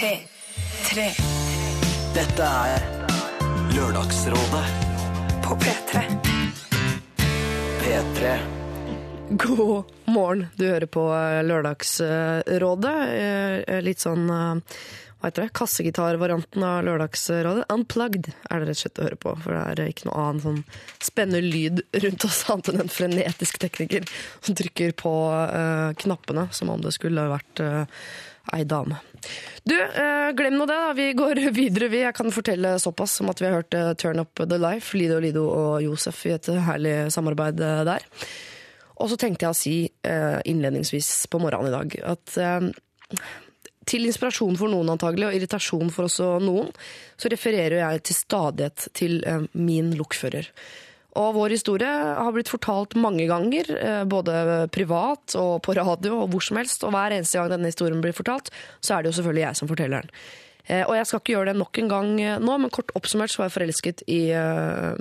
P3. Dette er Lørdagsrådet På P3. P3. God morgen. Du hører på eh, Lørdagsrådet. Eh, Litt sånn eh, hva heter det? kassegitarvarianten av Lørdagsrådet. Unplugged er det rett og slett å høre på. For det er ikke noe annen sånn spennende lyd rundt oss annet enn en frenetisk tekniker som trykker på uh, knappene som om det skulle vært uh, ei dame. Du, eh, glem nå det. da. Vi går videre. Vi. Jeg kan fortelle såpass som at vi har hørt eh, Turn Up The Life, Lido Lido og Josef i et herlig samarbeid eh, der. Og så tenkte jeg å si eh, innledningsvis på morgenen i dag at eh, til inspirasjon for noen antagelig, og irritasjon for også noen, så refererer jeg til stadighet til eh, min lokfører. Og vår historie har blitt fortalt mange ganger, eh, både privat og på radio og hvor som helst. Og hver eneste gang denne historien blir fortalt, så er det jo selvfølgelig jeg som forteller den. Eh, Og jeg skal ikke gjøre det nok en gang nå, men kort oppsummert så var jeg forelsket i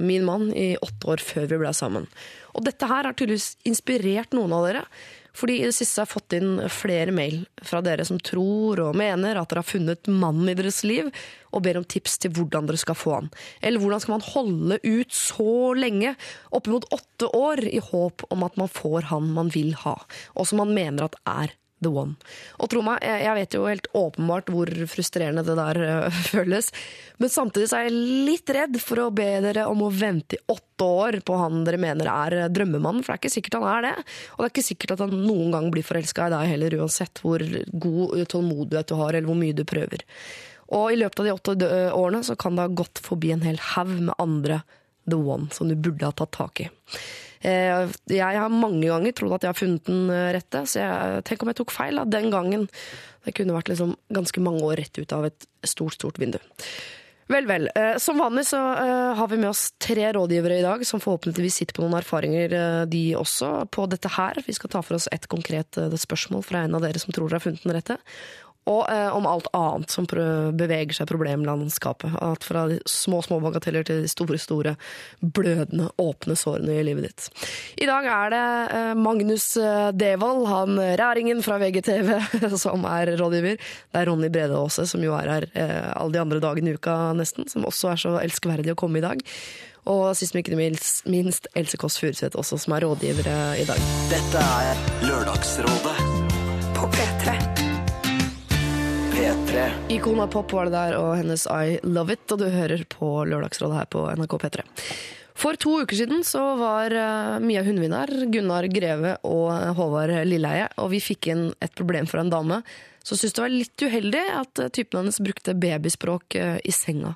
min mann i åtte år før vi ble sammen. Og dette her har tydeligvis inspirert noen av dere. Fordi i det siste har jeg fått inn flere mail fra dere som tror og mener at dere har funnet mannen i deres liv, og ber om tips til hvordan dere skal få han. Eller hvordan skal man holde ut så lenge, oppimot åtte år, i håp om at man får han man vil ha, og som man mener at er the one. Og tro meg, jeg vet jo helt åpenbart hvor frustrerende det der øh, føles, men samtidig så er jeg litt redd for å be dere om å vente i åtte år på han dere mener er øh, drømmemannen, for det er ikke sikkert han er det. Og det er ikke sikkert at han noen gang blir forelska i deg heller, uansett hvor god øh, tålmodighet du har, eller hvor mye du prøver. Og i løpet av de åtte årene så kan det ha gått forbi en hel haug med andre the one som du burde ha tatt tak i. Eh, Jeg har mange ganger trodd at jeg har funnet den eh, rette, så jeg, tenk om jeg tok feil da, den gangen. Det kunne vært liksom ganske mange år rett ut av et stort, stort vindu. Vel, vel. Eh, Som vanlig så har vi med oss tre rådgivere i dag, som forhåpentligvis sitter på noen erfaringer, de også, på dette her. Vi skal ta for oss et konkret spørsmål fra en av dere som tror dere har funnet den rette. Og eh, om alt annet som beveger seg i problemlandskapet. Alt fra de små, små bagateller til de store, store, blødende, åpne sårene i livet ditt. I dag er det eh, Magnus eh, Devold, han ræringen fra VGTV, som er rådgiver. Det er Ronny Brede Aase, som jo er her eh, alle de andre dagene i uka nesten, som også er så elskverdig å komme i dag. Og sist, men ikke minst, minst Else Kåss Furuseth også, som er rådgiver eh, i dag. Dette er Lørdagsrådet På P3. P3. Ikona Pop var det der, og hennes I Love It, og du hører på Lørdagsrådet her på NRK P3. For to uker siden så var eh, Mia Hundvin her, Gunnar Greve og Håvard Lilleheie, og vi fikk inn et problem for en dame som syntes det var litt uheldig at eh, typen hennes brukte babyspråk eh, i senga.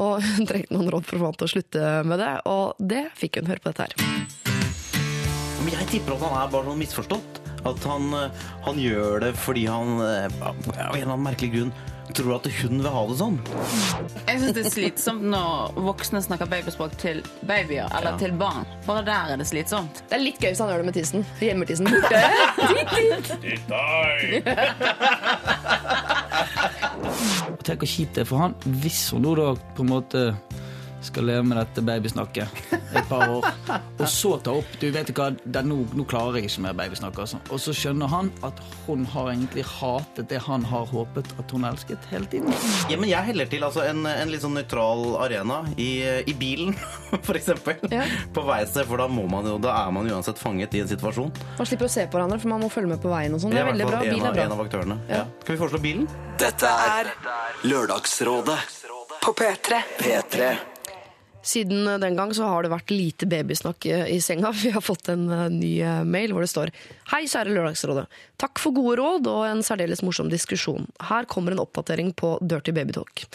Og hun trengte noen råd for å få han til å slutte med det, og det fikk hun høre på dette her. Jeg tipper at han er bare sånn misforstått. At han, eh, han gjør det fordi han eh, av en eller annen merkelig grunn tror at hun vil ha det sånn. Jeg syns det er slitsomt når voksne snakker babyspråk til babyer eller Ja. til barn. Bare der er det slitsomt. Det er litt gøy hvis han gjør det med tissen. Hjemmertissen borte. Tenk hvor kjipt det er for han hvis hun nå da på en måte skal leve med dette babysnakket et par år, og så ta opp Du vet hva, det, nå, nå klarer jeg ikke mer babysnakk. Altså. Og så skjønner han at hun har egentlig hatet det han har håpet at hun elsket hele tiden. Ja, men jeg heller til altså, en, en litt sånn nøytral arena i, i bilen, eksempel. Ja. På veisted, for da, må man jo, da er man uansett fanget i en situasjon. Man slipper å se på hverandre, for man må følge med på veien og sånn. Det er veldig bra. Bil er bra. en av aktørene. Ja. Ja. Skal vi foreslå bilen? Dette er Lørdagsrådet På P3. P3. Siden den gang så har det vært lite babysnakk eh, i senga. Vi har fått en eh, ny eh, mail hvor det står Hei, kjære Lørdagsrådet. Takk for gode råd og en særdeles morsom diskusjon. Her kommer en oppdatering på Dirty Babytalk.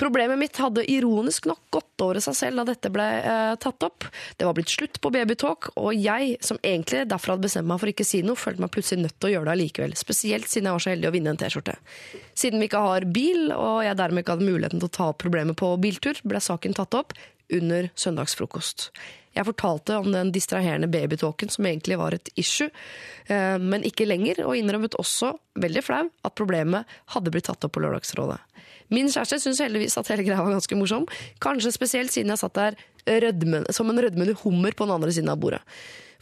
Problemet mitt hadde ironisk nok gått over seg selv da dette ble eh, tatt opp. Det var blitt slutt på babytalk, og jeg, som egentlig derfor hadde bestemt meg for ikke å si noe, følte meg plutselig nødt til å gjøre det allikevel. Spesielt siden jeg var så heldig å vinne en T-skjorte. Siden vi ikke har bil, og jeg dermed ikke hadde muligheten til å ta opp problemet på biltur, ble saken tatt opp under søndagsfrokost. Jeg fortalte om den distraherende babytalken som egentlig var et issue, eh, men ikke lenger, og innrømmet også, veldig flau, at problemet hadde blitt tatt opp på Lørdagsrådet. Min kjæreste syns heldigvis at hele greia var ganske morsom, kanskje spesielt siden jeg satt der rødmen, som en rødmende hummer på den andre siden av bordet.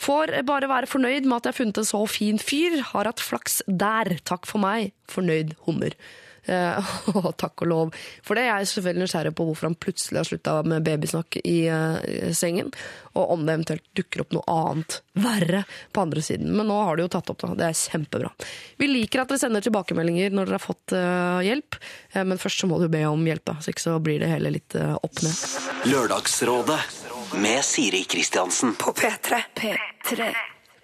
Får bare være fornøyd med at jeg har funnet en så fin fyr, har hatt flaks der, takk for meg, fornøyd hummer. Eh, og takk og lov. For det er jeg selvfølgelig nysgjerrig på hvorfor han plutselig har slutta med babysnakk i eh, sengen, og om det eventuelt dukker opp noe annet verre på andre siden. Men nå har de jo tatt opp, da. Det er kjempebra. Vi liker at dere sender tilbakemeldinger når dere har fått eh, hjelp, men først så må du be om hjelp, da, så ikke så blir det hele litt opp ned. Lørdagsrådet med Siri Kristiansen. På P3. P3.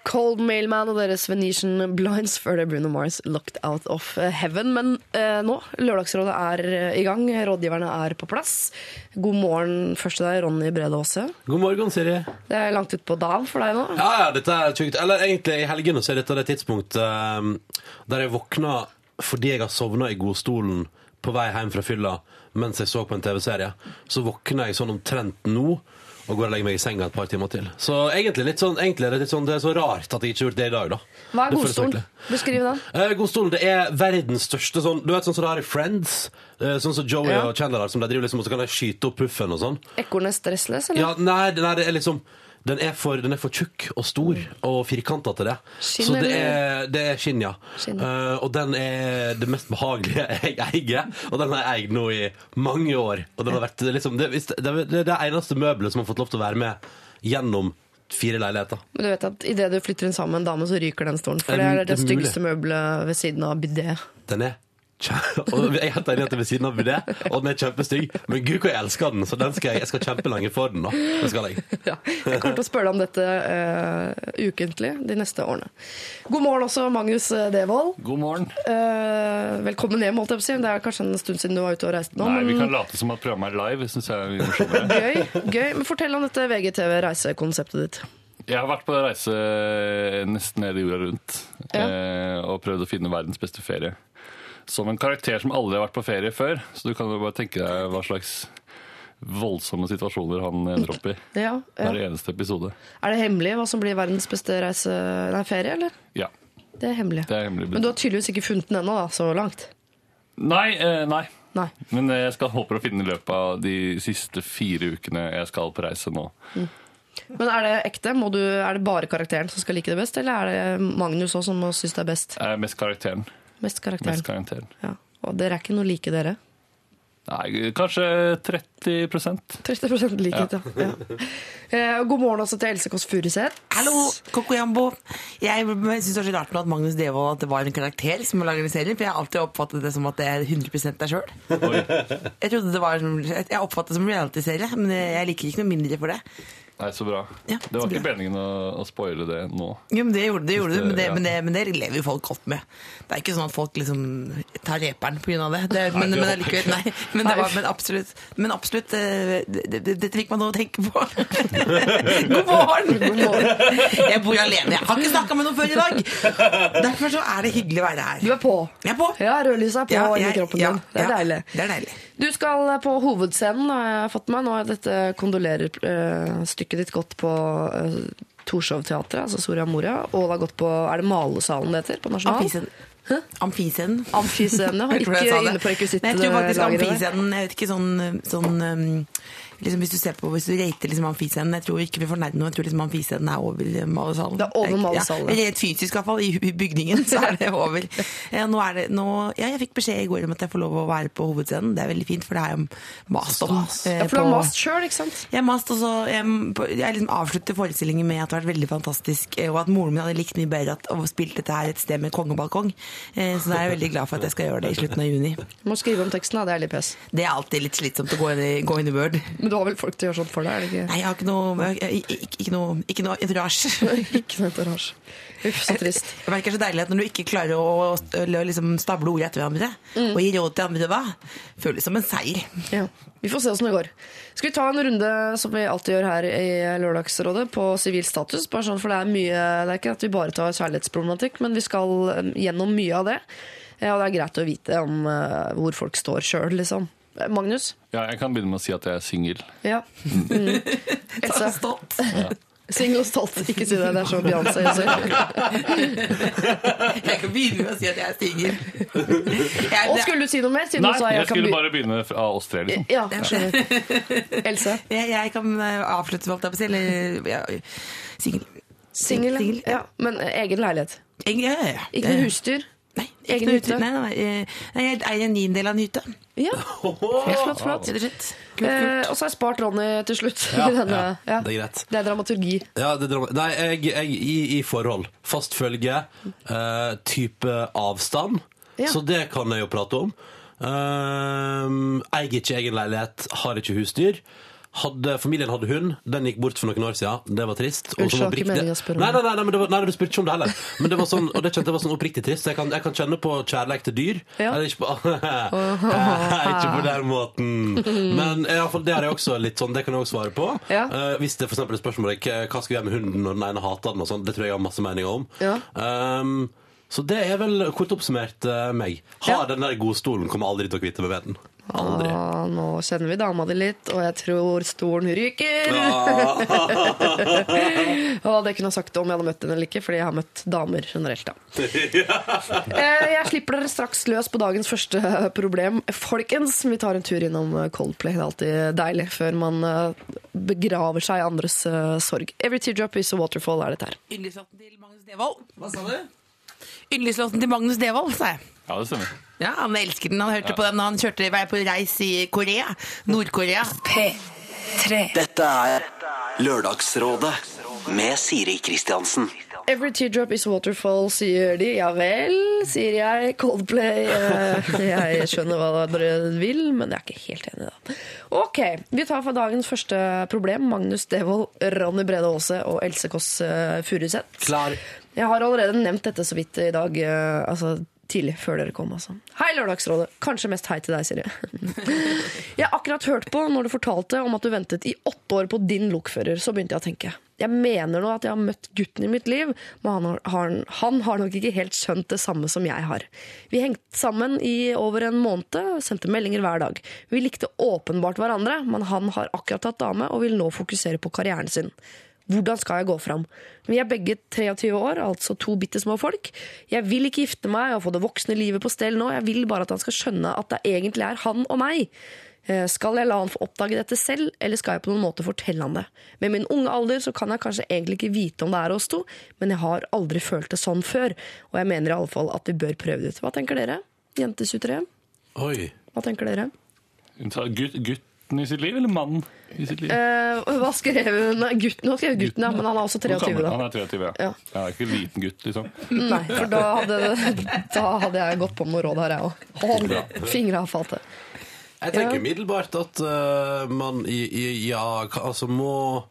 Cold Mailman og deres Venetian Blinds før det Bruno Mars Locked Out of Heaven. Men eh, nå, Lørdagsrådet er eh, i gang, rådgiverne er på plass. God morgen først til deg, Ronny Brede Aase. God morgen, Siri. Det er langt utpå dagen for deg nå. Ja, ja, dette er tjukt. Eller egentlig i helgene så er dette det tidspunktet eh, der jeg våkna fordi jeg har sovna i godstolen på vei hjem fra fylla mens jeg så på en TV-serie. Så våkner jeg sånn omtrent nå og går og legger meg i senga et par timer til. Så egentlig, litt sånn, egentlig er det litt sånn, det er så rart at jeg ikke har gjort det i dag, da. Hva er godstolen? Beskriv den. Eh, Godstolen det er verdens største sånn Du vet sånn som det har i Friends? Eh, Sånn som Joey Ja. og Chandler har, som de driver liksom, og så kan de skyte opp puffen og sånn. Ekornet stressless, eller? Ja, nei, nei, det er liksom den er, for, den er for tjukk og stor og firkanta til det. Skinn, så det er, det er skinn, ja. Skinn. Uh, og den er det mest behagelige jeg eier. Og den har jeg eid nå i mange år. Og den har vært liksom, det, det, det er det eneste møbelet som har fått lov til å være med gjennom fire leiligheter. Men du vet at idet du flytter inn sammen med en dame, så ryker den stolen. For det er det det styggeste møbelet ved siden av bidé. Den er og jeg er helt enig at det er ved siden av det, og den er kjempestygg. Men gud, hvor jeg elsker den, så den skal jeg, jeg skal kjempe lenge for den. da. Det skal jeg. Ja, jeg kommer til å spørre deg om dette uh, ukentlig de neste årene. God morgen også, Magnus eh, Devold. God morgen. uh, velkommen hjem, holdt jeg på å si. Det er kanskje en stund siden du var ute og reiste nå. Nei, vi kan late som at programmet er live. Synes jeg er morsommere. gøy, gøy. Men fortell om dette VGTV-reisekonseptet ditt. Jeg har vært på reise nesten hele jorda rundt eh, og prøvd å finne verdens beste ferie. Som en karakter som aldri har vært på ferie før, så du kan jo bare tenke deg hva slags voldsomme situasjoner han ender opp i Ja, ja. hver eneste episode. Er det hemmelig hva som blir verdens beste reise... Nei, ferie, eller? Ja, Det er hemmelig. det er hemmelig. Men du har tydeligvis ikke funnet den ennå, da, så langt. Nei, eh, nei. Nei. Men jeg skal håper å finne i løpet av de siste fire ukene jeg skal på reise nå. Men er det ekte? Må du, er det bare karakteren som skal like det best, eller er det Magnus òg som synes det er best? Er mest karakteren. Mest karakteren. Mest karakteren. Ja. Og dere er ikke noe like, dere? Nei, kanskje 30% 30% likhet, ja. ja. Eh, god morgen også til Else Kåss Furuseth. Hallo, Kokoyambo. Jeg syns det er så rart med at Magnus Devold at det var en karakter som lager en serie, for jeg har alltid oppfattet det som at det er 100 deg sjøl. Jeg trodde det var som- Jeg oppfattet det som reality-serie, men jeg liker ikke noe mindre for det. Nei, så bra. Ja, det var ikke bra. meningen å, å spoile det nå. Jo, men det gjorde, det gjorde du, men det, Ja. men, det, men det lever jo folk godt med. Det er ikke sånn at folk liksom tar reperen pga. det. det men, det men, allikevel, nei, men, det var, men absolutt, men absolutt eh, det, det, Dette fikk man noe å tenke på. God morgen! God morgen. Jeg bor alene. Jeg har ikke snakka med noen før i dag. Derfor så er det hyggelig å være her. Du er på. Jeg er på. Ja, rødlyset er på Ja, jeg, i kroppen ja, din. Det er ja, deilig. Det er deilig. Du skal på hovedscenen, har jeg fått med meg. Nå er dette kondolerer-stykket ditt gått på uh, Torshov-teatret, altså Soria Moria, og det har gått på Er det Malesalen det heter? På Nasjonal? Amfiscenen. Amfiscenen. Amfiscenen, ja. Ikke inne på rekvisittlageret. Jeg tror faktisk amfiscenen Jeg vet ikke sånn, sånn um, liksom Hvis du ser på, hvis du rater liksom amfiscenen Jeg tror ikke vi får nærme noe. Jeg tror liksom amfiscenen er over Malesalen. Det er over Malesalen. Ja, rent fysisk fall. I bygningen så er det over. Ja, nå er det, nå, ja, jeg fikk beskjed i går om at jeg får lov å være på hovedscenen. Det er veldig fint, for det er jo mast om. eh, Ja, for du har mast sjøl, ikke sant? jeg mast, mast også, jeg, jeg liksom avslutter forestillingen med at det har vært veldig fantastisk, eh, og at moren min hadde likt mye bedre at, å spilt dette her et sted med kongebalkong. Eh, Så da er jeg veldig glad for at jeg skal gjøre det i slutten av juni. Du må skrive om teksten, da. Det er litt pes. Det er alltid litt slitsomt å gå inn i, gå inn i Word. Men du har vel folk til å gjøre sånt for deg? er det ikke? Nei, jeg har ikke noe, jeg, ikke, ikke noe, ikke noe entourage. Ikke noe entourage. Uff, så trist. Det merker så deilig at når du ikke klarer å, liksom stable ord etter hverandre, og gi råd til andre da, føles som en seier. Ja. Vi får se åssen det går. Skal vi ta en runde som vi alltid gjør her i Lørdagsrådet, på sivil status? Bare sånn, for det er mye Det er ikke at vi bare tar kjærlighetsproblematikk, men vi skal eh, gjennom mye av det. Ja, og det er greit å vite om uh, hvor folk står sjøl, liksom. Eh, Magnus? Ja, jeg kan begynne med å si at jeg er singel. Ja. Mm. Else? Stolt. Singel og stolt. Ikke si det. Det er så Beyoncé. Jeg kan begynne med å si at jeg er singel. Og skulle du si noe mer? Siden Nei, du sa jeg jeg kan skulle bare begynne fra oss tre, liksom. Ja, jeg skjønner. Else? Jeg, jeg kan eh, avslutte, jeg på å si. Eller ja, singel. Singel? Ja. Men egen leilighet? Egen- Ja, ja, ja. Ikke noe husdyr? Egen hytte. Nei, nei, nei, jeg eier en niendedel av en hytte. Ja. Flott, flott. Og. Eh, og så har jeg spart Ronny til slutt. Ja, denne, ja, ja. det er greit. Det er dramaturgi. Ja, det er dram Nei, jeg, jeg i, i forhold. Fast følge, uh, type avstand. Ja. Så det kan jeg jo prate om. Uh, eier ikke egen leilighet, har ikke husdyr. Hadde, familien hadde hund, den gikk bort for noen år siden. Det var trist. Og så var meningen å spørre om Nei, nei, nei, nei, men det var, nei, du spurte ikke om det heller. Men det var sånn, og det kjente jeg var sånn oppriktig trist. Jeg kan, jeg kan kjenne på kjærlighet til dyr. Ja. Eller ikke på, ikke på den måten. Men i alle fall, det har jeg også litt sånn, det kan jeg også svare på. Ja. Eh, hvis det for eksempel er spørsmålet hva hva skal vi gjøre med hunden når den ene hater den, og sånn, det tror jeg jeg har masse meninger om. Ja. Um, så det er vel kort oppsummert eh, meg. Har Ja. den der godstolen, kommer aldri til å kvitte meg med den. Aldri. Ah, nå kjenner vi dama di litt, og jeg tror stolen ryker. og det kunne jeg sagt om jeg hadde møtt henne eller ikke, fordi jeg har møtt damer generelt. da. Eh, Jeg slipper dere straks løs på dagens første problem. Folkens, vi tar en tur innom Coldplay. Det er alltid deilig før man eh, begraver seg i andres eh, sorg. Every teardrop is a waterfall er dette her. Yndlingslåten til Magnus Devold. Hva sa du? Yndlingslåten til Magnus Devold, sa jeg. Ja, det stemmer. Ja, Han elsker den. Han hørte på den da han kjørte vei på reis i Korea. Nord-Korea. P3. Dette er Lørdagsrådet med Siri Kristiansen. Every teardrop is waterfall, sier de. Ja vel, sier jeg. Coldplay. eh, Jeg skjønner hva dere vil, men jeg er ikke helt enig, da. Ok, vi tar for dagens første problem. Magnus Devold, Ronny Brede Aase og Else Kåss eh, Furuseth. Klar. Jeg har allerede nevnt dette så vidt i dag, eh, altså tidlig, før dere kom. Altså. Hei, Lørdagsrådet. Kanskje mest hei til deg, Siri. Jeg har akkurat hørt på når du fortalte om at du ventet i åtte år på din lokfører. Så begynte jeg å tenke. Jeg mener nå at jeg har møtt gutten i mitt liv, men han har, har, han har nok ikke helt skjønt det samme som jeg har. Vi hengte sammen i over en måned, sendte meldinger hver dag. Vi likte åpenbart hverandre, men han har akkurat tatt dame og vil nå fokusere på karrieren sin. Hvordan skal jeg gå fram? Vi er begge 23 år, altså to bitte små folk. Jeg vil ikke gifte meg og få det voksne livet på stell nå. Jeg vil bare at han skal skjønne at det egentlig er han og meg. Eh, Skal jeg la han få oppdage dette selv, eller skal jeg på noen måte fortelle han det? Med min unge alder så kan jeg kanskje egentlig ikke vite om det er oss to, men jeg har aldri følt det sånn før, og jeg mener i alle fall at vi bør prøve det ut. Hva tenker dere? jentesutere? Hva tenker dere? Gutt, Gutt, gutten i sitt liv, eller mannen i sitt liv? Eh, hva skrev hun? Nei, Gutten, hun skrev gutten, ja, men han er også 23 da. Han er 23, ja. Ja. Er ikke en liten gutt, liksom. Nei, for da hadde, da hadde jeg gått på med råd her, jeg òg. Fingra av fatet. Jeg tenker Ja. at uh, man i, i, ja, altså må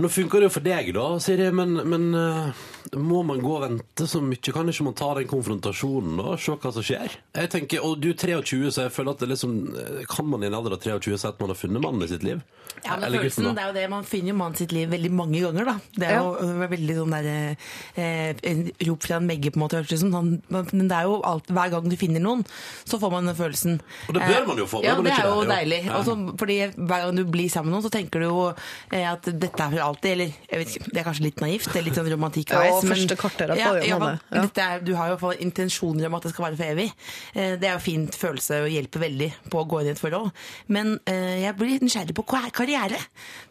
Nå funker det jo for deg, da, Siri, men, men eh, må man gå og vente så mye? Kan ikke man ta den konfrontasjonen og se hva som skjer? Jeg tenker, Og du er 23, så jeg føler at det liksom eh, Kan man i en alder av 23 si at man har funnet mannen i sitt liv? Ja, men Eller følelsen, gutten, det er jo det, Man finner jo mannen sitt liv veldig mange ganger. da. Det er jo det er veldig sånn der, eh, en rop fra en Megge, på en måte. hørtes det ut som. Men det er jo alt, hver gang du finner noen, så får man den følelsen. Og det bør man jo få, Ja, det er jo det? Deilig. Ja. Også, fordi Hver gang du blir sammen med noen, så tenker du jo eh, at dette er for alltid. Eller jeg vet ikke, det er kanskje litt naivt, det er litt sånn romantikk Ja, men- første kvarteret ja, på gjør ja, måned. Ja. er, Du har jo i hvert fall intensjoner om at det skal vare for evig. Eh, Det er jo fint følelse og hjelper veldig på å gå inn i et forhold. Men eh, jeg blir nysgjerrig på kar- karriere.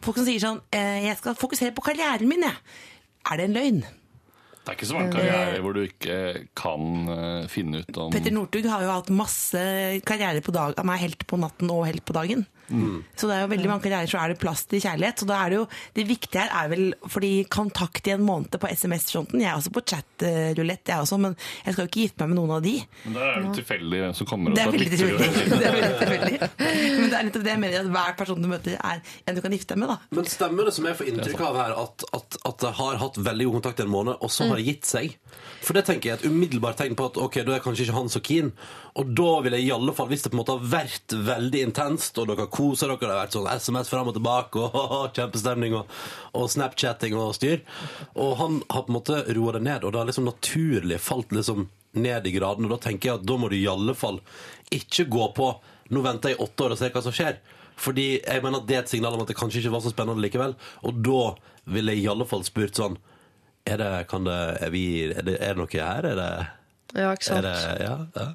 Folk som sier sånn eh, Jeg skal fokusere på karrieren min, jeg. Er det en løgn? Det er ikke så mange karrierer hvor du ikke kan finne ut om Petter Northug har jo hatt masse karriere på dag. Han er helt på natten og helt på dagen. Så det er jo veldig mange karrierer så er det plass til kjærlighet. Så da er det jo Det viktige her er vel fordi kontakt i en måned på SMS-fronten. Jeg er også på chatrulett, jeg også, men jeg skal jo ikke gifte meg med noen av de. Men der er det tilfeldig hvem som kommer. og Det er veldig bytter tilfeldig. Det er veldig tilfeldig. Men det er nettopp det jeg mener, at hver person du møter, er en du kan gifte deg med. da. Men stemmer det som jeg får inntrykk av her, at, at, at de har hatt veldig god kontakt i en måned, og så har de gitt seg? For det tenker jeg er et umiddelbart tegn på at ok, da er kanskje ikke han så keen. Og da vil jeg i alle fall, hvis det på en måte har vært veldig intenst, og dere koser dere, det har vært sånn SMS fram og tilbake, og kjempestemning, og, og Snapchatting og styr, og han har på en måte roa det ned, og det har liksom naturlig falt liksom ned i graden, og da tenker jeg at da må du i alle fall ikke gå på nå venter jeg i åtte år og ser hva som skjer. Fordi jeg mener at det er et signal om at det kanskje ikke var så spennende likevel. Og da ville jeg i alle fall spurt sånn Er det, kan det, er vi, er det, er det noe her? Er det, Ja, ikke er sant. det Ja. ja.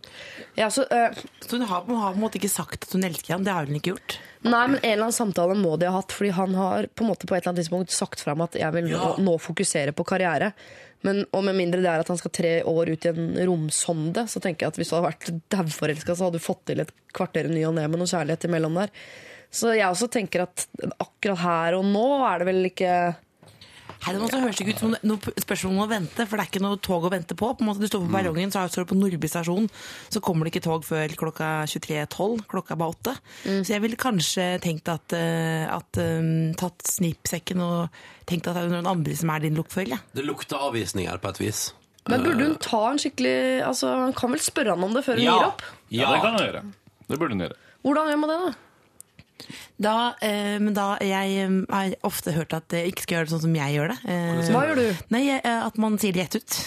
Ja, så, uh, Så hun har, hun har på en måte ikke sagt at hun elsker ham. Det har hun ikke gjort. Nei, men en eller annen samtale må de ha hatt, fordi han har på en måte på et eller annet tidspunkt sagt fram at jeg vil nå, nå fokusere på karriere. Men, og med mindre det er at han skal tre år ut i en romsonde, så tenker jeg at hvis du hadde vært dauforelska, så hadde du fått til et kvarter i ny og ne med noe kjærlighet imellom der. Så jeg også tenker at akkurat her og nå er det vel ikke Her nå så høres det ikke ut som noe spørsmål om å vente, for det er ikke noe tog å vente på. på en måte Du står på perrongen, så står du på Nordby stasjon, så kommer det ikke tog før klokka 23.12. Klokka er bare åtte. Så jeg ville kanskje tenkt at, eh, at um, tatt snippsekken og tenkt at det er noen andre som er din lokfører. Ja. Det lukter avvisning her på et vis. Men burde hun ta en skikkelig Altså, Han kan vel spørre han om det før hun gir opp? Ja, det kan hun gjøre. Det burde hun gjøre. Hvordan gjør man det, da? Da, eh, men da Jeg eh, har ofte hørt at jeg ikke skal gjøre det sånn som jeg gjør det. Eh, Hva gjør du? Nei, eh, At man sier det rett ut.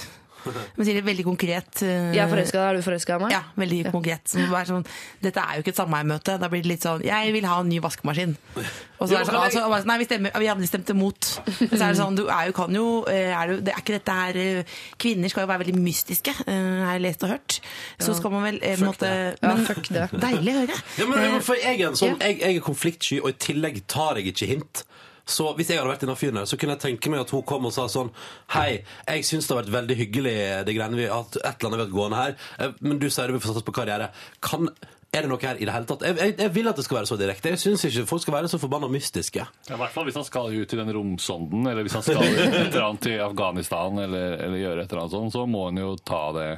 Man sier det veldig konkret. Uh, Jeg er forelska er du forelska i meg? Ja, veldig konkret. Som bare sånn, Dette er jo ikke et sameiemøte. Da blir det litt sånn Jeg vil ha en ny vaskemaskin. Og så er det sånn, altså, sånn, Nei, vi, stemmer, vi hadde stemte imot. Men så er det sånn Du er jo, kan jo eh, er du, det er ikke dette her eh, Kvinner skal jo være veldig mystiske, har jeg lest og hørt. Så skal man vel fuck måtte, det. Men, Ja, fuck det. Deilig å høre. Ja, men, for jeg er en sånn, jeg, jeg er konfliktsky, og i tillegg tar jeg ikke hint. Så hvis jeg hadde vært denne fyren så kunne jeg tenke meg at hun kom og sa sånn Hei, jeg syns det har vært veldig hyggelig, det greiene vi at et eller annet vi har gående her, eh, men du sier du vil få satse på karriere. Kan, er det noe her i det hele tatt? Jeg, jeg, jeg vil at det skal være så direkte. Jeg syns ikke folk skal være så forbanna mystiske. Ja, I hvert fall hvis han skal ut i den romsonden, eller hvis han skal et eller annet til Afghanistan, eller, eller gjøre et eller annet sånt, så må han jo ta det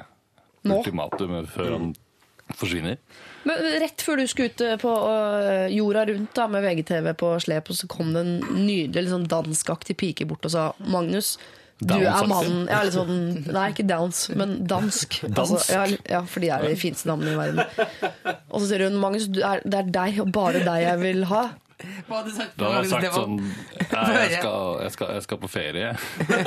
ultimatumet før han forsvinner. Men Rett før du skulle ut eh, på øh, jorda rundt da, med VGTV på slep, og så kom det en nydelig liksom, danskaktig pike bort og sa Magnus, du er mannen ja, sånn, Nei, ikke downs, men dansk. Altså, ja, ja, for de er de fineste damene i verden. Og så sier hun Magnus, du det er deg og bare deg jeg vil ha. Hva hadde du sagt? Da hadde jeg sagt sånn Nei, jeg skal, jeg skal, jeg skal på ferie.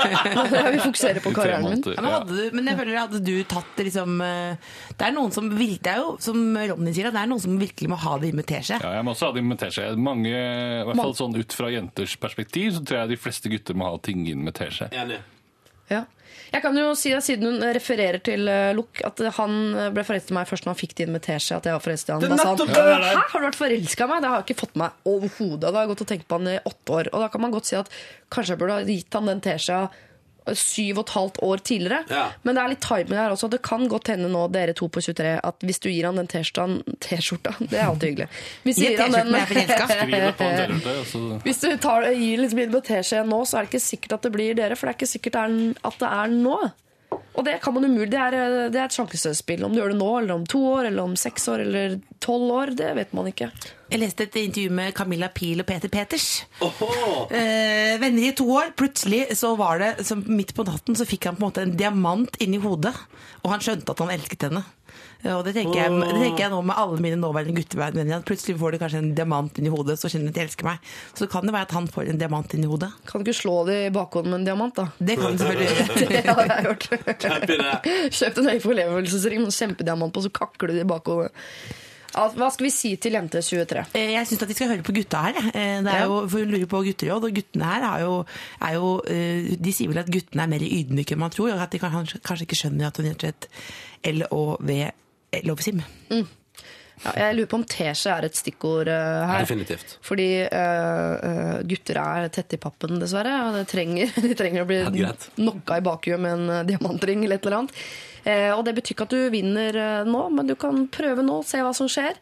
Vi fokusere på I karrieren min. Ja, men, hadde du, men jeg føler hadde du tatt liksom eh, Det er noen som virkelig Det er jo, som Ronny sier, det er noen som virkelig må ha det i med teskje. Ja, jeg må også ha det med teskje. Mange, i hvert fall sånn ut fra jenters perspektiv, så tror jeg de fleste gutter må ha ting inn med teskje. Ja. Jeg kan jo si, Siden hun refererer til uh, Luck, at han ble forelsket i meg først når han fikk det inn med teskje. At jeg var forelsket i han. Da sa han! Hæ, har du vært forelska i meg? Det har jeg ikke fått meg overhodet. Da har jeg gått og tenkt på han i åtte år. Og da kan man godt si at kanskje jeg burde ha gitt han den teskjea syv og et halvt år tidligere. Ja. Men det er litt timing her også. Det kan godt hende nå, dere to på 23, at hvis du gir han den T-skjorta det er alltid hyggelig. Hvis du gir han den- T-skjorte, Hvis du tar, gir liksom inn med teskje nå, så er det ikke sikkert at det blir dere. For det er ikke sikkert er, at det er nå. Og det kan man umulig. Det er, det er et sjansespill. Om du gjør det nå, eller om to år, eller om seks år, eller tolv år, det vet man ikke. Jeg leste et intervju med Camilla Pil og Peter Peters. Eh, venner i to år. Plutselig så var det som midt på natten så fikk han på en måte en diamant inni hodet. Og han skjønte at han elsket henne. Og det tenker, jeg, det tenker jeg nå med alle mine nåværende guttevenner. Plutselig får de kanskje en diamant inni hodet, så kjenner de at de elsker meg. Så kan det være at han får en diamant inni hodet. Kan du ikke slå det i bakhånden med en diamant, da? Det kan du selvfølgelig gjøre. Det har jeg gjort. Kjøpt Kjøp en overlevelsesring med kjempediamant på, så kakler du det i bakhodet. Hva skal vi si til jente 23? Eh, Jeg syns at de skal høre på gutta her. Eh, Det er jo, for Hun lurer på gutteråd, og guttene her er jo, er jo eh, De sier vel at guttene er mer ydmyke enn man tror, og at de kanskje, ikke skjønner at hun heter et LOV Mm. Ja, jeg lurer på om teskje er et stikkord uh, her. Definitivt. Fordi eh, eh, gutter er tette i pappen, dessverre. Og de trenger, de trenger å bli knocka i bakhjulet med en eh, diamantring eller et eller annet. Uh, og det betyr ikke at du vinner eh, nå, men du kan prøve nå, se hva som skjer.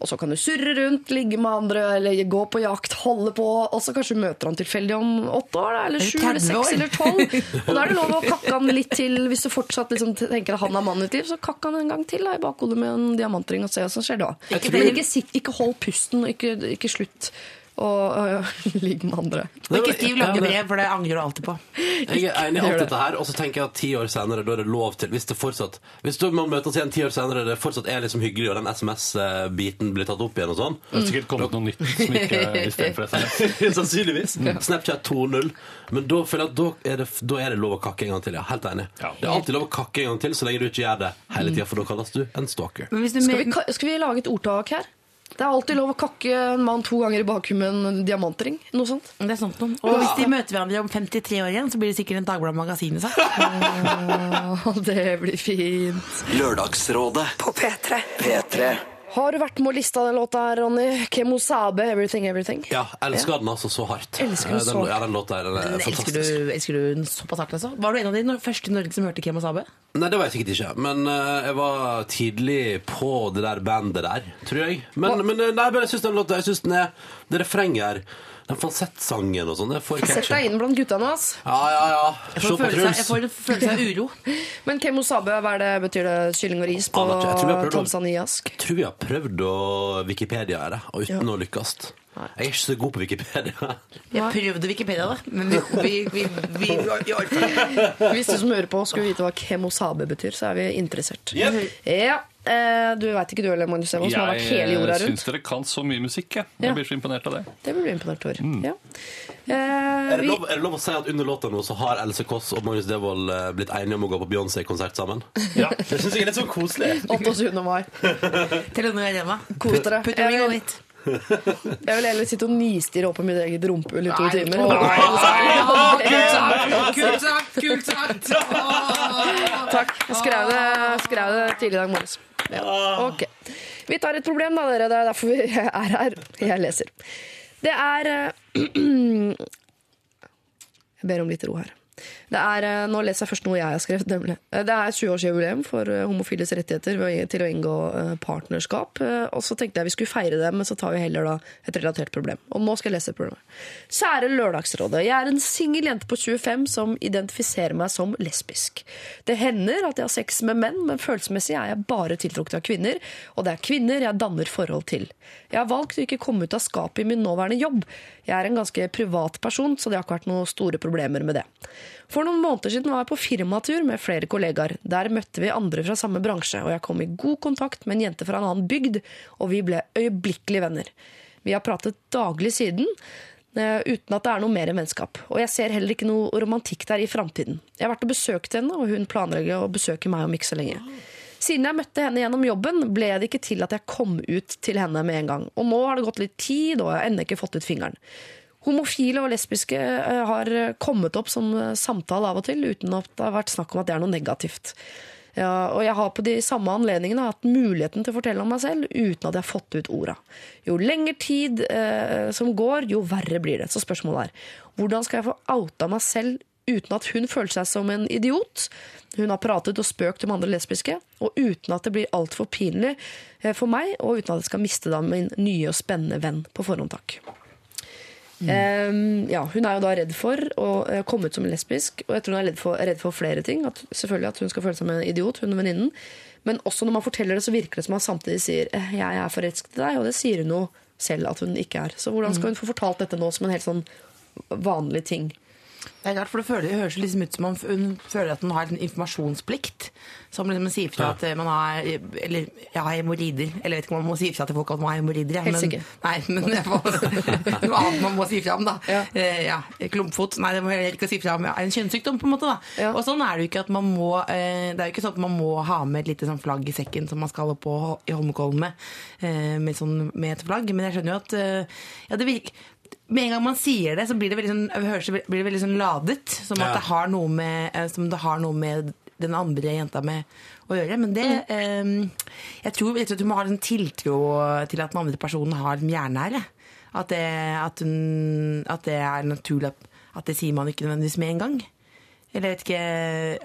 Og så kan du surre rundt, ligge med andre, eller gå på jakt, holde på. Og så kanskje møter han tilfeldig om åtte år, da, eller sju, eller seks, eller tolv. Og da er det lov å kakke han litt til, hvis du fortsatt liksom tenker at han er mannen i ditt liv. Så kakk han en gang til da, i bakhodet med en diamantring og se hva som skjer da. Ikke, tror- ikke, ikke hold pusten, og ikke, ikke slutt å øh, ligge med andre. Og ikke skriv lange brev, for det angrer du alltid på. Jeg er enig i alt dette her, og så tenker jeg at ti år senere, da er det lov til Hvis det fortsatt Hvis du man møtes igjen ti år senere, det fortsatt er liksom hyggelig, og den SMS-biten blir tatt opp igjen og sånn Det har sikkert kommet noe nytt som ikke er istedenfor SMS. Sannsynligvis. Snapchat 2.0. Men da føler jeg at da er, det, da er det lov å kakke en gang til. Ja, helt enig. Ja. Det er alltid lov å kakke en gang til, så lenge du ikke gjør det hele tida, for da kalles du en stalker. Men hvis du Skal vi, skal vi lage et ordtak her? Det er alltid lov å kakke en mann to ganger i bakhjulet med en diamantring. Noe sånt. Det er sant noe. Og hvis de møter hverandre om 53 år igjen, så blir det sikkert en Dagbladet Magasin-sak. seg. det blir fint. Lørdagsrådet På P3. P3 Har du vært med å lista den låta her, Ronny? Kemosabe, 'Everything Everything'? Ja, elsker den altså så hardt. Elsker den Eh, så Ja, den låta her, den er Men elsker, du, elsker du den såpass hardt, altså? Var du en av de første i Norge som hørte Kemo Sabe? Nei, det var jeg sikkert ikke. Men uh, jeg var tidlig på det der bandet der, tror jeg. Men, men eh, nei, jeg syns den låta Jeg synes den er Det refrenget her, den falsettsangen og sånn, Sett deg inn blant gutta nå, ass. Ja, ja, ja. Jeg får, jeg en følelse av uro. Men kemosabe, hva er det, betyr det kylling og ris på. Jeg tror å- tanzaniask? Jeg tror vi har prøvd å Wikipedia det, og uten å lykkes. Jeg er ikke så god på Wikipedia. Jeg prøvde Wikipedia, da. Men vi, vi, vi, vi, vi. Hvis du som hører på skulle vite hva kemosabe betyr, så er vi interessert. Yep. Ja, eh, Du veit ikke du heller, Magnus Evans, som har vært hele jorda Jeg rundt. syns dere kan så mye musikk. Jeg, Ja. jeg blir så imponert av det. Det blir du imponert over. Mm. Ja. Eh, Er det, lov, er det lov å si at under låta nå så har Else Kåss og Magnus Devold eh, blitt enige om å gå på Beyoncé-konsert sammen? Ja, det syns jeg er litt sånn koselig. 28. mai. Telenor hjemme. Kos dere. Putt Jeg ring on vil, it. jeg vil heller sitte og nistirre opp på mitt eget rumpehull i to timer. Kult sagt! Kult sagt! Takk. Jeg skrev det, skrev det tidlig i dag morges. Ja. Ok. Vi tar et problem, da, dere. Det er derfor vi er her. Jeg leser. Det er eh, Jeg ber om litt ro her. Er, eh, nå leser jeg først noe jeg har skrevet. nemlig. Eh, Det er 20-årsjubileum for eh, homofiles rettigheter til å inngå partnerskap. Og så tenkte jeg vi skulle feire det, men så tar vi heller da et relatert problem. Og nå skal jeg lese problemet. Kjære Lørdagsrådet. Jeg er en singel jente på 25 som identifiserer meg som lesbisk. Det hender at jeg har sex med menn, men følelsesmessig er jeg bare tiltrukket av kvinner. Og det er kvinner jeg danner forhold til. Jeg har valgt å ikke komme ut av skapet i min nåværende jobb. Jeg er en ganske privat person, så det har ikke vært noen store problemer med det. For noen måneder siden var jeg på firmatur med flere kollegaer. Der møtte vi andre fra samme bransje, og jeg kom i god kontakt med en jente fra en annen bygd, og vi ble øyeblikkelig venner. Vi har pratet daglig siden, eh, uten at det er noe mer enn vennskap. Og jeg ser heller ikke noe romantikk der i framtiden. Jeg har vært og besøkt henne, og hun planlegger å besøke meg om ikke så lenge. Siden jeg møtte henne gjennom jobben, ble det ikke til at jeg kom ut til henne med en gang. Og nå har det gått litt tid, og jeg har ennå ikke fått ut fingeren. Homofile og lesbiske eh, har kommet opp som eh, samtale av og til, uten at det har vært snakk om at det er noe negativt. Ja, og jeg har på de samme anledningene hatt muligheten til å fortelle om meg selv uten at jeg har fått ut orda. Jo lengre tid eh, som går, jo verre blir det. Så spørsmålet er hvordan skal jeg få outa meg selv uten at hun føler seg som en idiot? Hun har pratet og spøkt om andre lesbiske, og uten at det blir altfor pinlig eh, for meg, og uten at jeg skal miste da min nye og spennende venn på forhånd, takk. Ehm, ja, hun er jo da redd for å eh, komme ut som lesbisk, og jeg tror hun er redd for, redd for flere ting. At, selvfølgelig at hun skal føle seg som en idiot, hun og venninnen. Men også når man forteller det, så virker det som han samtidig sier eh, 'jeg er forelsket i deg', og det sier hun jo selv at hun ikke er. Så hvordan skal hun få fortalt dette nå som en helt sånn vanlig ting? Det er rart, for det, føler, det høres liksom ut som om hun føler at hun har en informasjonsplikt. Som liksom sier fra at man har Eller ja, hemoroider. Eller jeg vet ikke om man må si fra til folk at man har hemoroider. ja, Helt men- sikker. Nei, men det var noe annet man må si fra om, da. Ja. Eh, ja, Klumpfot. Nei, det må jeg ikke si fra om. Ja, En kjønnssykdom, på en måte. da. Ja. Og sånn er det jo ikke at man må eh, Det er jo ikke sånn at man må ha med et lite sånn flagg i sekken som man skal opp på i Holmenkollen med, eh, med, sånn, med et flagg. Men jeg skjønner jo at eh, ja, det virker med en gang man sier det, så blir det veldig sånn, høres det, blir det veldig sånn ladet. Som Ja. at det har noe med, eh, som det har noe med den andre jenta med å gjøre. Men det eh, Jeg tror jeg tror du må ha en tiltro til at den andre personen har en hjernære. At det, at, hun, at det er naturlig at, at det sier man ikke nødvendigvis med en gang. Eller jeg vet ikke,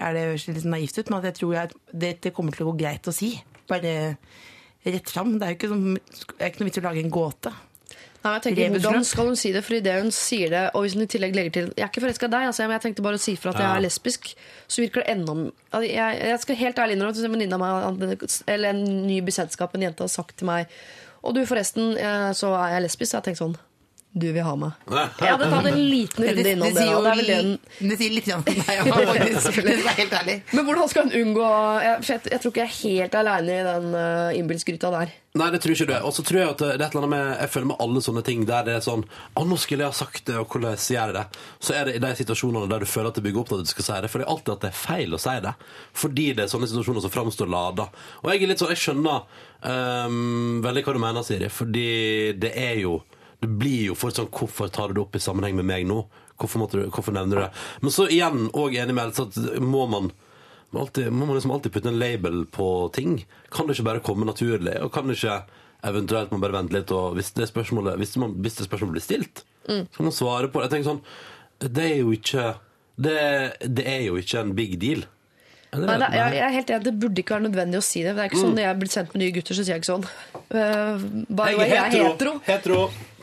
er det høres litt naivt ut, men at jeg tror at det kommer til å gå greit å si. Bare rett fram. Det er jo ikke, sånn, det er ikke noe vits i å lage en gåte. Nei, jeg tenker, Hvordan skal hun si det? For idet hun sier det, og hvis hun i tillegg legger til 'Jeg er ikke forelska i deg', altså, men jeg tenkte bare å si fra at jeg er lesbisk, så virker det enda altså, jeg, jeg skal helt ærlig innrømme at en venninne av meg, eller en ny bekjentskap, en jente, har sagt til meg 'Og du, forresten, eh, så er jeg lesbisk', så jeg har tenkt sånn Du vil ha meg. Jeg hadde tatt en liten runde innom det. sier det er vel det sier litt om meg ja, faktisk. Det er helt ærlig. Men hvordan skal hun unngå Jeg, jeg, jeg tror ikke jeg er helt aleine i den uh, innbilsgryta der. Nei, det tror ikke du er. Og så tror jeg at det er et eller annet med Jeg føler med alle sånne ting der det er sånn Å, nå skulle jeg ha sagt det, og hvordan gjør jeg det? Så er det i de situasjonene der du føler at det bygger opp til at du skal si det. For det er alltid at det er feil å si det. Fordi det er sånne situasjoner som framstår lada. Og jeg er litt sånn Jeg skjønner um, veldig hva du mener, Siri. Fordi det er jo Det blir jo fortsatt sånn Hvorfor tar du det opp i sammenheng med meg nå? Hvorfor, du, hvorfor nevner du det? Men så igjen, òg enig med Else, at må man alltid, må man liksom alltid putte en label på ting? Kan det ikke bare komme naturlig? Og kan det ikke eventuelt man bare vente litt, og hvis det spørsmålet, hvis man, hvis det spørsmålet blir stilt, Mm. så kan man svare på det. Jeg tenker sånn, det er jo ikke det, det er jo ikke en big deal. Nei, det? jeg, jeg er helt enig, det burde ikke være nødvendig å si det. Det er ikke sånn Når jeg er blitt kjent med nye gutter, så sier jeg ikke sånn. Uh, by the way, jeg er hetero. hetero.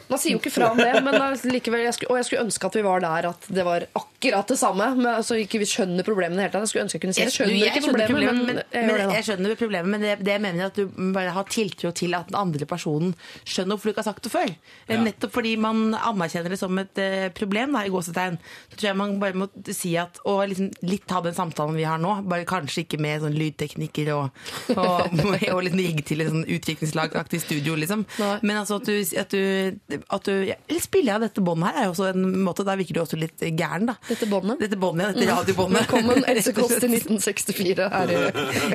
Man sier jo ikke fra om det, men likevel, jeg skulle, og jeg skulle ønske at vi var der at det var akkurat det samme. Men altså ikke vi skjønner problemene i det hele tatt. Jeg skulle ønske jeg kunne si jeg skjønner Jeg ikke skjønner problemet, problemet, men, men, jeg men det jeg skjønner problemet, men det, det jeg mener jeg at du bare har tiltro til at den andre personen skjønner hvorfor du ikke har sagt det før. Ja. Nettopp fordi man anerkjenner det som et eh, problem, da, i gåsetegn. Så tror jeg man bare må si at Og liksom litt ta den samtalen vi har nå, bare kanskje ikke med sånn lydteknikker og, og, og liksom rigge til et sånn utviklingslagaktig studio, liksom. Nei. Men altså at du, at du, at du ja, Eller spiller jeg av dette båndet her, er jo også en måte Der virker du også litt gæren, da. Dette båndet? Dette båndet, ja, dette radiobåndet. Velkommen Else Kåss til 1964 her i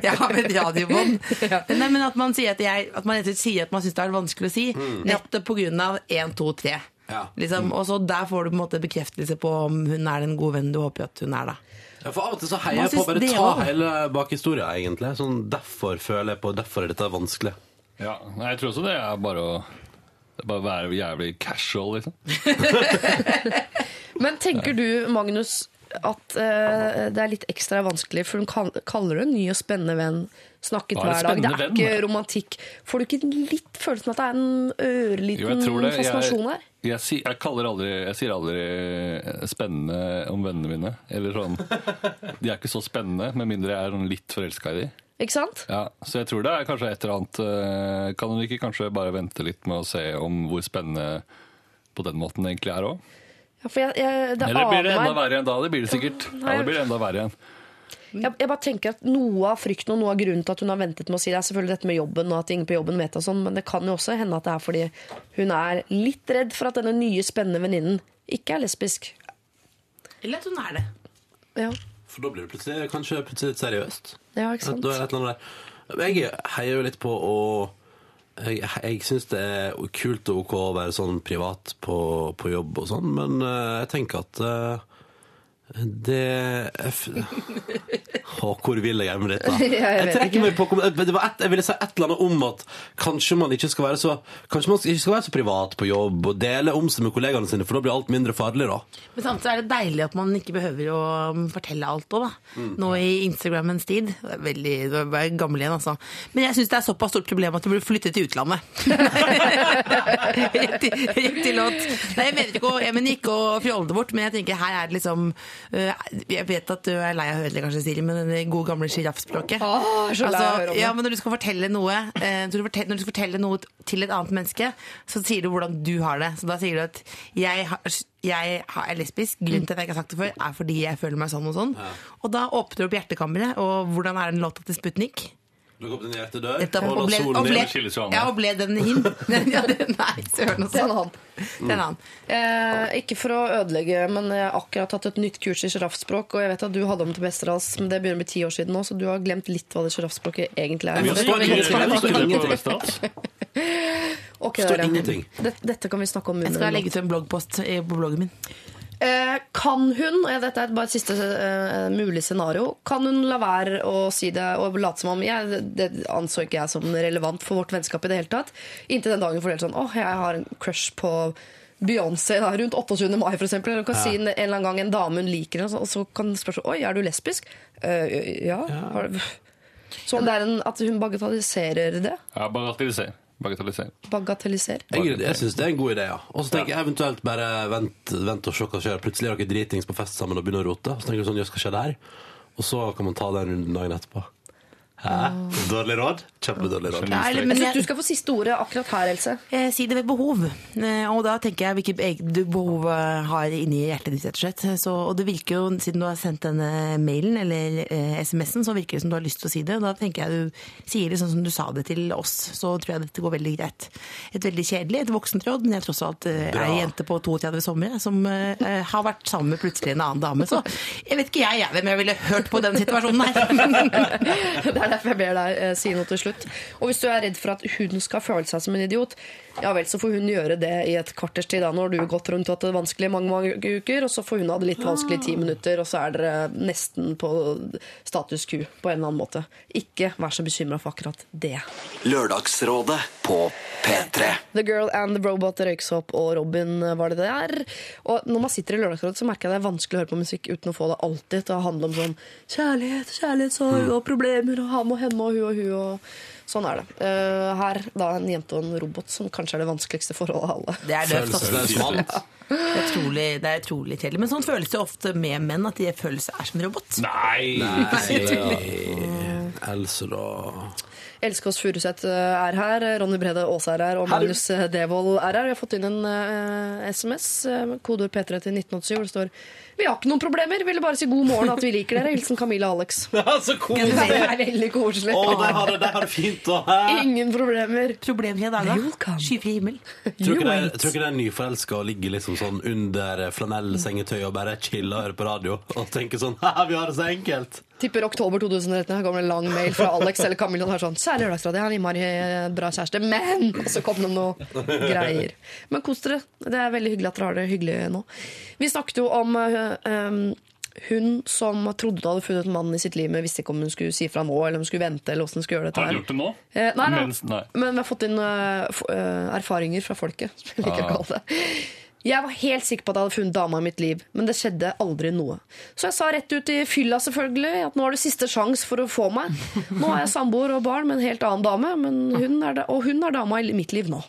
Ja, med et radiobånd. Nei, men at man sier at, jeg, at man sier at man syns det er vanskelig å si, nettopp på grunn av 1, 2, 3. Ja. Liksom. Og så der får du på en måte bekreftelse på om hun er den gode vennen du håper at hun er, da. Ja, for av og til så heier jeg på bare ta også? hele bakhistoria, egentlig. Sånn, derfor føler jeg på, derfor er dette vanskelig. Ja, jeg tror også det er bare å det er bare å være jævlig casual, liksom. Men tenker du, Magnus, at eh, det er litt ekstra vanskelig, for hun kall- kaller det en ny og spennende venn, snakket hver dag, det er ikke venn. romantikk. Får du ikke litt følelsen at det er en Jo, jeg ørliten tror det. fascinasjon Jeg, her? jeg, si- jeg, kaller aldri, jeg sier aldri eh, spennende om vennene mine. Eller sånn De er ikke så spennende, med mindre jeg er sånn litt forelska i dem. Ikke sant? Ja, så jeg tror det er kanskje et eller annet eh, Kan hun ikke kanskje bare vente litt med å se om hvor spennende på den måten det egentlig er òg? Ja, jeg, jeg, det Eller blir det enda verre igjen da? Det blir det sikkert. Ja, det blir det enda verre igjen. Jeg, jeg bare tenker at Noe av frykten og noe av grunnen til at hun har ventet med å si det, er selvfølgelig dette med jobben, og at ingen på jobben vet og sånn, men det kan jo også hende at det er fordi hun er litt redd for at denne nye, spennende venninnen ikke er lesbisk. Eller at hun er det. Ja, For da blir det plutselig, kanskje plutselig seriøst. Ja ikke sant? Det er et eller annet der. Jeg heier jo litt på å Jeg, jeg syns det er kult og ok å være sånn privat på, på jobb og sånn, men eh, jeg tenker at eh, det f- Å, hvor vil jeg med dette? Jeg trekker meg på det var et, Jeg ville si et eller annet om at kanskje man ikke skal være så Kanskje man ikke skal være så privat på jobb og dele om seg med kollegaene sine, for da blir alt mindre farlig, da. Men samtidig er det deilig at man ikke behøver å um, fortelle alt òg, da. Nå i Instagrammens tid. Det er veldig Du er gammel igjen, altså. Men jeg syns det er såpass stort problem at du burde flytte til utlandet. Rett låt. Nei, jeg mener ikke å, jeg mener ikke å fjolle det bort, men jeg tenker her er det liksom Jeg vet at du er lei av å høre det, kanskje, Siri, men det gode gamle sjiraffspråket. Åh, så lei å høre det. ja, men når du skal fortelle noe eh, når, du forteller, når du skal fortelle noe til et annet menneske, så sier du hvordan du har det. Så da sier du at jeg, har, jeg er lesbisk. Grunnen til at jeg ikke har sagt det før, er fordi jeg føler meg sånn og sånn. Og da åpner du opp hjertekammeret, og hvordan er den låta til Sputnik? Lukk opp din hjertedør, og og la solen og skilles jo an, ja, og ble den hin? ja, nei, søren også. Det er en annen. Det er en annen. Eh, ikke for å ødelegge, men jeg har akkurat tatt et nytt kurs i sjiraffspråk, og jeg vet at du hadde om til Westerdals, men det begynner å bli ti år siden nå, så du har glemt litt hva det sjiraffspråket egentlig er. Vi forstår ingenting. Dette, kan vi snakke om Jeg skal legge ut en bloggpost på bloggen min. Eh, kan hun, og dette er bare et siste uh, mulig scenario, kan hun la være å si det og late som om jeg, Det anså ikke jeg som relevant for vårt vennskap i det hele tatt. Inntil den dagen får delt sånn åh, jeg har en crush på Beyoncé da, rundt 28. mai. Eller hun kan si en, en eller annen gang en dame hun liker, og så, og så kan hun spørre sånn, oi, er du lesbisk? Uh, ja. Har, så om det er en, at hun bagatelliserer det? Ja, bagatelliser. Bagatelliser. Bagatelliserer. Jeg, jeg syns det er en god idé, ja. Og så tenker jeg eventuelt bare vent, vent og se hva skjer. Plutselig er dere dritings på fest sammen og begynner å rote. Så tenker du sånn, jøss, hva skjer der? Og så kan man ta den runden dagen etterpå. Hæ? Dårlig råd? Kjempedårlig råd. Ja, eller- men jeg- du skal få siste ordet akkurat her, Else. Eh, Si det ved behov. Eh, Og da tenker jeg hvilket eg- du behov eh, har inni hjertet ditt, rett og slett. Så, og det virker jo, siden du har sendt denne mailen, eller eh, SMS-en, så virker det som du har lyst til å si det. Og da tenker jeg du sier det sånn som du sa det til oss, så tror jeg dette går veldig greit. Et veldig kjedelig, et voksent råd, men jeg tross alt eh, er ei jente på 32 somre som eh, eh, har vært sammen med plutselig en annen dame. Så jeg vet ikke jeg, jeg hvem jeg ville hørt på den situasjonen her. Det er derfor jeg ber deg eh, si noe til slutt. Slutt. Og hvis du er redd for at hun skal føle seg som en idiot, ja vel, så får hun gjøre det i et kvarters tid. Da, når du har gått rundt og hatt det vanskelig i mange, mange uker, og så får hun ha det litt vanskelig i ti minutter, og så er dere nesten på status quo på en eller annen måte. Ikke vær så bekymra for akkurat det. Lørdagsrådet på P3. The Girl and the Robot, Røyksopp og Robin var det der. Og når man sitter i Lørdagsrådet, så merker jeg det er vanskelig å høre på musikk uten å få det alltid til å handle om sånn kjærlighet, kjærlighetssorg og problemer og ham og henne og hun og hun og Sånn er det. Uh, her da en jente og en robot, som kanskje er det vanskeligste forholdet av alle. Det er døvt. altså. Det er utrolig, det er utrolig kjedelig. Men sånn føles det ofte med menn, at de følelser er som en robot. Nei! Else, da. Kåss Furuseth eh, er her, Ronny Brede Aase er her, og Magnus eh, Devold er her. Vi har fått inn en uh, SMS, kodeord P3 til 1987, hvor det står Vi har ikke noen problemer, ville bare si god morgen at vi liker dere. Hilsen Camilla og Alex. så koselig! Det er veldig koselig. Å, de har det, de har det fint, å Hæ? Ingen problemer. Problemfrie dager. Skyfri himmel. Tror ikke, det- tror ikke det er nyforelska og ligger liksom sånn under flanellsengetøy og bare chiller og hører på radio og tenker sånn Haha, vi har det så enkelt! Tipper oktober 2013. Her kommer en lang mail fra Alex eller Camilla. og er sånn, Særlig lørdagsradio. Jeg har en innmari eh, bra kjæreste, men Og så kom det noe greier. Men kos dere. Det er veldig hyggelig at dere har det hyggelig nå. Vi snakket jo om eh, um, hun som trodde hun hadde funnet mannen i sitt liv, men visste ikke om hun skulle si fra nå, eller om hun skulle vente, eller hvordan hun skulle gjøre dette Har du gjort det nå? Eh, nei, nei. Mens- nei. Men vi har fått inn uh, erfaringer fra folket, som jeg liker å Ah. kalle det. Jeg var helt sikker på at jeg hadde funnet dama i mitt liv, men det skjedde aldri noe. Så jeg sa rett ut i fylla selvfølgelig at nå har du siste sjans for å få meg. Nå er jeg samboer og barn med en helt annen dame, men hun da, og hun er dama i mitt liv nå.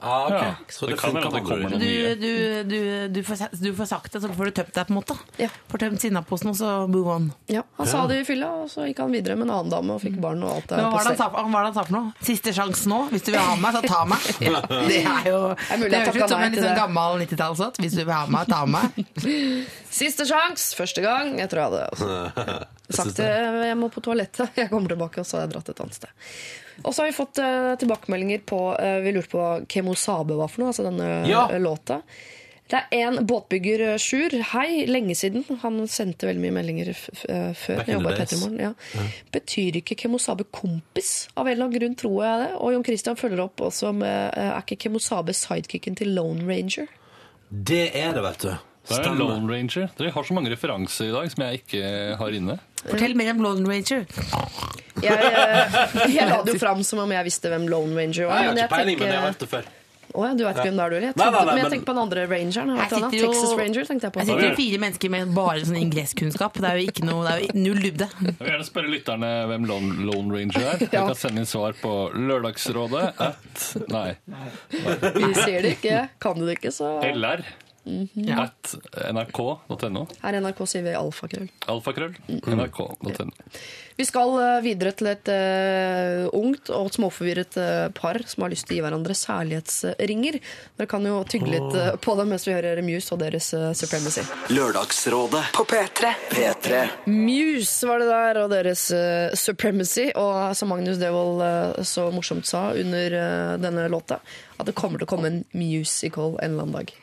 Ah, ok. Ja, Så det det kan funker det kommer noen Du, nye. du, du, du, får, du får sagt det, så får du tømt deg, på en måte. Ja. Får tømt sinnaposen, og så move on. Ja, Han sa det i fylla, og så gikk han videre med en annen dame og fikk barn. og alt det Men hva var det han sa, det for noe? Siste sjanse nå? Hvis du vil ha meg, så ta meg. Det er jo mulig Det høres ut som en sånn gammel 90-tallslåt. Hvis du vil ha meg, ta meg. Siste sjans, første gang. Jeg tror jeg hadde altså, sagt det. Jeg må på toalettet. Jeg kommer tilbake, og så har jeg dratt et annet sted. Og så har vi fått eh, tilbakemeldinger på eh, Vi lurte på hva Kemosabe var for noe, altså denne Ja. eh, låta. Det er en båtbygger, eh, Sjur. Hei, lenge siden. Han sendte veldig mye meldinger eh, før. Jeg jobbet i days. Petremorgen, ja. Betyr ikke Kemosabe kompis? Av en eller annen grunn tror jeg det. Og Jon Christian følger opp også med eh, Er ikke Kemosabe sidekicken til Lone Ranger? Det er det, vet du. Det er. Lone Ranger. Dere har så mange referanser i dag som jeg ikke har inne. Fortell mer om Lone Ranger. Jeg, jeg, jeg la det jo fram som om jeg visste hvem Lone Ranger var. Jeg har ikke peiling, men jeg har det før. Å ja, du vet ikke hvem det er, du heller? Jeg Nei, tenkte- nei, nei, Men jeg men- tenker på den andre rangeren. Texas Ranger, tenkte jeg på. Jeg sitter jo fire mennesker med bare sånn ingresskunnskap. Det er jo ikke noe, det er jo null dybde. Jeg vil gjerne spørre lytterne hvem Lone, Lone Ranger er. Dere Ja. kan sende inn svar på Lørdagsrådet at Nei. Vi ser det ikke. Kan du det ikke, så LR Mhm. at nrk.no. Her er NRK sier vi alfakrøll. Alfakrøll. Mhm. nrk.no. Vi skal eh, videre til et uh, ungt og småforvirret uh, par som har lyst til å gi hverandre særlighetsringer. Dere kan jo tygge litt uh, på dem mens vi hører Muse og deres Supremacy. Lørdagsrådet På P3. P3. Muse var det der, og deres Supremacy. Og som Magnus Devold så morsomt sa under denne låta, at det kommer til å komme en musical en eller annen dag.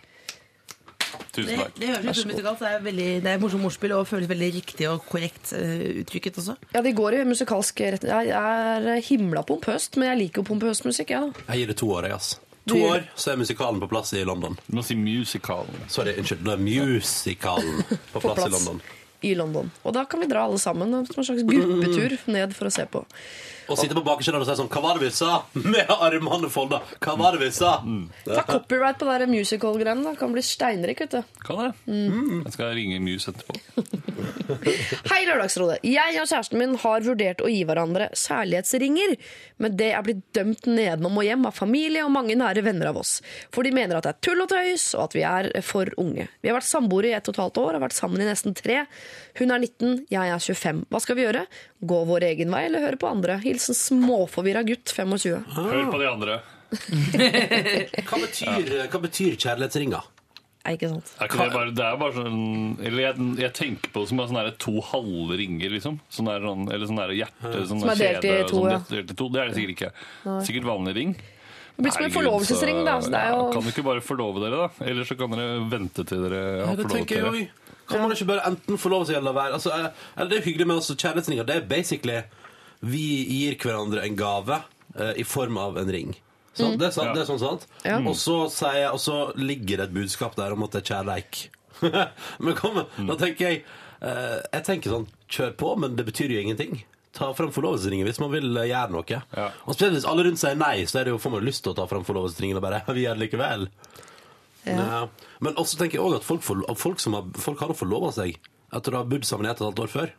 Tusen Det, takk. det høres ut som musikalt. Det er, veldig, det er morsomt ordspill og føles veldig riktig og korrekt eh, uttrykket også. Ja, de går i musikalsk retning. Jeg er himla pompøst, men jeg liker jo pompøs musikk, jeg, da. Jeg gir det to år, jeg, ass. To år, så er musikalen på plass i London. Du må si musical. Sorry, unnskyld. Det er musicalen på plass, i London. I London. Og da kan vi dra alle sammen som en slags gruppetur ned for å se på. Og sitte på bakerste og si sånn Hva var det vi sa? Med armene folda. Hva var det vi sa? Ta copyright på det der musical-greiene. da. Kan bli steinrik, vet du. Kan det? Mm. Jeg skal ringe Muse etterpå. Hei, Lørdagsrådet. Jeg og kjæresten min har vurdert å gi hverandre særlighetsringer, men det er blitt dømt nedenom og hjem av familie og mange nære venner av oss. For de mener at det er tull og tøys, og at vi er for unge. Vi har vært samboere i ett og et halvt år, har vært sammen i nesten tre. Hun er 19, jeg er 25. Hva skal vi gjøre? Gå vår egen vei eller høre på andre? Hilsen småforvirra gutt 25. Hør på de andre. Hva betyr, hva betyr kjærlighetsringa? Er ikke sant? Er ikke det, bare, det er bare sånn Eller jeg, jeg tenker på det som bare sånne her to halve ringer, liksom. Sånn der, sånn, eller sånn der hjerte sånn Som er delt i kjede, to, sånn ja. delt i to. Det er det sikkert ikke. Sikkert vanlig ring. Det blir som en forlovelsesring, da. Så det er ja, Kan du ikke bare forlove dere, da? Eller så kan dere vente til dere har Ja, forlovet dere. Kan man ikke bare enten forlove seg eller la være? Altså, eh, eller det er hyggelig med oss kjærlighetsringer. Det er basically Vi gir hverandre en gave eh, i form av en ring. Sant? Det, er sant, det er sånn sant? Og, så sier jeg, og så ligger det et budskap der om at det er kjærleik. men kom, da tenker jeg eh, Jeg tenker sånn, kjør på, men det betyr jo ingenting. Ta fram forlovelsesringen hvis man vil eh, gjøre noe. Ja. Og spesielt hvis alle rundt sier nei, så er det jo, får man lyst til å ta fram forlovelsesringen og bare Vi gjør det likevel. Ja. Men også tenker jeg også at folk, får, folk, som har, folk har forlova seg etter å ha bodd sammen i et og et halvt år før.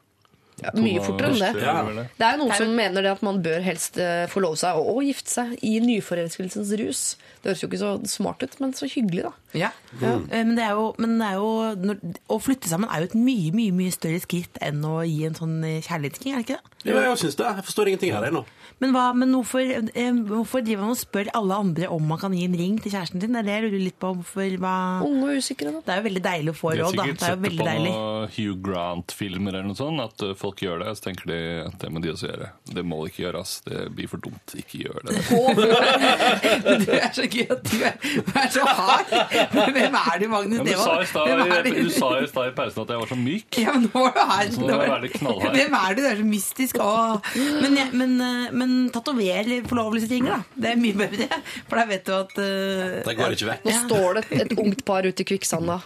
Ja, mye fortere enn det. Ja. Det er jo noen som mener det at man bør helst eh, forlove seg og, og gifte seg i nyforelskelsens rus. Det høres jo ikke så smart ut, men så hyggelig, da. Ja. Mm. Men, det er jo, men det er jo når, Å flytte sammen er jo et mye mye, mye større skritt enn å gi en sånn kjærlighetsking, er det ikke det? Jo, jeg syns det. Jeg forstår ingenting her, ennå. nå. Men, hva, men hvorfor, eh, hvorfor driver man og spør alle andre om man kan gi en ring til kjæresten sin? Det er det jeg lurer litt på. Hvorfor, hva... Unge og usikre, da. Det er jo veldig deilig å få har råd, da. sikkert Det er sett jo det veldig på noen Hugh Grant-filmer eller noe sånt, at uh, folk gjør det. Så tenker de at det må de også gjøre. Det må ikke gjøres. Det blir for dumt. Ikke gjør det. Du er så gøy at du er, du er så hard. Hvem er du, Magnus Men du sa i stad er i- du? du sa i stad i pausen at jeg var så myk. Ja, men nå var du her. Så nå er litt knallhard. Hvem er du? Du er så mystisk. Åh. Men, ja, men, eh, men tatover forlovelsesringer, da. Det er mye bedre. For da vet du at uh, Det går ikke vekk. Nå står det et, et ungt par ute i kvikksanda,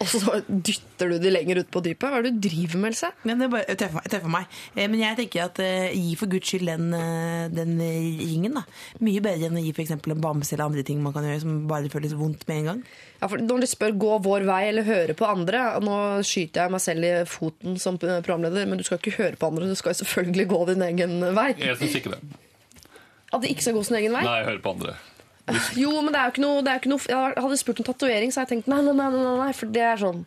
og så dytter du de lenger ut på dypet. Hva er det du driver med, Else? Men det er bare treffer, treffer meg. Eh, Men jeg tenker at uh, gi for guds skyld den, eh, den ringen. da. Mye bedre enn å gi f.eks. en bamse eller andre ting man kan gjøre som bare føles vondt med en gang. Ja, for når de spør 'gå vår vei' eller 'høre på andre' Nå skyter jeg meg selv i foten som programleder, men du skal ikke høre på andre. Du skal selvfølgelig gå din egen vei. Jeg syns ikke det. At de ikke skal gå sin egen vei? Nei, høre på andre. Jo, men det er jo ikke noe, det er jo ikke noe Jeg hadde spurt om tatovering, så hadde jeg tenkt nei, nei, nei, nei, nei, for det er sånn.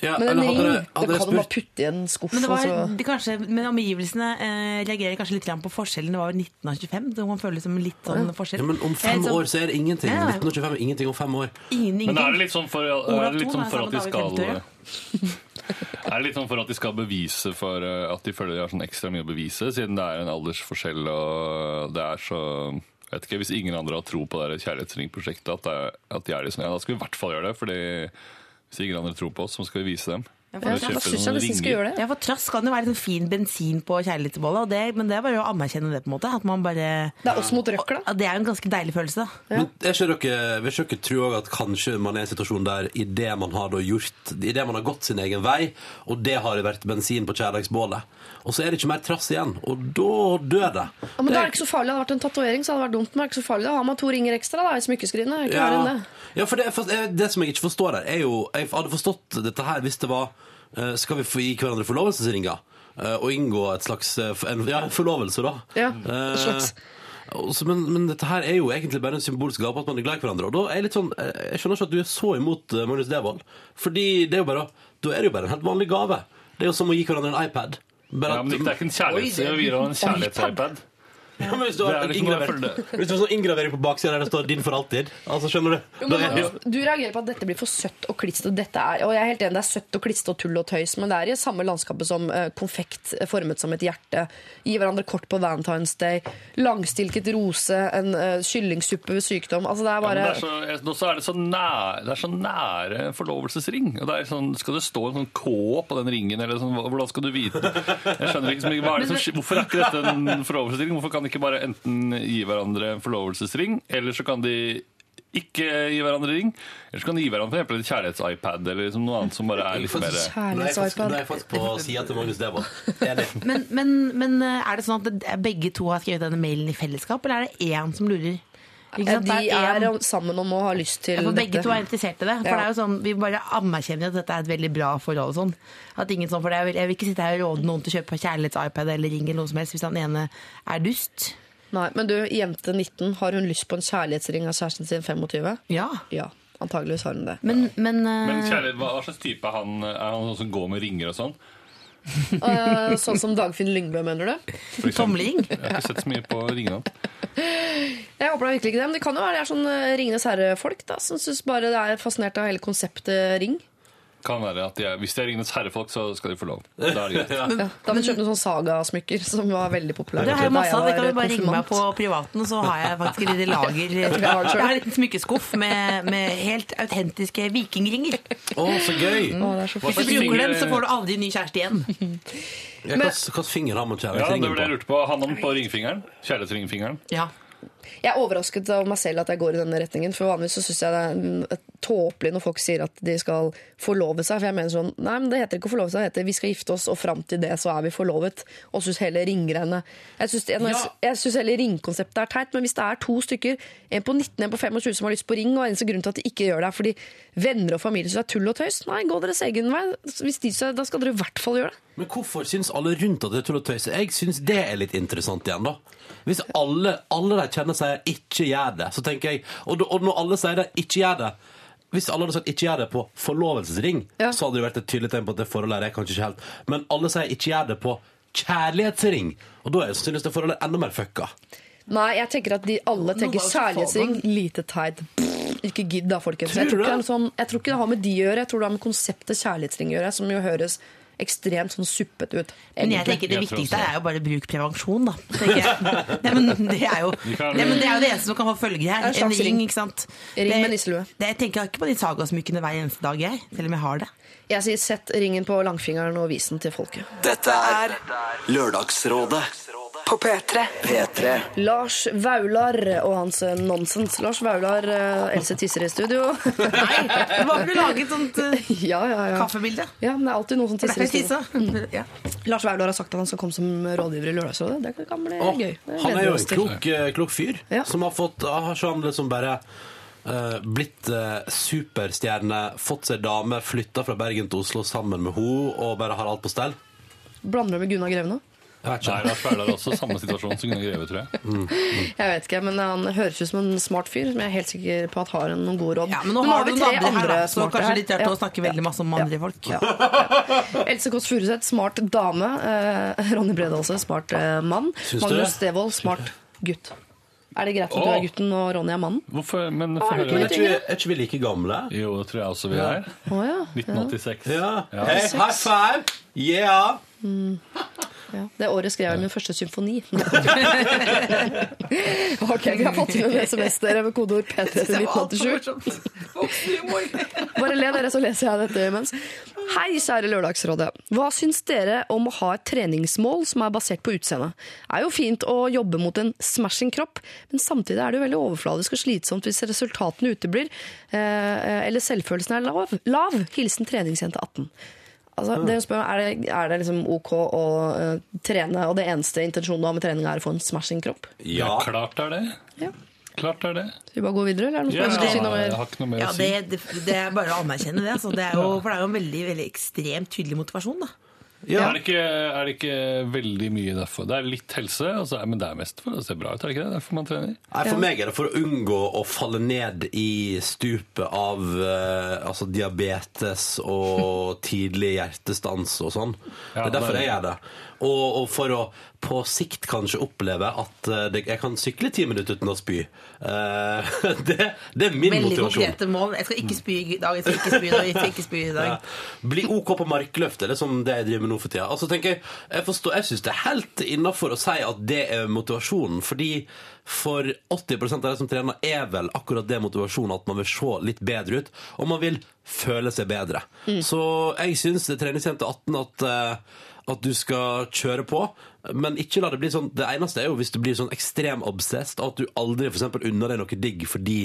Ja, Men en ring, hadde hadde det kan du bare spurt- putte i en skuff. Men, det var, det kanskje, men omgivelsene eh, reagerer kanskje litt på forskjellen. Det var jo 19 av 25, så man føler det som litt sånn forskjell. Ja, men om fem Eh, så- år så er det ingenting. Ja. 1925 er ingenting om fem år. Ingen, Men er det litt sånn for, er det litt sånn for at de skal Er det litt sånn for at de skal bevise for eh, at de føler de har sånn ekstra mye å bevise, siden det er en aldersforskjell og det er så vet ikke, Hvis ingen andre har tro på det kjærlighetsringprosjektet, at, det at de er liksom, ja, da skal vi i hvert fall gjøre det. fordi hvis ingen andre tror på oss, så skal vi vise dem. Ja, Ja, for, jeg, syns jeg skal gjøre det. ja, for trass kan jo være sånn fin bensin på kjærlighetsbålet, og det- men det er bare å anerkjenne det. på en måte At man bare Det er oss mot røkla. Ja, Det er jo en ganske deilig følelse. da Men er ikke dere, vil ikke dere tro at kanskje man er i en situasjon der idet man har da gjort Idet man har gått sin egen vei, og det har vært bensin på kjærlighetsbålet, og så er det ikke mer trass igjen, og da dør det. Ja, men da er det ikke så farlig. Det Hadde vært en tatovering, så hadde det vært dumt. Men det er ikke så farlig. Da har man to ringer ekstra da, i smykkeskrinet. Ja, det. ja for det, for det som jeg ikke forstår her, er jo Jeg hadde forstått dette her hvis det var eh, Skal vi gi hverandre forlovelsesringer? eh, Og inngå et slags eh, en, Ja, forlovelse, da. Ja, Eh, et slags. men, men dette her er jo egentlig bare en symbolsk gave på at man er glad i hverandre. Og da er jeg litt sånn eh, Jeg skjønner ikke at du er så imot eh, Magnus Devold. Fordi det er jo bare Da er det jo bare en helt vanlig gave. Det er jo som å gi hverandre en iPad. Bare Ja, men det er ikke en kjærlighets... Vi gir ham en kjærlighets-iPad. Ja, men hvis du har Det en liksom bare inngraver- for hvis du har sånn inngravering på baksida der det står 'din for alltid', altså skjønner du? Jo, Da men er det jo Magnus, Du reagerer på at dette blir for søtt og klissete. Dette er, og jeg er helt enig, det er søtt og klissete og tull og tøys, men det er i samme landskapet som eh, konfekt eh, formet som et hjerte. Gi hverandre kort på Valentine's Day. Langstilket rose. En uh, kyllingsuppe ved sykdom. Altså, det er Ja, men bare det er så, jeg- nå så er det så nære, det er så nære forlovelsesring. Og det er sånn, skal det stå en sånn K på den ringen? Eller sånn, hvordan skal du vite det? Jeg skjønner ikke så mye. Hva er det som, hvorfor er ikke dette en forlovelsesring? Hvorfor kan ikke bare enten gi hverandre en forlovelsesring, eller så kan de ikke gi hverandre ring? Eller så kan de gi hverandre for en kjærlighets-iPad eller liksom noe annet som bare er litt mer Nå er jeg faktisk, på sida til Magnus Devold. Men, men, men eh, er det sånn at begge to har skrevet denne mailen i fellesskap, eller er det én som lurer? Ikke sant? de er en- sammen om å ha lyst til Ja, for begge dette. to er interessert i det. For Ja. det er jo sånn, Vi bare anerkjenner at dette er et veldig bra forhold. og sånn. At ingen sånn, for det Jeg vil ikke sitte her og råde noen til å kjøpe kjærlighets-iPad eller ring eller noe som helst hvis han ene er dust. Nei, men du, jente 19, har hun lyst på en kjærlighetsring av kjæresten sin 25? Ja. Ja, antageligvis har hun det. Men, men, uh... Men kjærlighet, hva hva slags type er han? Er han sånn som går med ringer og sånn? Eh, sånn som Dagfinn Lyngbø, mener du? Tomling? Jeg har ikke sett så mye på ringene. Jeg håper da virkelig ikke det, men det kan jo være det er sånn eh, Ringenes herre-folk da, som syns bare det er fascinert av hele konseptet ring. Kan være at de er, hvis de er Ringenes herrefolk, så skal de få lov. Da er det greit. Ja. Da må vi kjøpt noen sånne sagasmykker som var veldig populære. Det har jeg masse av. Det kan du bare ringe meg på privaten, så har jeg faktisk et lite lager. Jeg har en liten smykkeskuff med, med helt autentiske vikingringer. Å, så gøy! Å, det er så Hvis du bruker dem, så får du aldri ny kjæreste igjen. Hvilken finger har man Ja, det kjærlighetsringen var det jeg på? lurte på. Han på ringfingeren. Kjærlighetsringfingeren. Ja. Jeg er overrasket av meg selv at jeg går i denne retningen. For vanligvis så syns jeg det er tåpelig når folk sier at de skal forlove seg. For jeg mener sånn Nei, men det heter ikke å forlove seg, det heter vi skal gifte oss, og fram til det så er vi forlovet. Og syns hele ringgreiene Jeg syns ja. hele ringkonseptet er teit, men hvis det er to stykker, en på 19 en på 25 som har lyst på ring, og eneste grunn til at de ikke gjør det, er fordi venner og familie syns det er tull og tøys, nei, gå deres egen vei. Hvis de, sier, da skal dere i hvert fall gjøre det. Men hvorfor syns alle rundt at det er tull og tøys? Jeg syns det er litt interessant igjen, da. Hvis alle, alle de kjenner sier 'ikke gjør det', så tenker jeg Og, og når alle sier det 'ikke gjør det' hvis alle hadde sagt 'ikke gjør det' på forlovelsesring, Ja. så hadde det vært et tydelig tegn på at det forholdet er kanskje ikke helt Men alle sier 'ikke gjør det' på kjærlighetsring, og da er sannsynligvis det forholdet enda mer fucka. Nei, jeg tenker at de alle tenker kjærlighetsring, lite teit. Ikke gidd da, folkens. Jeg tror, ikke er sånn, jeg tror ikke det har med de å gjøre, jeg tror det har med konseptet kjærlighetsring å gjøre, som jo høres ekstremt sånn suppete ut. Men jeg tenker det Jeg viktigste er jo bare bruk prevensjon, da. Nei, men det er jo Nei, men det er jo det eneste som kan få følger her. Er en En ring, ring. ikke sant. Ring med nisselue. det- Jeg tenker ikke på de sagasmykkene hver eneste dag, jeg. Selv om jeg har det. Jeg sier sett ringen på langfingeren og vis den til folket. Dette er Lørdagsrådet På P3. P3. Lars Vaular og hans eh, nonsens. Lars Vaular, eh, Else tisser i studio. Nei, det var du laget lage et sånt uh, ja, ja, ja. kaffebilde. Ja, men det er alltid noen som tisser i studio. Mm. Ja. Lars Vaular har sagt at han skal komme som rådgiver i Lørdagsrådet. Det kan bli oh, gøy. Det han er jo en klok, klok fyr Ja. som har fått Har ikke han liksom bare Uh, blitt uh, superstjerne, fått seg dame, flytta fra Bergen til Oslo sammen med henne og bare har alt på stell? Blander du med Gunnar Greve nå? Vaular er også samme situasjon som Gunnar Greve, tror jeg. Jeg vet ikke, men Han høres ut som en smart fyr, som jeg er helt sikker på at har noen gode råd. Ja, men nå Men har du noen andre her, da, så kanskje litt rart Ja. å snakke veldig masse om andre folk. Else Kåss Furuseth, smart dame. Eh, Ronny Brede også, smart eh, mann. Magnus? Devold, smart gutt. Er det greit at du er gutten og Ronny er mannen? Hvorfor? Men få er er ikke, vi, er ikke vi like gamle? Jo, det tror jeg også vi er. Å ja. 1986. Ja. Ja. Hey, high five! Yeah! Ja. Det året skrev jeg min første symfoni. ok, vi har fått inn en SMS dere med kodeord P3 1987. Bare le dere, så leser jeg dette imens. Hei, kjære Lørdagsrådet. Hva syns dere om å ha et treningsmål som er basert på utseende? Det er jo fint å jobbe mot en smashing kropp, men samtidig er det jo veldig overfladisk og slitsomt hvis resultatene uteblir, eh, eller selvfølelsen er lav. lav. Hilsen treningsjente 18. Altså, det å spørre, er, det, er det liksom ok å uh, trene, og det eneste intensjonen du har med trening er å få en smashing kropp? Ja, Ja. klart er det. Ja. Klart er det. Skal vi bare gå videre, eller er det noe Ja, si noe jeg har ikke noe mer Ja, å si. det, det, det er bare å anerkjenne det. Altså. det er jo, for det er jo en veldig, veldig ekstremt tydelig motivasjon. da. Er, det ikke, er det ikke veldig mye derfor? Det er litt helse, altså, men det er mest for å se bra ut. er det ikke det? Derfor man trener. Nei, For meg er det for å unngå å falle ned i stupet av eh, altså diabetes og tidlig hjertestans og sånn. Ja, det er derfor det er- jeg gjør det. Og, og for å på sikt kanskje oppleve at eh, det, jeg kan sykle ti minutter uten å spy. Uh, det, det er min Veldig motivasjon. konkrete mål. Jeg skal ikke spy i dag, jeg skal ikke spy i dag. Jeg skal ikke spy i dag. Ja. Bli OK på markløft, det er liksom det jeg driver med nå for tida. Altså, tenker jeg jeg, forstår- jeg syns det er helt innafor å si at det er motivasjonen, fordi for 80% av de som trener, er vel akkurat det motivasjonen at man vil se litt bedre ut, og man vil føle seg bedre. Så jeg syns treningsjente 18 at eh, at du skal kjøre på, men ikke la det bli sånn Det eneste er jo hvis du blir sånn ekstrem obsessed, at du aldri for eksempel unner deg noe digg fordi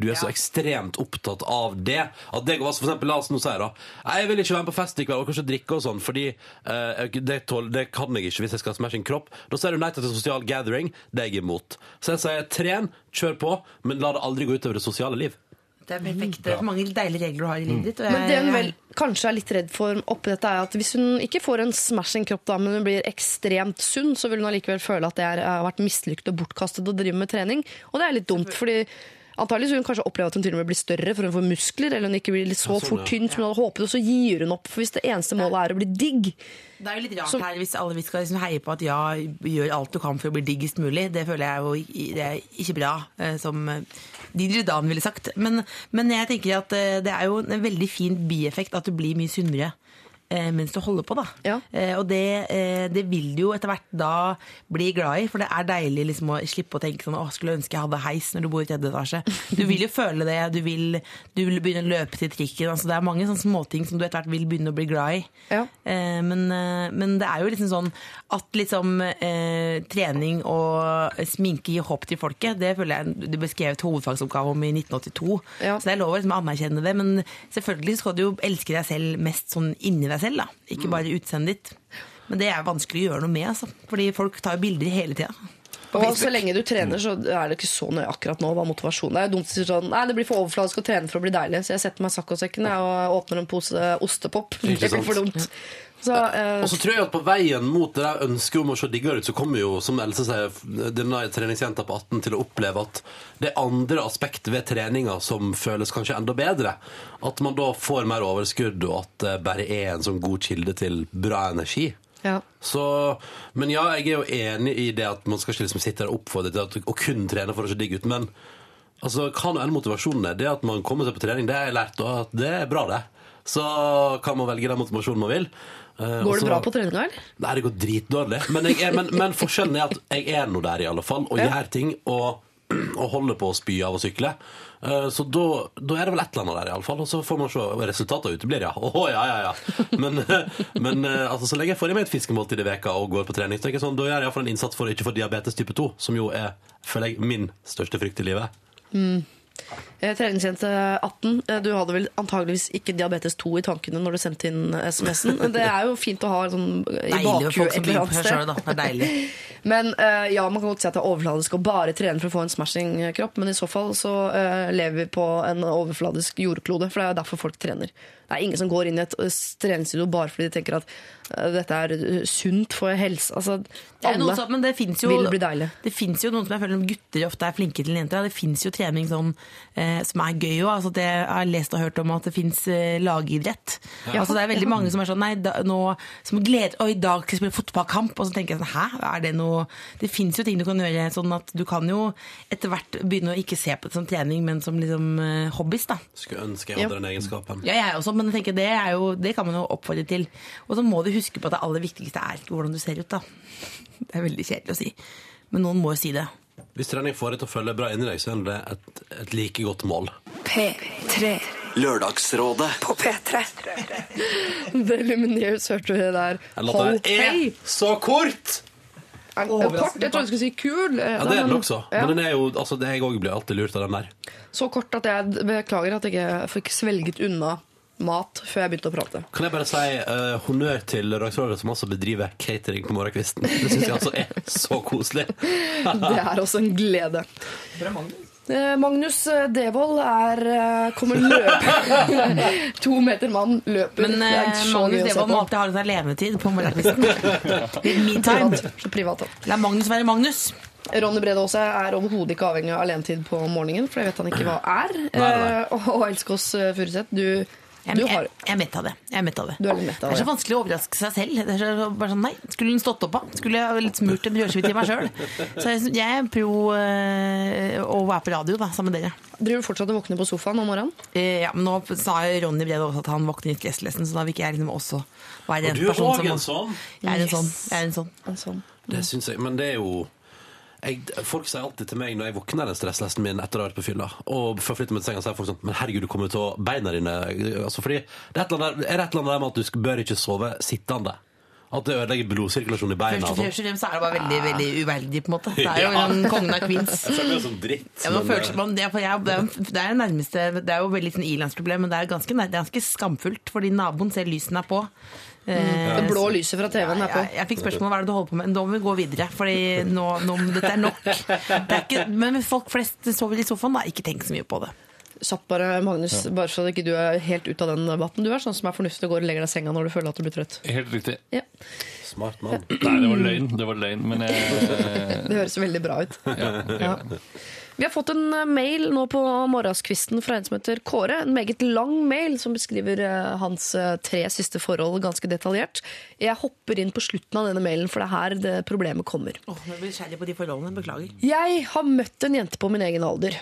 du er så ekstremt opptatt av det. At det går altså for eksempel, La oss nå si da Jeg vil ikke være med på fest i kveld og kanskje drikke og sånn, fordi uh, det, tål, det kan jeg ikke hvis jeg skal smashe en kropp. Da sier du nei til sosial gathering. Det er jeg imot. Så jeg sier tren, kjør på, men la det aldri gå utover det sosiale liv. Det er perfekt. Det er mange deilige regler du har i livet ditt. og jeg- Men det hun vel kanskje er litt redd for oppi dette, er at hvis hun ikke får en smashing kropp, da, men hun blir ekstremt sunn, så vil hun allikevel føle at det er, har vært mislykket og bortkastet å drive med trening. Og det er litt dumt, fordi Antagelig så vil hun kanskje oppleve at hun til og med blir større, for hun får muskler, eller hun ikke blir så sånn, fort ja. tynn som hun hadde håpet, og så gir hun opp. For hvis det eneste målet er å bli digg Det er jo litt rart så, her hvis alle vi skal liksom heie på at ja, gjør alt du kan for å bli diggest mulig. Det føler jeg jo det er ikke bra, eh, som eh, Didri Dan ville sagt. Men, men jeg tenker at eh, det er jo en veldig fin bieffekt at du blir mye sunnere. Eh, Mens du holder på, da. Ja. Eh, og det, eh, det vil du jo etter hvert da bli glad i, for det er deilig liksom å slippe å tenke sånn Å, skulle ønske jeg hadde heis når du bor i tredje etasje. Du vil jo føle det, du vil, du vil begynne å løpe til trikken. Altså, det er mange sånne småting som du etter hvert vil begynne å bli glad i. Ja. Eh, men, men det er jo liksom sånn at liksom eh, trening og sminke gir håp til folket, det føler jeg du beskrev et hovedfagsoppgave om i 1982. Ja. Så det er lov å liksom anerkjenne det, men selvfølgelig skal du jo elske deg selv mest sånn inni deg selv, da. Ikke bare utseendet ditt. Men det er vanskelig å gjøre noe med, altså. Fordi folk tar jo bilder hele tida. Og så lenge du trener, så er det ikke så nøye akkurat nå hva motivasjonen er. Det er dumt å si sånn Nei, det blir for overfladisk å trene for å bli deilig, så jeg setter meg i saccosekken og åpner en pose ostepop. Det blir for dumt. Så, eh, Og så tror jeg at på veien mot det der ønsket om å se diggere ut, så kommer jo, som Else sier, denne treningsjenta på 18 til å oppleve at det er andre aspekt ved treninga som føles kanskje enda bedre. At man da får mer overskudd, og at det bare er en sånn god kilde til bra energi. ja. Så, men ja, jeg er jo enig i det at man skal ikke liksom sitte der og oppfordre til å kun trene for å se digg ut. Men altså, hva nå enn motivasjonen er, det at man kommer seg på trening, det har jeg lært, og det er bra, det. Så kan man velge den motivasjonen man vil. Eh, Går det så- bra på treninga, eller? Nei, det går dritdårlig. Men, er, men, men forskjellen er at jeg er nå der, i alle fall, og Ja. gjør ting. Og, og holder på å spy av å sykle. Eh, Så da, da er det vel et eller annet der, i alle fall. Og så får man se. Resultatet uteblir, ja. Åh, ja, ja, ja. Men, men eh, altså, så lenge jeg får i meg et fiskemåltid i veka og går på trening, så tenker jeg sånn, da gjør jeg iallfall en innsats for å ikke få diabetes type 2, som jo er, føler jeg, min største frykt i livet. Eh, Treningsjente 18, eh, du hadde vel antageligvis ikke diabetes 2 i tankene når du sendte inn SMS-en. Det er jo fint å ha sånn i bakhuet et eller annet sted. Det er deilig. Men eh, ja, man kan godt si at det er overfladisk å bare trene for å få en smashing-kropp, men i så fall så eh, lever vi på en overfladisk jordklode, for det er derfor folk trener. Det er ingen som går inn i et eh, treningsstudio bare fordi de tenker at eh, dette er eh, sunt for helse. Altså, alle men det jo, vil bli deilig. Det finnes jo noen som jeg føler gutter ofte er flinke til jenter. Det finnes jo trening sånn, eh, som er gøy òg. Altså, jeg har lest og hørt om at det finnes lagidrett. lagidrett. Altså, det er veldig mange som er sånn Nei, da, nå, som gleder Og i dag skal jeg spille fotballkamp. Og så tenker jeg sånn Hæ, er det noe Det fins jo ting du kan gjøre sånn at du kan jo etter hvert begynne å ikke se på det som trening, men som liksom eh, hobbies, da. Skulle ønske jeg hadde den egenskapen. Ja, jeg også, men jeg tenker det, er jo, det kan man jo oppfordre til. Og så må du huske på at det aller viktigste er ikke hvordan du ser ut, da. Det er veldig kjedelig å si. Men noen må jo si det. Hvis trening får deg til å føle bra inni deg, så er det et, et like godt mål. P3 Lørdagsrådet. på P3. The Lumineers hørte vi der. Hold hei! så kort! Den kort? Jeg trodde du skulle si kul. Ja, det er den også. Ja. Men den er jo, altså, det, jeg òg blir alltid lurt av den der. Så kort at jeg beklager at jeg ikke fikk svelget unna mat før jeg begynte å prate. Kan jeg bare si uh, honnør til Lørdagsrådet, som også bedriver catering på morgenkvisten. Det syns jeg altså er så koselig. Det er også en glede. Eh, Magnus eh, Devold er eh, kommer løpende. to meter mann løper. Men eh, Magnus Devold må alltid ha litt levetid på morgenkvisten. Me time. Privat, privat. La Magnus være Magnus. Ronny Brede Aase er overhodet ikke avhengig av alenetid på morgenen, for det vet han ikke hva er. Nei, nei. Eh, Og Elskås Furuseth, du, Jeg, du jeg, har jeg er mett av det. Jeg er mett av det. Du er litt mett av det er så vanskelig å overraske seg selv. Det er så, bare sånn, nei, Skulle den stått opp av? Skulle jeg ha litt smurt en brødskive til meg sjøl? Så jeg, jeg er pro eh, å være på radio da, sammen med dere. Driver du fortsatt og våkner på sofaen om morgenen? Eh, ja, men Nå sa Ronny Brede også at han våkner i stresslesen, så da vil ikke jeg liksom også være Og en du er person òg som en sånn. Jeg er en sånn. Jeg er en sånn. En sånn. Det syns jeg. Men det er jo jeg, Folk sier alltid til meg når jeg våkner den stresslesten min etter å ha vært på fylla, og forflytter meg til senga, sier folk sånn Men herregud, du kommer til å beina dine altså, fordi det er, et eller annet, er det et eller annet der med at du skal, bør ikke sove sittende? At det ødelegger blodsirkulasjonen i beina? Først og og sånn. fremst er det bare veldig veldig uverdig, på en måte. Det er jo Ja. en kongen av queens. Jeg føler meg som dritt. Ja, men man, det, er, jeg, det, er, nærmeste Det er jo veldig sånn ilandsproblem, men det er ganske, det er ganske skamfullt, fordi naboen ser lysene er på. Eh, Det blå lyset fra TV-en er på. jeg, jeg fikk spørsmål hva er det du holder på med. Nå må vi gå videre, for nå, nå, dette er nok. Det er ikke, men folk flest sover i sofaen, da, ikke tenk så mye på det. Kjapt bare, Magnus, bare så ikke du er helt ute av den debatten. Du er sånn som er fornuftig og går og legger deg i senga når du føler at du blir trøtt. Helt riktig. Ja, Smart mann. Nei, det var løgn. Det var løgn, men jeg Det høres veldig bra ut. ja, Ja. Vi har fått en eh, mail nå på morgenskvisten fra en som heter Kåre. En meget lang mail som beskriver eh, hans eh, tre siste forhold ganske detaljert. Jeg hopper inn på slutten av denne mailen, for det er her det problemet kommer. Åh, jeg blir kjærlig på de forholdene. Beklager. Jeg har møtt en jente på min egen alder.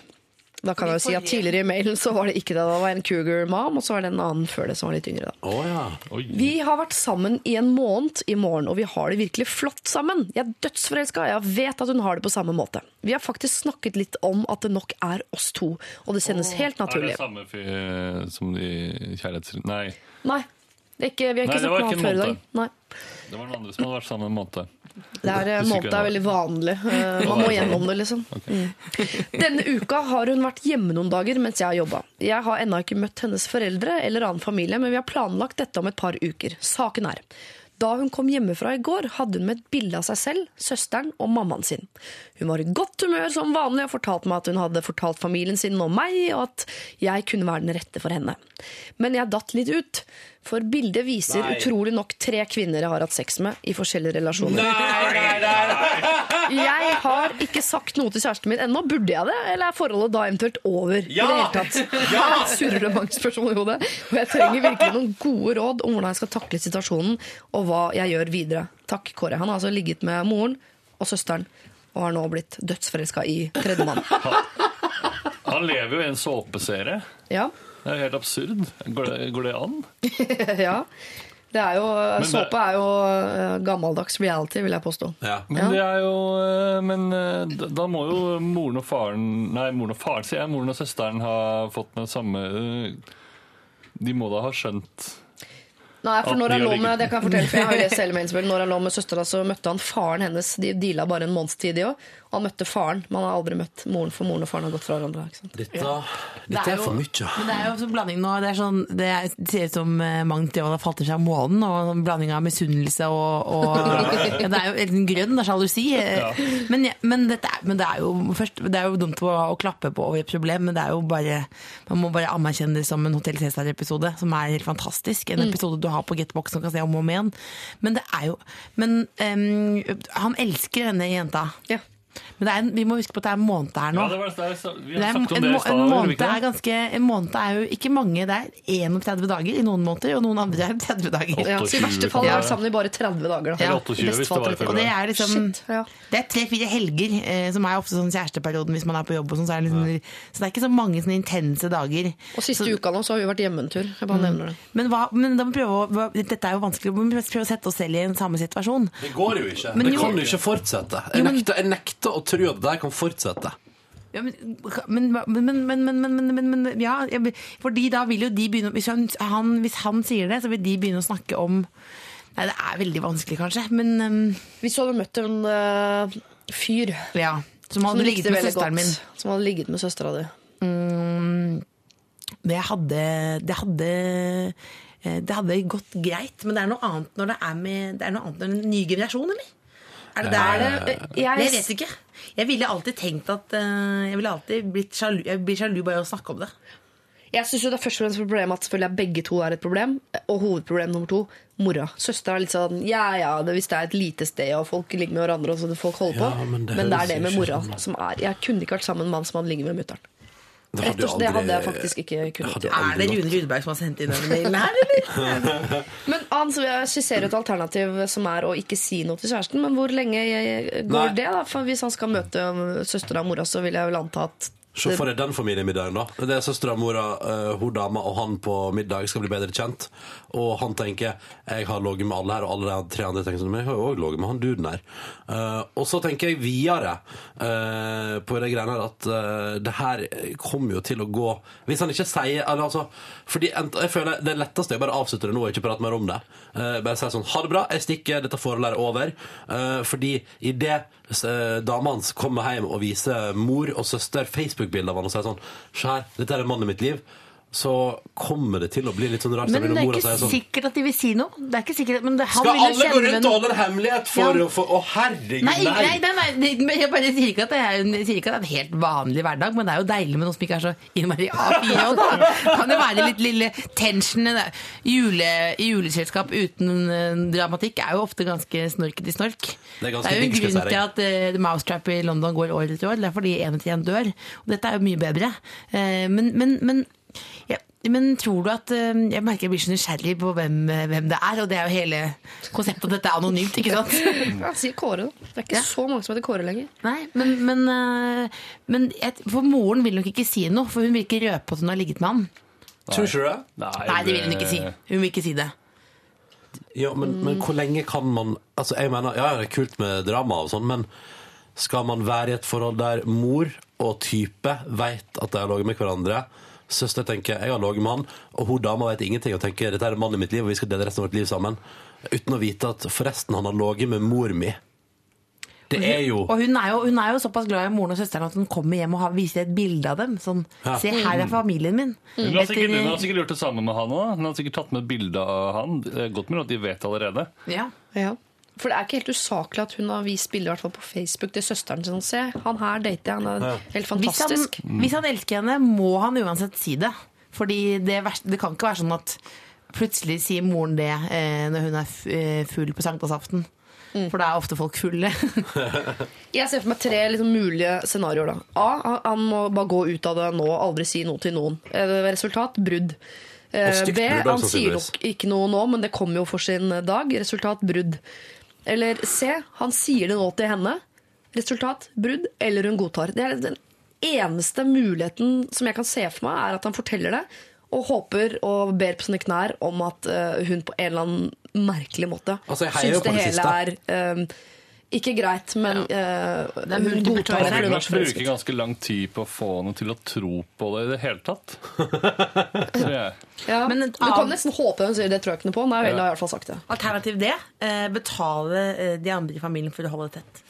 Da kan jeg jo si at Tidligere i mailen så var det ikke det. Da var jeg en cougar mom, og så var det en annen før det som var litt yngre. da. Oh, ja. Oi. Vi har vært sammen i en måned i morgen, og vi har det virkelig flott sammen. Jeg er dødsforelska, jeg vet at hun har det på samme måte. Vi har faktisk snakket litt om at det nok er oss to, og det kjennes helt naturlig. Er det samme som de kjærlighets... Nei, Nei, det ikke, vi har Nei, ikke det var snakket ikke han en før i dag. Nei. det var den andre som hadde vært sammen en måned. Det er, eh, Husker måned ikke er hva. veldig vanlig. Eh, Man må gjennom det, liksom. Mm. Denne uka har hun vært hjemme noen dager mens jeg har jobba. Jeg har ennå ikke møtt hennes foreldre eller annen familie, men vi har planlagt dette om et par uker. Saken er da hun kom hjemmefra i går, hadde hun med et bilde av seg selv, søsteren og mammaen sin. Hun var i godt humør som vanlig og fortalte meg at hun hadde fortalt familien sin om meg, og at jeg kunne være den rette for henne. Men jeg datt litt ut, for bildet viser utrolig nok tre kvinner jeg har hatt sex med i forskjellige relasjoner. Nei, nei, Jeg har ikke sagt noe til kjæresten min ennå. Burde jeg det, eller er forholdet da eventuelt over? I det hele tatt. Her surrer det mange spørsmål i hodet. Og jeg trenger virkelig noen gode råd om hvordan jeg skal takle situasjonen, og hva jeg gjør videre. Takk, Kåre. Han har altså ligget med moren og søsteren, og har nå blitt dødsforelska i tredjemann. Han lever jo i en såpeserie. Ja. Det er helt absurd. Går det, går det an? ja. Det er jo, det- såpe er jo eh, gammeldags reality, vil jeg påstå. ja. Men det er jo eh, Men eh, da må jo moren og faren Nei, moren og faren, sier jeg. Moren og søsteren ha fått den samme De må da ha skjønt Nei, for når han lå med det kan jeg fortelle, for jeg har jo lest hele. Når han lå med søstera, så møtte han faren hennes. De deala bare en måneds tid, de òg. Han møtte faren, Man har aldri møtt moren, for moren og faren har gått fra hverandre. Ikke sant? Dette, Det dette er jo- for mye. Men det er jo sånn blanding nå. Det, er sånn, det, er, ser ut som mangt i år har falt til seg om månen. Og en blanding av misunnelse og, og ja, Det er jo en grønn, det er sjalusi. Ja. Men, ja, men, dette er, men det er jo først, Det er jo dumt å, å klappe på over et problem, men det er jo bare man må bare anerkjenne det som en Hotell Cæsar-episode, som er helt fantastisk. En episode du har på Getbox som kan se om og om igjen. Men det er jo Men um, han elsker denne jenta. Ja. Men det er, en- vi må huske på at det er en måned her nå. Ja, det var, det er, vi Det har er, en, det i stad. en, gjorde måned er ganske, en måned er jo ikke mange. Det er 31 dager i noen måneder, og noen andre er 30 dager. Ja, så I verste fall er det vi sammen i bare 30 dager. Da. Ja. Eller 28 I hvis det var i 30. Og det er liksom Shit, ja. Det er tre-fire helger, eh, som er ofte sånn kjæresteperioden hvis man er på jobb. og sånn, så, er det liksom, så det er ikke så mange sånne intense dager. Og siste uka nå så har vi vært hjemme en tur. Jeg bare nevner det. Men, hva, men da må prøve å, hva, dette er jo vanskelig, vi må prøve å sette oss selv i en samme situasjon. Det går jo ikke. Men det kan jo ikke fortsette. Jeg nekter, jeg nekter å tro at det der kan fortsette. Ja, men, men, men, men, men, men, Ja, fordi da vil jo de begynne hvis han, hvis han sier det, så vil de begynne å snakke om Nei, det er veldig vanskelig, kanskje, men um, Hvis du hadde møtt en uh, fyr ja, som, hadde som, ligget med søsteren min Som hadde ligget med søstera di mm, det, hadde, det hadde Det hadde gått greit, men det er noe annet når det er med Det er noe annet når en ny generasjon, eller? Er det der det Jeg, jeg vet ikke. Jeg ville alltid tenkt at uh, Jeg ville alltid blitt sjalu Jeg blir sjalu bare av å snakke om det. Jeg synes jo det er først og fremst problemet at selvfølgelig er begge to er et problem. Og hovedproblem nummer to mora. Søster er litt sånn ja ja, det, hvis det er et lite sted og folk ligger med hverandre, og så folk holder på. Ja, men men, det det, er det med mora sånn som er Jeg kunne ikke vært sammen med en mann som hadde ligget med mutter'n. Det Rett og slett, det hadde jeg faktisk ikke kunnet. Er det Rune Rudberg som har sendt inn denne mailen her, eller? Men han skisserer et alternativ som er å ikke si noe til kjæresten. Men hvor lenge går Nei. det? da? For Hvis han skal møte søstera og mora, så vil jeg vel anta at Se for deg den familiemiddagen, da. Det er søstera, mora, uh, hun dama og han på middag skal bli bedre kjent. Og han tenker jeg har ligget med alle her, og alle de tre andre tenker sånn Men jeg har jo òg ligget med han duden her. Uh, og så tenker jeg videre uh, på det greiene her at uh, det her kommer jo til å gå Hvis han ikke sier eller, altså, Fordi jeg føler Det letteste er bare å avslutte det nå og ikke prate mer om det. Bare si sånn Ha det bra, jeg stikker, dette forholdet er over. Fordi idet uh, dama hans kommer hjem og viser mor og søster Facebook-bilder av han og sier sånn Se her, dette er mannen i mitt liv. Så kommer det til å bli litt sånn rart. Men det er ikke sier sånn sikkert at de vil si noe. Det er ikke sikkert, men det, han Skal alle gå rundt og holde en hemmelighet for Ja. å få Å, herregud, Nei, nei! nei, nei, nei, men jeg bare sier ikke, at det er, sier ikke at det er en helt vanlig hverdag, men det er jo deilig med noe som ikke er så innmari A4. Og da kan det være litt lille tension. Det. Jule, juleselskap uten eh, dramatikk er jo ofte ganske snork i snork. Det er ganske jo en digg, skal jeg grunn til at uh, Mousetrap i London går år etter år. Det er fordi en etter en dør. Og dette er jo mye bedre. Uh, men, men, men ja, men tror du at eh, Jeg merker jeg blir så nysgjerrig på hvem, hvem det er, og det er jo hele konseptet at dette er anonymt, ikke sant? Ja, sier Kåre, da. Det er ikke Ja. så mange som heter Kåre lenger. Nei, men, men, eh, men jeg, For moren vil nok ikke si noe, for hun vil ikke røpe at hun har ligget med han. Tror ikke du det? Nei, det vil hun ikke si. Hun vil ikke si det. Ja, men, men hvor lenge kan man Altså, jeg mener, ja, det er kult med drama og sånn, men skal man være i et forhold der mor og type vet at de har ligget med hverandre? Søster tenker jeg har ligget med han, og hun dama vet ingenting og tenker dette er mannen i mitt liv, og vi skal dele resten av vårt liv sammen. Uten å vite at forresten han har ligget med mor mi. Det er jo Og hun er jo, hun er jo såpass glad i moren og søsteren at hun kommer hjem og har, viser et bilde av dem. Sånn, Ja. se her er familien min. Hun har, sikkert, hun har sikkert gjort det samme med han òg. Hun har sikkert tatt med et bilde av han. Det er godt mulig at de vet allerede. ja. Ja. For det er ikke helt usaklig at hun har vist bilder hvert fall på Facebook til søsteren sin. Se, han her dater jeg, han er helt Hvis han, fantastisk. hvis han elsker henne, må han uansett si det. Fordi det, det kan ikke være sånn at plutselig sier moren det eh, når hun er eh, full på sankthansaften. For da er ofte folk fulle. Jeg ser for meg tre liksom, mulige scenarioer. Da. A. han- må bare gå ut av det nå og aldri si noe til noen. Eh, Resultat brudd. Eh, stygt B. Han sier nok ikke noe nå, men det kommer jo for sin dag. Resultat brudd. Eller C. Han sier det nå til henne. Resultat brudd. Eller hun godtar. Det er den eneste muligheten som jeg kan se for meg, er at han forteller det. Og håper og ber på sine knær om at eh, hun på en eller annen merkelig måte Altså, syns det hele siste. er eh, ikke greit, men ja. uh, hun godtar det. hun er bruker ganske lang tid på å få henne til å tro på det i det hele tatt. Tror jeg. Ja. Men du kan nesten håpe hun sier det tror jeg ikke noe på. Nei vel, da har jeg i hvert fall sagt det. Alternativ D. Eh, betale eh, de andre i familien for å holde det tett.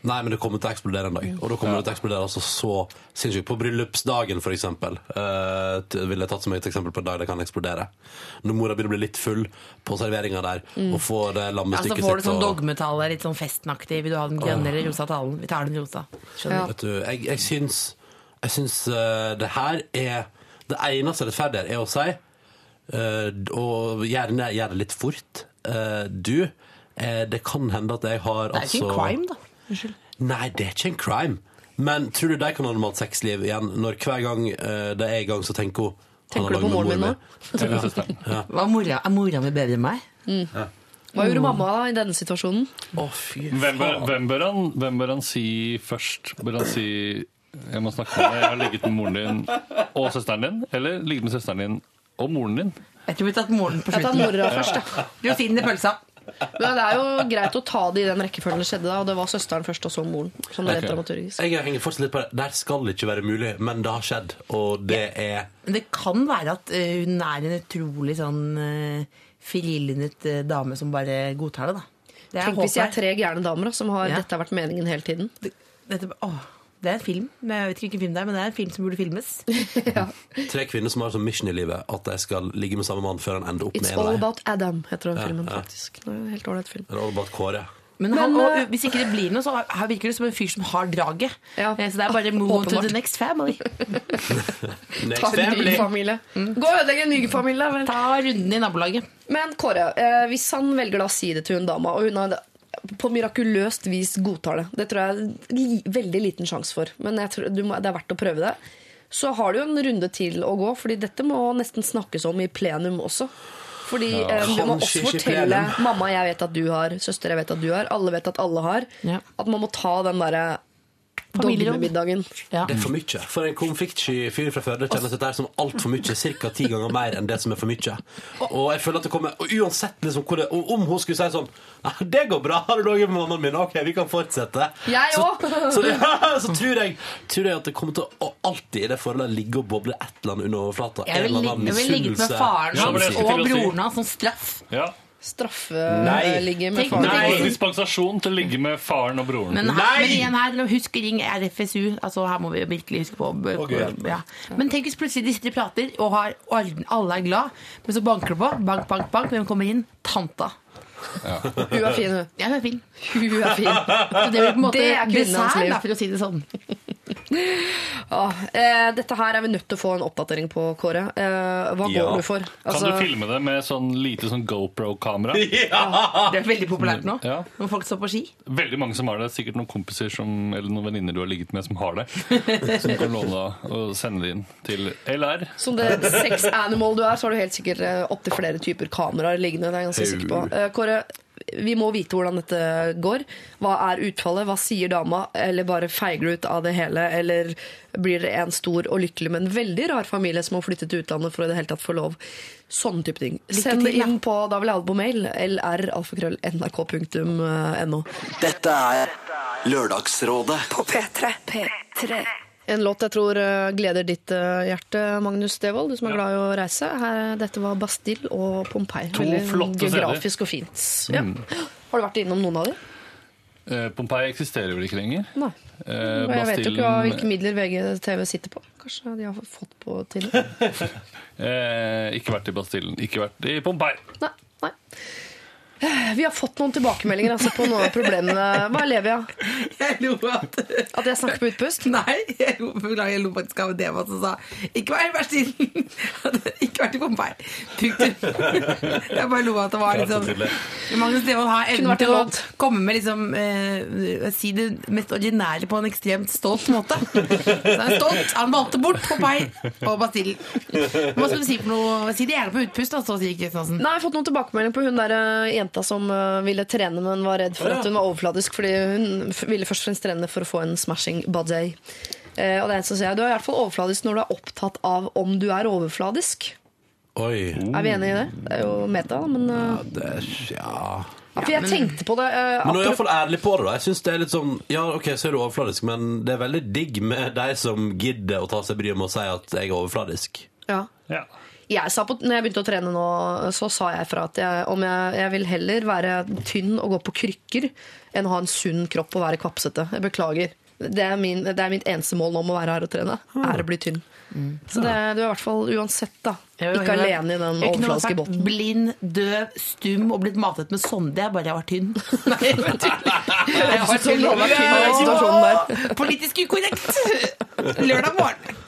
Nei, men det kommer til å eksplodere en dag. Og da kommer det til å eksplodere altså så sinnssykt. På bryllupsdagen, for eksempel, uh, ville jeg tatt som et eksempel på en dag det kan eksplodere. Når mora begynner å bli litt full på serveringa der, og får det Ja, så lammestykket får du sånn og- dogmetale, litt sånn festenaktig. Vil du ha den grønne eller rosa talen? Vi tar den rosa. Skjønner. Vet du, jeg, jeg syns, jeg syns uh, det her er Det eneste rettferdige er å si, uh, og gjerne gjøre det litt fort eh, Du, eh, det kan hende at jeg har Det er ikke en altså crime, da. Unnskyld. Nei, det er ikke en crime. Men tror du de kan ha normalt sexliv igjen når hver gang eh, det er i gang, så tenker hun Tenker du på moren min nå? er mora, er mora mi bedre enn meg? Hva gjorde mamma da i denne situasjonen? Å, fy Hvem bør, faen. hvem, bør han, hvem bør han si først? Bør han si jeg må snakke med deg, jeg har ligget med moren din og søsteren din? Eller ligget med søsteren din og moren din? Jeg tror vi tar moren på Jeg tar slutten. mora først, da. Rosinen i pølsa. Men det er jo greit å ta det i den rekkefølgen det skjedde. da, Og det var søsteren først, og så moren. Sånn rent Ok. dramaturgisk. Jeg henger fortsatt litt på det. Der skal det ikke være mulig, men det har skjedd. Og det er det kan være at eh, hun er en utrolig sånn uh, frilinnet eh, dame som bare godtar det, da. Det er Tenk hvis jeg er tre gærne damer da, som har Ja. dette har vært meningen hele tiden. Dette, åh, det er en film. Men jeg vet ikke hvilken film det er, men det er en film som burde filmes. tre kvinner som har som mission i livet at de skal ligge med samme mann før han ender opp It's med en It's all About Adam, heter den Ja, filmen ja. faktisk. Det er en helt ålreit film. All about Kåre. Men, Men, og, eh, hvis ikke det blir noe, så her virker det som en fyr som har draget. Ja. Eh, Så det er bare move on to the next family. Next Ta en ny familie. Gå og ødelegge en ny familie. vel. Ta runden i nabolaget. Men Kåre, eh, hvis han velger da å si det til hun dama, og hun har på mirakuløst vis godtar det, det tror jeg er li veldig liten sjanse for, men jeg tror du må, det er verdt å prøve det, så har du jo en runde til å gå, fordi dette må nesten snakkes om i plenum også. Fordi eh, du må også fortelle. Mamma, jeg vet at du har. Søster, jeg vet at du har. Alle vet at alle har. Ja. At man må ta den derre. Dogmemiddagen. Ja. Det er for mye. For en konfliktsky fyr fra Førde kjennes dette som altfor mye. Ca. ti ganger mer enn det som er for mye. Og jeg føler at det kommer Og uansett liksom hvor det, og om hun skulle si sånn «Nei, Det går bra, har du ligget med mannen min? Ok, vi kan fortsette. Jeg så, òg! så, ja, så tror, jeg, tror jeg at det kommer til å alltid i det forholdet ligge og boble et eller annet under overflata. Jeg En ville eller annen jeg vil ligget med faren hans og broren hans som straff. Ja, Straffeligge med faren. Nei. Dispensasjon til å ligge med faren og broren. Men, her, men igjen her, husk ring RFSU. Altså, her må vi virkelig huske på. okay. Ja. Men tenk hvis plutselig de sitter og prater, og har, og alle er glad, men så banker det på. Bank, bank, bank. Hvem kommer inn? Tanta. Hun er fin, hun. Ja, hun er fin. Hun er fin. Så det blir på en måte Det er kvinnens hans liv. for å si det sånn. Ah, eh, dette her er vi nødt til å få en oppdatering på, Kåre. Eh, hva Ja. går du for? Kan Altså, du filme det med sånn lite sånn GoPro-kamera? Det er veldig populært nå. Ja. Når folk står på ski. Veldig mange som har det. Sikkert noen kompiser som, eller noen venninner du har ligget med som har det. Som kan låne da og sende det inn til LR. Som det sex animal du er, så har du helt sikkert eh, opptil flere typer kameraer liggende. Det er jeg ganske sikker på. Eh, Kåre, vi må vite hvordan dette går. Hva er utfallet? Hva sier dama? Eller bare feiger du ut av det hele? Eller blir det en stor og lykkelig, men veldig rar familie som har flyttet til utlandet for å i det hele tatt få lov? Sånne type ting. Lykke Send det inn på da vil jeg ha det på mail. lralfakrøll.nrk.no. Dette er Lørdagsrådet På P3. P3. En låt jeg tror eh, gleder ditt eh, hjerte, Magnus Devold, du som er glad i å reise. Her, dette var Bastille og Pompeii. To Veldig flotte geografisk og fint. Ja. Har du vært innom noen av dem? Eh, Pompeii eksisterer vel ikke lenger? Nei. Eh, Og jeg vet jo ikke hvilke midler VGTV sitter på. Kanskje de har fått på til eh, Ikke vært i Bastillen. Ikke vært i Pompeii. Nei, nei. Vi har fått noen tilbakemeldinger altså, på noen av problemene. Hva er Levia? Jeg lo at At jeg snakker på utpust? Nei, jeg lo, jeg lo faktisk av Deva som sa 'ikke vær vær Bastillen'. ikke vært i Pompeii. Punktum. Jeg bare lo at det var liksom Magnus Devold har evnen til å komme med liksom eh, Si det mest ordinære på en ekstremt stolt måte. Så han er stolt. Han valgte bort Pompeii og Bastillen. Hva skal du si for noe? Si det gjerne på utpust, da, så sier Kristiansen. Nei, jeg har fått noen tilbakemeldinger på hun der eh, jenta som eh, ville trene, men var redd for at hun var overfladisk, fordi hun ville først og fremst trene for å få en smashing body. Eh, og det er en som sier du er i hvert fall overfladisk når du er opptatt av om du er overfladisk. Oi. Er vi enige i det? Det er jo meta, men Ja, Det er, ja ja, For jeg tenkte på det Uh, Men nå er jeg iallfall ærlig på det. da Jeg synes det er litt sånn Ja, ok, så er du overfladisk, men det er veldig digg med de som gidder å ta seg bryet med å si at jeg er overfladisk. ja. Ja. Jeg sa på, når jeg begynte å trene nå, så sa jeg fra at jeg, om jeg, jeg vil heller være tynn og gå på krykker enn å ha en sunn kropp og være kvapsete. Jeg beklager. Det er, min, det er mitt eneste mål nå med å være her og trene. Er å bli tynn. Så det, du er i hvert fall uansett da ikke alene i den overfladiske båten. Blind, døv, stum og blitt matet med sonde. Jeg bare jeg var tynn. Nei, jeg var tynn. Jeg var tynn. Politisk ukorrekt! Lørdag morgen.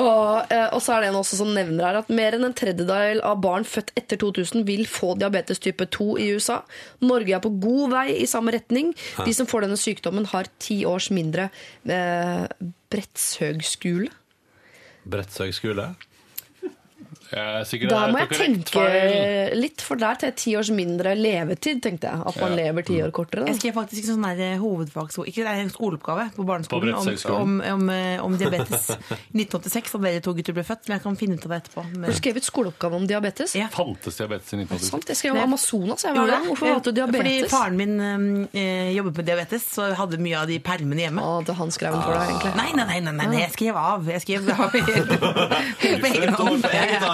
Og, eh, og så er det en også som nevner her at mer enn en tredjedel av barn født etter 2000 vil få diabetes type 2 i USA. Norge er på god vei i samme retning. De som får denne sykdommen, har ti års mindre eh, Brettsøgskule. Brettsøgskole. Jeg er sikkert Da er må jeg tenke litt, for der til ti års mindre levetid, tenkte jeg. At man Ja. lever ti år kortere. Jeg skrev faktisk en sånn der hovedfagsord, ikke det er en skoleoppgave på barneskolen På om, om, om, eh, om diabetes 1986, da dere to gutter ble født. Men jeg kan finne ut av det etterpå. Har du skrev et skoleoppgave om diabetes? Ja. Fantes diabetes i 1986? Sant, jeg skrev om Amazonas jeg, var? Hvorfor valgte du Fordi faren min øh, jobbet med diabetes, så hadde mye av de permene hjemme. Å, det han skrev den for deg, egentlig. Nei, nei, nei, nei, nei, nei, jeg skrev av. Jeg skrev av helt, helt på egen hånd.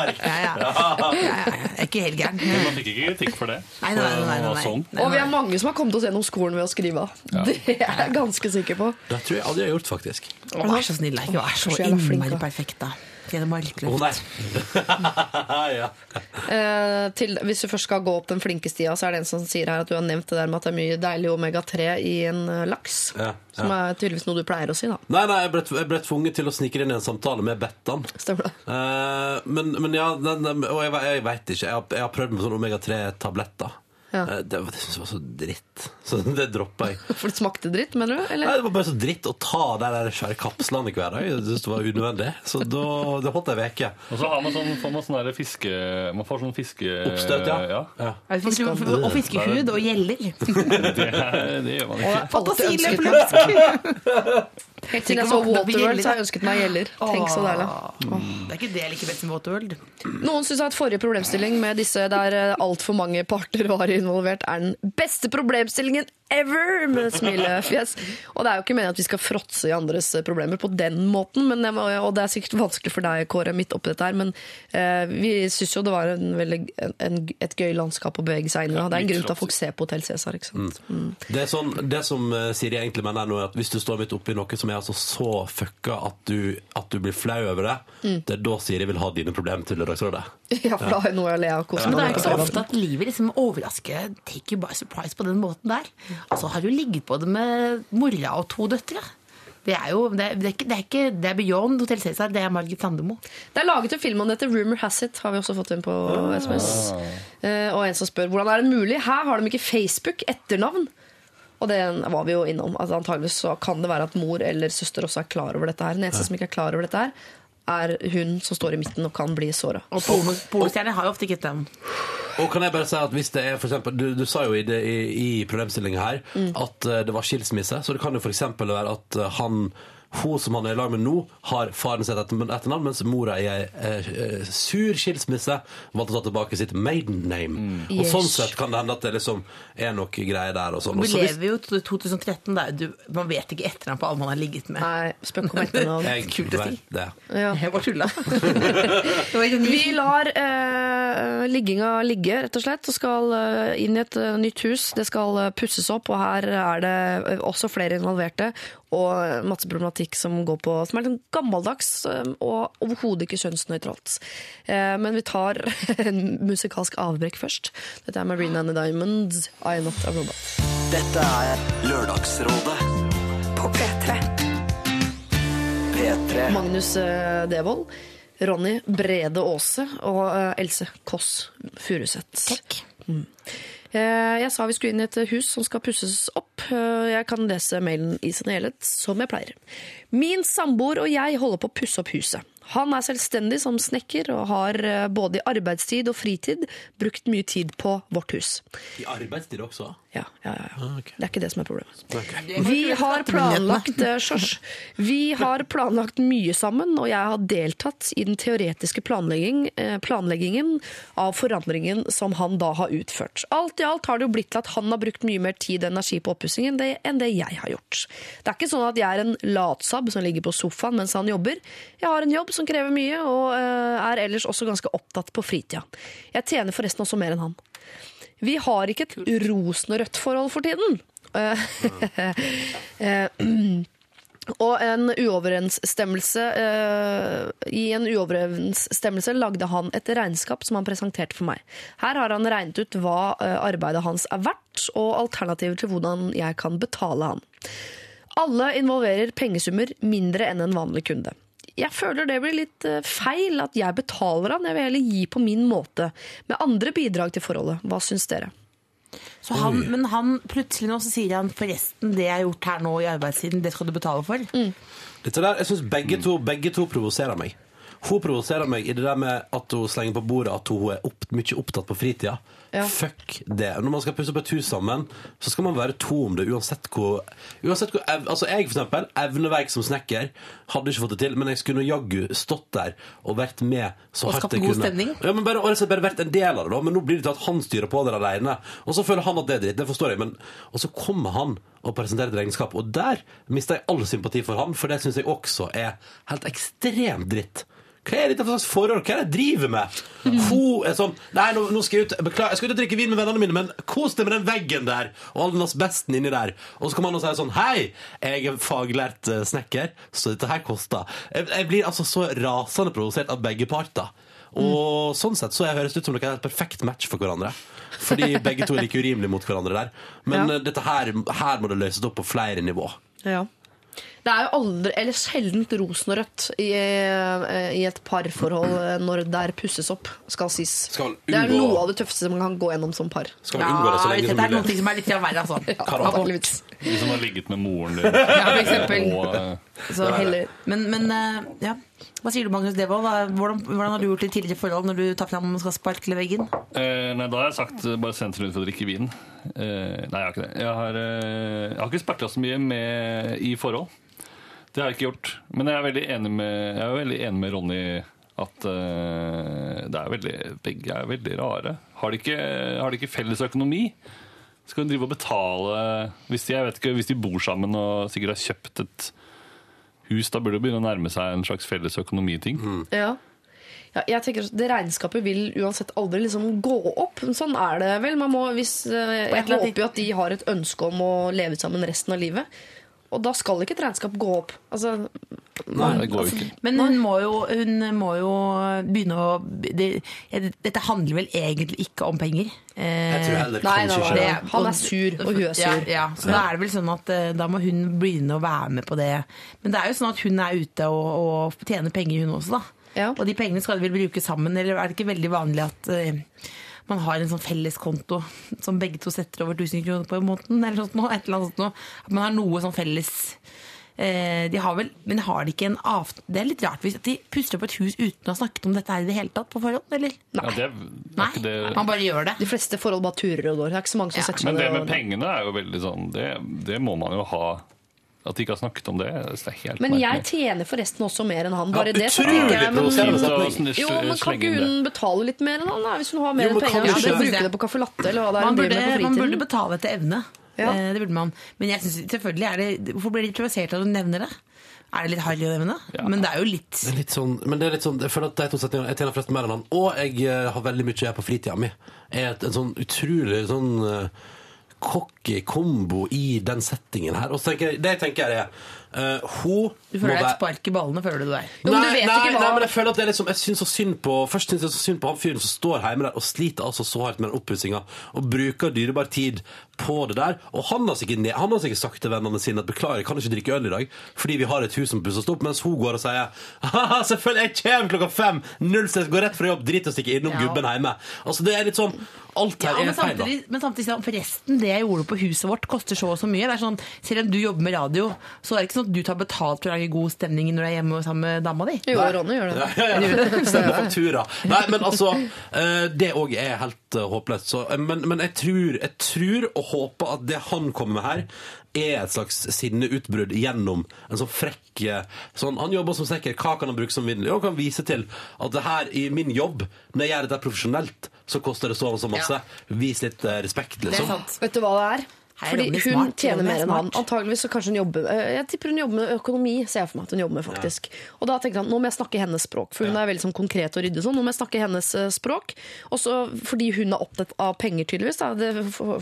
På Ja, ja, ja. ja, ja, ja. Jeg er ikke helt gæren. Men man fikk ikke kritikk for det? Nei, nei, nei, nei, nei, Og sånn. Og vi er mange som har kommet oss gjennom skolen ved å skrive av. Det er jeg ganske sikker på. Det tror jeg aldri jeg har gjort, faktisk. Vær så snill, ikke vær så innmari perfekt, da. Det er bare litt Å nei. ja. Eh, til, hvis du først skal gå opp den flinke stia, så er det en som sier her at du har nevnt det der med at det er mye deilig omega-3 i en eh, laks. Ja, Som er tydeligvis noe du pleier å si, da. Nei, nei, jeg ble, jeg ble tvunget til å snike inn i en samtale med Bettan. Stemmer det? Eh, men, men ja, den, den, og jeg, jeg veit ikke. Jeg har, jeg har prøvd med sånne omega-3-tabletter. Ja. Eh, det, det jeg var så dritt. Så det droppa jeg. For det smakte dritt, mener du? Nei, det var bare så dritt å ta de der svære kapslene hver dag. Jeg synes det var unødvendig. Så da, det holdt ei uke. Og så har man sånn, får man sånn der fiske... Man får sånn fiske... Oppstøt, ja. ja. ja. Og fiskehud og gjeller. Det, er- det gjør man ikke. Ønsket Fantasiløp! Helt siden jeg så Waterworld, så har jeg ønsket meg gjeller. Tenk så deilig. Det er ikke det jeg liker best med Waterworld. Noen syns at forrige problemstilling med disse der altfor mange parter var involvert, er den beste problemstillingen brilliant ever med smilefjes. Og det er jo ikke meningen at vi skal fråtse i andres problemer på den måten, men og det er sikkert vanskelig for deg, Kåre, midt oppi dette her, men eh, vi syns jo det var en veldig, en, en, et gøy landskap å bevege seg inn i. Det er en grunn til at folk ser på Hotell Cæsar, sant. Mm. Det, sånn, det som eh, Siri egentlig mener nå, er at hvis du står midt oppi noe som er altså så fucka at du, at du blir flau over det, Mm. det er da Siri vil ha dine problemer til Lørdagsrådet. Ja, for da har jeg noe å le av. Men det er ikke så ofte at livet liksom overrasker take you by surprise på den måten der. Altså har du ligget på det med mora og to døtre. Det er jo det er, det er ikke, det er, ikke, det er beyond Hotell Cæsar, det er Margit Sandemo. Det er laget en film om dette. Rumor Has It har vi også fått inn på SMS. Ah. og en som spør hvordan er det mulig. Her har de ikke Facebook etternavn. Og det var vi jo innom. Altså, antageligvis så kan det være at mor eller søster også er klar over dette her. Den eneste som ikke er klar over dette her, er hun som står i midten og kan bli såra. Og pornostjerner har jo ofte ikke navn. Og kan jeg bare si at hvis det er for eksempel, Du, du sa jo i, det, i, i problemstillinga her Mm. at eh, det var skilsmisse, så det kan jo f.eks. være at eh, han hun som han er i lag med nå, har faren sitt etter, etternavn, mens mora i ei eh, eh, sur skilsmisse valgte å ta tilbake sitt maiden name. Og Yes. sånn sett kan det hende at det liksom er noe greier der. og sånn. Vi hvis- lever jo i 2013, da. Du, man vet ikke etternavn på alle man har ligget med. Nei, spøk om etternavn. jeg Kult å si. vet det. Ja. Jeg bare tulla. Det var ironi. Vi lar eh, ligginga ligge, rett og slett, og skal eh, inn i et eh, nytt hus. Det skal eh, pusses opp, og her er det eh, også flere involverte. Og masse problematikk som går på Som er litt gammeldags og overhodet ikke kjønnsnøytralt. Eh, men vi tar en musikalsk avbrekk først. Dette er Marina and the Diamonds, I am not a robot. Dette er Lørdagsrådet På P3. P3. Magnus eh, Devold, Ronny Brede Aase og eh, Else Kåss Furuseth. Mm. Eh, Jeg sa vi skulle inn i et hus som skal pusses opp. Eh, Jeg kan lese mailen i sin helhet, som jeg pleier. Min samboer og jeg holder på å pusse opp huset. Han er selvstendig som snekker og har eh, både i arbeidstid og fritid brukt mye tid på vårt hus. I arbeidstid også? Ja, ja, ja. ja. okay. Det er ikke det som er problemet. Okay. Vi har planlagt Sjors, Vi har planlagt mye sammen, og jeg har deltatt i den teoretiske planlegging, eh, planleggingen av forandringen som han da har utført. Alt i alt har det jo blitt til at han har brukt mye mer tid og energi på oppussingen enn det jeg har gjort. Det er ikke sånn at jeg er en latsabb som ligger på sofaen mens han jobber. Jeg har en jobb som krever mye, og eh, er ellers også ganske opptatt på fritida. Jeg tjener forresten også mer enn han. Vi har ikke et rosenrødt forhold for tiden. Eh, Og en uoverensstemmelse uh, I en uoverensstemmelse lagde han et regnskap som han presenterte for meg. Her har han regnet ut hva eh, arbeidet hans er verdt, og alternativer til hvordan jeg kan betale han. Alle involverer pengesummer mindre enn en vanlig kunde. Jeg føler det blir litt eh, feil at jeg betaler han. Jeg vil heller gi på min måte, med andre bidrag til forholdet. Hva syns dere? Så han, men han plutselig nå så sier han forresten det jeg har gjort her nå i arbeidstiden, det skal du betale for. Dette der, jeg synes begge to, begge to provoserer meg. Hun provoserer meg i det der med at hun slenger på bordet at hun er opp, mye opptatt på fritida. Ja. Fuck det. Når man skal pusse opp et hus sammen, så skal man være to om det uansett hvor, uansett hvor ev, Altså Jeg, for eksempel, evneverk som snekker, hadde ikke fått det til, men jeg skulle jaggu stått der og vært med så Og hardt jeg god kunne. stemning. Ja, men bare, og og bare vært en del av det, da. Men nå blir det til at han styrer på det alene. Og så føler han at det er dritt. Det forstår jeg. Men, og så kommer han og presenterer et regnskap, og der mister jeg all sympati for han, for det syns jeg også er helt ekstremt dritt. Hva er dette for slags forhold? Hva er det jeg driver med? Hun er sånn Nei, nå, nå skal jeg ut Beklager, jeg skal ut og drikke vin med vennene mine, men kos deg med den veggen der, og all den asbesten inni der. Og så kommer han og sier sånn Hei, jeg er faglært eh, snekker, så dette her koster. Jeg, jeg blir altså så rasende provosert av begge parter. Og sånn sett så jeg høres ut som dere er et perfekt match for hverandre. Fordi begge to er like urimelige mot hverandre der. Men Ja. eh, dette her, her må det løses opp på flere nivå. Ja. Det er jo aldri, eller sjeldent rosenrødt i, rødt i et parforhold eh, når det er pusses opp, skal sies. Skal Det er noe av det tøffeste man kan gå gjennom som par. Skal vi unngå det så lenge det som er noe som er litt verre, altså. Antakeligvis. De som har ligget med moren din. Ja, for eksempel. Og, eh, Så heller Men, men eh, ja. Hva sier du, Magnus Devold? Hvordan, hvordan har du gjort det i tidligere forhold når du tar fram og skal sparkle veggen? Eh, nei, da har jeg sagt eh, bare sendt henne ut for å drikke vin. Eh, nei, jeg har ikke det. Jeg har, eh, jeg har ikke sparka så mye med, i forhold. Det har jeg ikke gjort. Men jeg er veldig enig med, jeg er veldig enig med Ronny at uh, det er veldig, begge er veldig rare. Har de ikke, har de ikke felles økonomi, Skal de drive og betale hvis de, jeg vet ikke, hvis de bor sammen og sikkert har kjøpt et hus, da burde det begynne å nærme seg en slags felles økonomiting. Ja. Ja, jeg tenker at Det regnskapet vil uansett aldri liksom gå opp. Sånn er det vel. Man må, hvis, eh, jeg håper jo at de har et ønske om å leve sammen resten av livet. Og da skal ikke et regnskap gå opp. Altså, Nei, det går jo ikke. Men hun må jo, hun må jo begynne å det, Dette handler vel egentlig ikke om penger. Eh, Jeg tror heller nei, kanskje ikke det. Han er sur, og hun er sur. Ja, ja. Så da er det vel sånn at eh, da må hun begynne å være med på det. Men det er jo sånn at hun er ute og, og tjener penger, hun også, da. Ja. Og de pengene skal de vel bruke sammen, eller er det ikke veldig vanlig at eh, man har en sånn felleskonto som begge to setter over 1000 kroner på i måneden, eller sånt noe, et eller annet sånt noe. At man har noe sånn felles eh, de har vel, Men har de ikke en av... Det er litt rart hvis de puster opp et hus uten å ha snakket om dette her i det hele tatt på forhånd, eller? Ja, det er, Nei, er ikke det man bare gjør det. De fleste forhold bare turer og går. Det er ikke så mange som Ja, setter seg Men det med og- pengene er jo veldig sånn Det, det må man jo ha. At de ikke har snakket om det, det er helt Men jeg tjener forresten også mer enn han. Ja, det. så tenker jeg, men- provoserende å setning. Jo, men kan ikke hun betale litt mer enn han? da? Hvis hun har mer Jo, men penger, Ja, så hun bruke det på caffè latte eller hva det er Man burde, med på man burde betale etter evne. Ja. Eh, Det burde man. Men jeg synes, selvfølgelig er det Hvorfor blir de provosert av at du nevner det? Er det litt harry å nevne? Ja. Men det er jo litt Det er litt sånn, men det er litt sånn, jeg føler at de to setningene Jeg tjener flest mer enn han Og jeg eh, har veldig mye jeg på fritida mi Er et, en sånn utrolig sånn uh, Cocky kombo i den settingen her. Og så tenker jeg, det jeg tenker er eh, Hun Du føler deg et spark i ballene, føler du deg. Jo, nei, du nei, nei, hva- nei, men jeg føler at det er liksom Jeg syns så synd på Først syns jeg så synd på han fyren som står hjemme der og sliter altså så hardt med den oppussinga og bruker dyrebar tid på det der. Og han har sikkert, han har sikkert sagt til vennene sine at beklager, jeg kan ikke drikke øl i dag fordi vi har et hus som pusses opp, mens hun går og sier haha, selvfølgelig, jeg kommer klokka fem! Null stress, går rett fra jobb, drit i å stikke innom Ja. gubben hjemme. Altså, det er litt sånn Alt Ja, her men er feil, da. samtidig, men samtidig forresten, det jeg gjorde på huset vårt, koster så og så mye. Det er sånn, selv om du jobber med radio, så er det ikke sånn at du tar betalt for å lage god stemning når du er hjemme sammen med dama di. Jo, Ronny gjør det. Ja, ja, ja. Stemmer faktura. Nei, men altså eh, Det òg er helt eh, håpløst. Så, eh, men, men jeg tror, jeg tror og håper at det han kommer med her, er et slags sinneutbrudd gjennom en sånn frekk sånn, Han jobber som snekker. Hva kan han bruke som middel? Jo, Han kan vise til at det her i min jobb, når jeg gjør dette profesjonelt, så koster det så og så masse. Vis litt respekt, liksom. Det er liksom. sant. Vet du hva det er? Fordi hun smart. tjener er mer enn han. Antageligvis så kanskje hun jobber eh, Jeg tipper hun jobber med økonomi, ser jeg for meg at hun jobber med, faktisk. Og da tenker han nå må jeg snakke hennes språk, for hun er veldig sånn konkret og ryddig sånn. Nå må jeg snakke hennes eh, språk. Også fordi hun er opptatt av penger, tydeligvis, da, det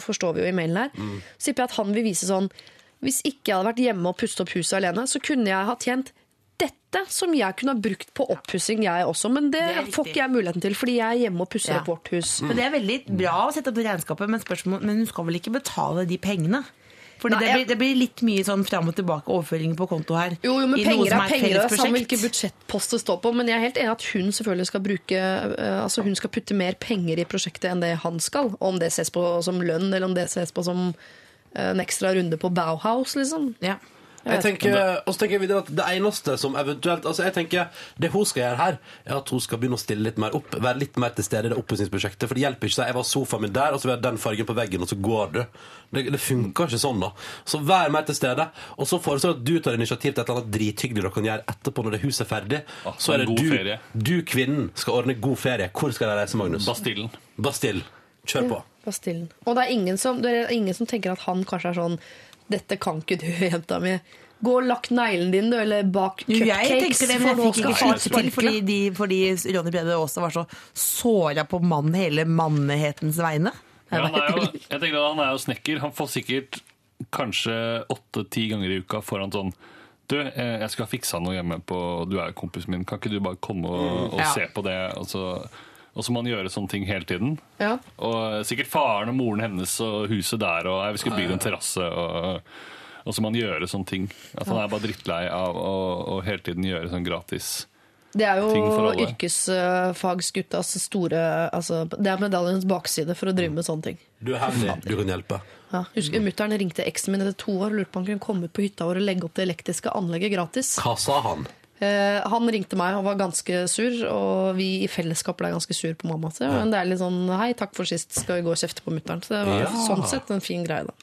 forstår vi jo i mailen her, Mm. så tipper jeg at han vil vise sånn Hvis ikke jeg hadde vært hjemme og pustet opp huset alene, så kunne jeg ha tjent dette som jeg kunne ha brukt på oppussing, jeg også. Men det, Det får ikke jeg muligheten til, fordi jeg er hjemme og pusser Ja. opp vårt hus. Men det er veldig bra å sette opp regnskapet, men, spørsmål, men hun skal vel ikke betale de pengene? Fordi Nei, det, blir, det blir litt mye sånn fram og tilbake overføringer på konto her. Jo, jo, men penger er penger, det er samme hvilken budsjettpost det står på. Men jeg er helt enig at hun selvfølgelig skal bruke eh, Altså hun skal putte mer penger i prosjektet enn det han skal. Om det ses på som lønn, eller om det ses på som eh, en ekstra runde på Bauhaus, liksom. Ja. Jeg tenker, og så tenker jeg videre at Det eneste som eventuelt altså jeg tenker, Det hun skal gjøre her, er at hun skal begynne å stille litt mer opp. Være litt mer til stede i det oppussingsprosjektet. For det hjelper ikke å si jeg var sofaen min der, og så vil jeg ha den fargen på veggen, og så går du. Det, det funker ikke sånn, da. Så vær mer til stede. Og så foreslår jeg at du tar initiativ til et eller annet drithyggelig dere kan gjøre etterpå når det huset er ferdig. Ah, så er det du, ferie. du, kvinnen, skal ordne god ferie. Hvor skal de reise, Magnus? Bastillen. Bastille. Kjør på. Bastillen. Og det er, ingen som, det er ingen som tenker at han kanskje er sånn Dette kan ikke du, jenta mi. Gå og lakk neglene dine, du, eller bak Jo, Jeg cupcakes. tenker det, men jeg fikk ikke slutt til fordi, de, fordi Ronny Brede Aase var så såra på mann hele mannhetens vegne. Ja, han er jo, jeg tenker at han er jo snekker. Han får sikkert kanskje åtte-ti ganger i uka foran sånn Du, eh, jeg skal fikse noe hjemme på Du er jo kompisen min, kan ikke du bare komme og, og Ja. se på det? Og så, og så må han gjøre sånne ting hele tiden. Ja. Og sikkert faren og moren hennes og huset der, og «Nei, vi skal bygge en terrasse. Og, og så må han gjøre sånne ting. At han er bare drittlei av å, å hele tiden gjøre sånn gratis. Det er jo yrkesfagsguttas store altså, Det er medaljens bakside for å drive med sånne ting. Du er heldig. Du kan hjelpe. Ja, husker Mutter'n ringte eksen min etter to år og lurte på om han kunne komme ut på hytta vår og legge opp det elektriske anlegget gratis. Hva sa han? Eh, han ringte meg og var ganske sur, og vi i fellesskap ble ganske sur på mamma. Så, men det er litt sånn hei, takk for sist, skal vi gå og kjefte på mutter'n. Så det var Ja. sånn sett en fin greie, da.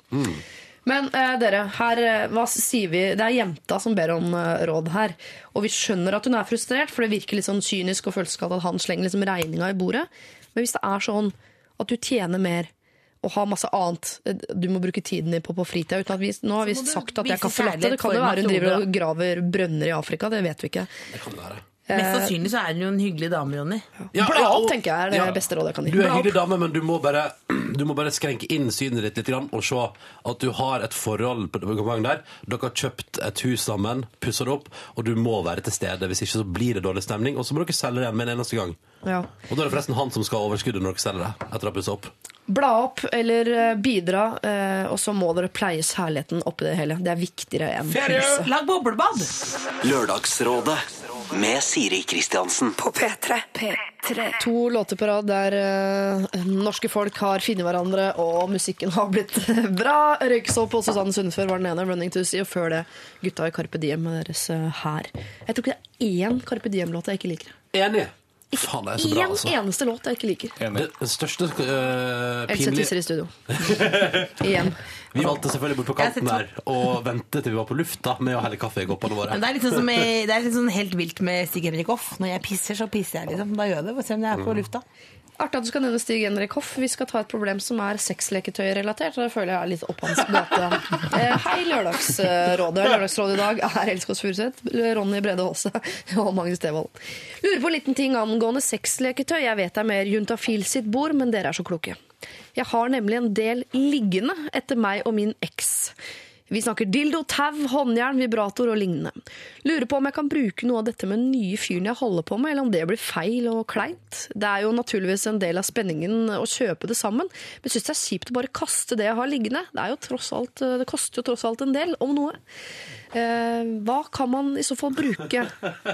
Men eh, dere, her, eh, hva sier vi? Det er jenta som ber om eh, råd her. Og vi skjønner at hun er frustrert, for det virker litt sånn kynisk og følelseskaldt at han slenger liksom regninga i bordet. Men hvis det er sånn at du tjener mer, og ha masse annet eh, du må bruke tiden din på på fritida. Uten at vi, nå har vi sagt at det er caffè latte. Det kan jo være hun driver og graver brønner i Afrika, det vet vi ikke. Det kan være. Mest sannsynlig så er hun jo en hyggelig dame, Jonny. Ja, Bla opp, tenker jeg er det ja. beste rådet jeg kan gi. Du er en hyggelig dame, men du må bare, du må bare skrenke inn synet ditt litt og se at du har et forhold på departementet der. Dere har kjøpt et hus sammen, pussa det opp, og du må være til stede. Hvis ikke så blir det dårlig stemning, og så må dere selge det igjen med en eneste gang. Ja. Og da er det forresten han som skal ha overskuddet når dere selger det. etter å ha pussa opp. Bla opp eller eh, bidra, eh, og så må dere pleie særligheten oppi det hele. Det er viktigere enn prise. Lag boblebad! Lørdagsrådet med Siri Kristiansen. På P3. P3. To låter på rad der eh, norske folk har funnet hverandre, og musikken har blitt bra. Røyksopp og Susanne Sundfør var den ene, 'Running to Sea', og før det gutta i Carpe Diem med deres eh, her. Jeg tror ikke det er én Carpe Diem-låt jeg ikke liker. Enig. Faen, det er så bra, Én altså. eneste låt jeg ikke liker. Enig. Det største øh, Else pinlige tisser i studio. Igjen. Vi valgte selvfølgelig bort på kanten Jeg der og vente til vi var på lufta med å helle kaffe i koppene våre. Men det er liksom som i- det er litt sånn helt vilt med Stig Henrik Hoff. Når jeg pisser, så pisser jeg, liksom. Da gjør jeg det, selv om jeg er på lufta. Artig at du skal nevne Stig Henrik Hoff. Vi skal ta et problem som er sexleketøy-relatert. Det føler jeg er litt opp hans gate. Eh, Hei, Lørdagsrådet. Lørdagsrådet i dag er Else Kåss Furuseth, Ronny Brede Aase og Magnus Devold. Lurer på en liten ting angående sexleketøy. Jeg vet det er mer Juntafil sitt bord, men dere er så kloke. Jeg har nemlig en del liggende etter meg og min eks. Vi snakker dildo, tau, håndjern, vibrator og lignende. Lurer på om jeg kan bruke noe av dette med den nye fyren jeg holder på med, eller om det blir feil og kleint. Det er jo naturligvis en del av spenningen å kjøpe det sammen, men syns det er kjipt å bare kaste det jeg har liggende. Det, er jo tross alt, det koster jo tross alt en del, om noe. Eh, hva kan man i så fall bruke,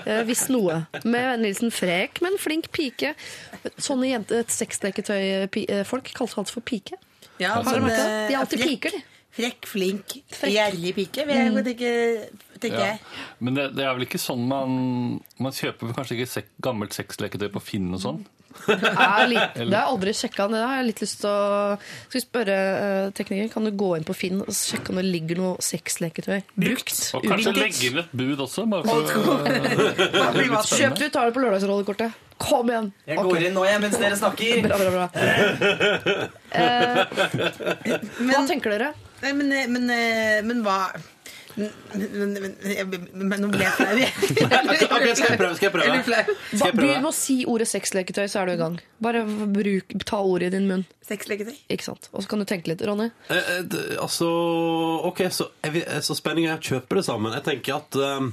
eh, hvis noe? Med vennligheten frek, men flink pike. Sånne jente, sexleketøy-folk kalles alt for pike. Ja, Har sånn, merket det? De er eh, alltid piker, de. Frekk, flink, Frekk. gjerrig pike, vil jeg tenke, tenker Ja. jeg. Men det, det er vel ikke sånn man Man kjøper kanskje ikke sek, gammelt sexleketøy på Finn og sånn? er litt, det har jeg aldri sjekka. Det har jeg litt lyst til å Skal vi spørre uh, teknikeren, kan du gå inn på Finn og sjekke om det ligger noe sexleketøy brukt? Og kanskje legge inn et bud også, bare for Kjøp, du tar det på Lørdagsrådet-kortet. Kom igjen! Jeg går går inn nå jeg, mens dere snakker. Bra, bra, bra. Eh, hva tenker dere? Nei, men, eh, men, eh, men hva men, men, men, jeg- men nå ble jeg flau. Ok, skal jeg prøve? Skal jeg prøve? Skal Begynn med å si ordet sexleketøy, så er du i gang. Bare bruk, ta ordet i din munn. Sexleketøy. Ikke sant? Og så kan du tenke litt. Ronny? Eh, eh, altså OK, så, vil- så spenninga er å kjøpe det sammen. Jeg tenker at um,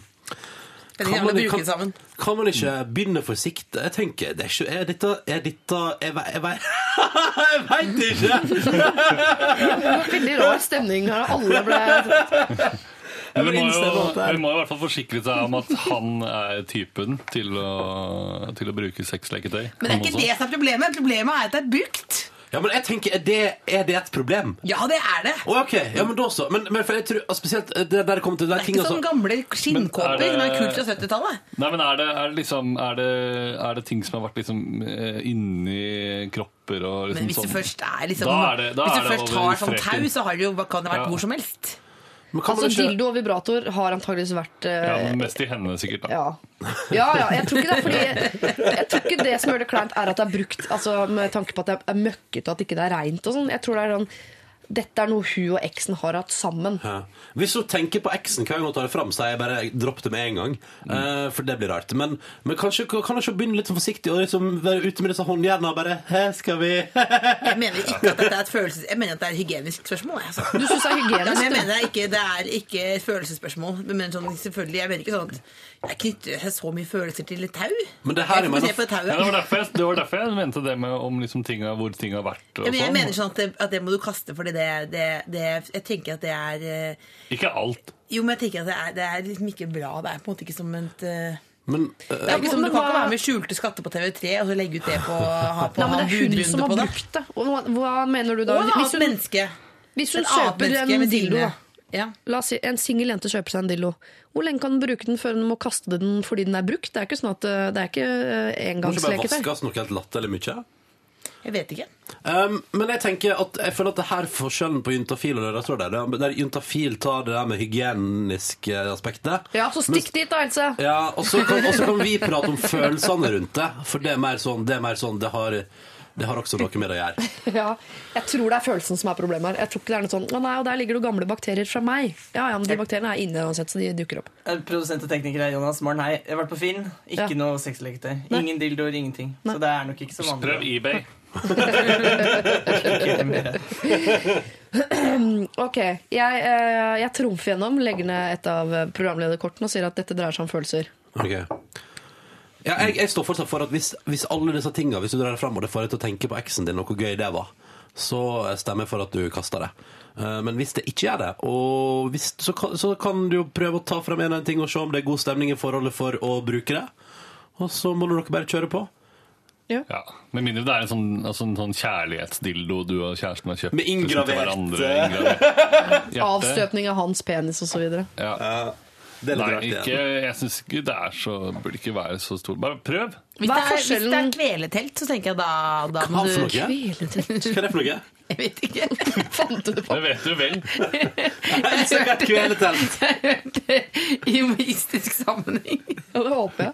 kan man, sammen. kan man ikke begynne forsiktig? Jeg tenker, det er, ikke, er dette, er dette Jeg, ve- jeg, ve- veit ikke! Det var veldig rar stemning her. Alle ble vi må, jo, vi må i hvert fall forsikre seg om at han er typen til å, til å bruke sexleketøy. Men det er ikke det som er problemet. Problemet er at det er brukt. Ja, men jeg tenker, Er det, er det et problem? Ja, det er det. Å, ok, ja, men da så. Men, men for jeg tror Spesielt eh, det der kom til de Det er tingene ikke som sånne gamle skinnkåper Men er det- som er kult fra 70-tallet. Nei, men er det, er det liksom er det, er det ting som har vært liksom eh, inni kropper og liksom Men hvis du sånn? først er liksom Da er det- da Hvis er du det først over har sånn streken. tau, så har det jo, kan det vært Ja. hvor som helst. Altså, ikke, dildo og vibrator har antageligvis vært uh... Ja, men mest i hendene, sikkert. da. Ja. ja, ja. Jeg tror ikke det fordi Jeg tror ikke det som gjør det kleint, er at det er brukt altså, med tanke på at det er møkkete og at ikke det er reint og sånn. Jeg tror det er sånn Dette er noe hun og eksen har hatt sammen. Ja. Hvis hun tenker på eksen hver gang hun tar det fram, så jeg bare dropp det med en gang. Eh, for det blir rart. Men, men kanskje kan hun ikke begynne litt forsiktig og liksom være ute med disse håndjernene og bare Hæ, skal vi Jeg mener ikke at dette er et følelses... Jeg mener at det er et hygienisk spørsmål. Altså. Du syns det er Ja, men jeg mener er ikke, det er ikke et følelsesspørsmål. Men sånn, selvfølgelig, jeg mener ikke sånn at jeg knytter så mye følelser til et tau. Men det her er jeg mener, på et tau. Ja, det, var derfor jeg, det var derfor jeg mente det med om liksom tinga, hvor ting har vært. Og Ja, men jeg sånn. mener sånn at det, at det må du kaste, fordi det, det, det Jeg tenker at det er eh, Ikke alt. Jo, men jeg tenker at det er, det er liksom ikke bra. Det er på en måte ikke som et eh, Men uh, det er ikke som, men Du kan ikke være med skjulte skatter på TV3 og så legge ut det på, ha på Nei, men det er hun som har brukt det. Og hva, hva mener du da? Og et Hvis annet hun, menneske. hvis hun kjøper menneske en med dildo, da. Ja. La oss si En singel jente kjøper seg en dillo. Hvor lenge kan den bruke den før hun må kaste den fordi den er brukt? Det er ikke sånn at eh, det er ikke eh, må ikke bare vaskes noe helt latterlig mye? Jeg vet ikke. Um, men jeg tenker at jeg føler at det her er forskjellen på juntafil og er Der, der juntafil tar det der med hygieniske aspektet. Ja, så stikk dit da, Else! Ja, og så kan, kan vi prate om følelsene rundt det. For det er mer sånn Det, er mer sånn, det har Det har også noe med det å gjøre. Ja, jeg tror det er følelsen som er problemet her. Jeg tror ikke det er noe sånn Å nei, og der ligger det gamle bakterier fra meg. Ja, ja, men de bakteriene er inne uansett, så de dukker opp. Eh, Produsent og tekniker er Jonas Morn. Hei. Jeg har vært på Finn. Ikke Ja. noe sexleketøy. Ingen dildoer, ingenting. Så det er nok ikke så vanlig. Prøv eBay. Ok, jeg, eh, jeg trumfer gjennom, legger ned et av programlederkortene og sier at dette dreier seg om følelser. Ok. Ja, jeg, jeg står fortsatt for at hvis, hvis alle disse tingene Hvis du drar det frem og det får deg til å tenke på eksen din og hvor gøy det var, så stemmer jeg for at du kaster det. Eh, Men hvis det ikke gjør det, og hvis, så, kan, så kan du jo prøve å ta frem en eller annen ting og se om det er god stemning i forholdet for å bruke det. Og så må dere bare kjøre på. Ja. Med mindre det er en sånn, altså en sånn kjærlighetsdildo du og kjæresten har kjøpt. Med inngravert, eh. Avstøpning av hans penis osv. Ja. Det er Nei, rart ikke, jeg syns ikke det er så Burde ikke være så stort. Bare prøv! Hvis Hva det, er er, hvis det er kveletelt, så tenker jeg da, da Hva må for du noe? Hva er det for noe? Jeg vet ikke. Fant du det på? Det vet du vel. Kveletelt. I humoristisk sammenheng. Ja, det håper jeg.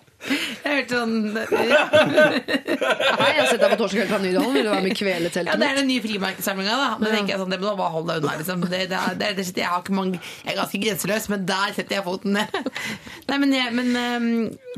Sånn Hei, jeg har sett deg på Torsdag fra Nydalen. Vil du være med i Ja, det er den nye frimerkesamlinga, da. Men tenker jeg sånn, det må bare holde deg unna, liksom. Det, det, det, det, jeg, har ikke mange, jeg er ganske grenseløs, men der setter jeg foten ned. Nei, men, jeg, men, ehm,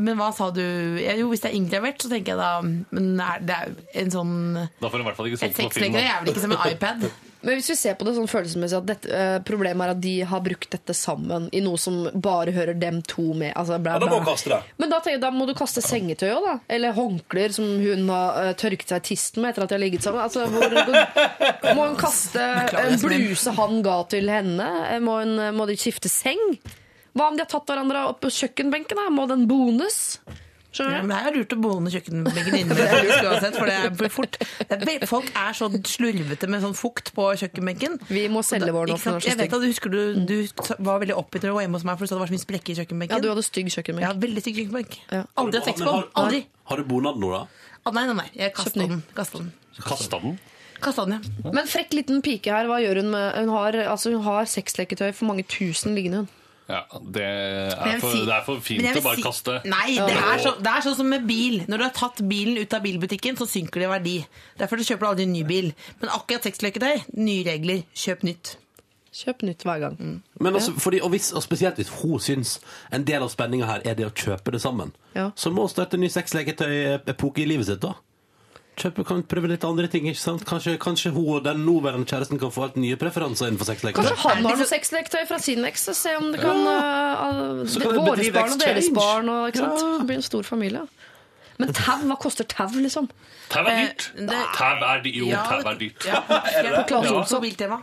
men hva sa du? Jo, hvis det er inngravert, så tenker jeg da Men er det er en sånn Da får du i hvert fall ikke Et solgt på sexleketøy film. er vel ikke som en iPad? Men hvis vi ser på det sånn følelsesmessig at dette, eh, Problemet er at de har brukt dette sammen i noe som bare hører dem to med. Altså, bla, Ja, da må du kaste det. Men da, tenker jeg, da må du kaste sengetøy òg, da. Eller håndklær som hun har eh, tørket seg i tisten med etter at de har ligget sammen. Altså, hvor, må hun kaste en bluse han ga til henne? Eh, Må, hun, må de skifte seng? Hva om de har tatt hverandre opp på kjøkkenbenken? Da? Må den bones? Ja, Skjønner men det er lurt å boende kjøkkenbenken inne. Det uansett, for det fort. Det er, folk er så slurvete med sånn fukt på kjøkkenbenken. Vi må selge vår nå, Jeg vet at du husker du, du var veldig oppgitt når du var hjemme hos meg, for du sa det var så mye sprekker i kjøkkenbenken. Ja, du hadde stygg kjøkkenbenk. Ja, veldig stygg kjøkkenbenk. Ja. Aldri hatt sex på den. har- Aldri. Har du bonad nå, da? Ah, nei, nei, nei. Jeg kasta den. Kastet den. Kasta den. Kastet den, ja. Men frekk liten pike her, hva gjør hun med Hun har, altså, hun har sexleketøy for mange tusen liggende, hun. Ja, det er for, si- det er for fint å bare si- kaste. Nei, det er, så, det er sånn som med bil. Når du har tatt bilen ut av bilbutikken, så synker det i verdi. Derfor kjøper du aldri en ny bil. Men akkurat sexleketøy, nye regler. Kjøp nytt. Kjøp nytt hver gang. Men altså, fordi, og, hvis, og spesielt hvis hun syns en del av spenninga her er det å kjøpe det sammen, Ja. så må hun starte en ny sexleketøy-epoke i livet sitt, da. Kjøpe, kan prøve litt andre ting, ikke sant? Kanskje, kanskje hun og den nåværende kjæresten kan få helt nye preferanser innenfor sexleketøy. Kanskje han har noe sexleketøy fra sin eks, og se om det kan uh, Så kan bedrive barn og deres barn. Og, ikke sant? Ja. Det blir en stor familie. Men tau, hva koster tau, liksom? Tau er dyrt. Eh, det- Tau er dyrt. Jo, Ja, tau er dyrt. Ja, På Claes. Olsson. På biltema.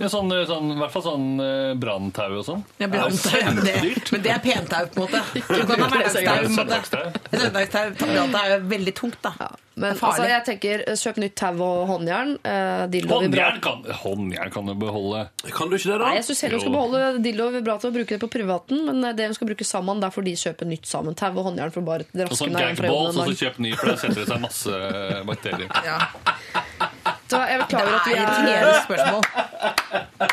Ja, sånn, sånn, I hvert fall sånn eh, branntau og sånn. Ja, branntau, Det er men, det, men det er pentau, på en måte. Du kan ha hverdagstau. på en måte. Søndagstau. Branntau er jo veldig tungt, da. Ja. Men altså, jeg tenker, eh, kjøp nytt tau og håndjern. Uh, dildo Håndjern vibrator. kan, håndjern kan du beholde. Kan du ikke det, da? Nei, jeg syns heller hun skal Jo. beholde dildo og vibrator og bruke det på privaten. Men eh, det hun skal bruke sammen, det er fordi de kjøper nytt sammen. Tau og håndjern for bare Og raske sånn ned fra jobben en og så kjøp ny, for der setter det seg masse bakterier. Ja. Så jeg beklager at vi er et er spørsmål.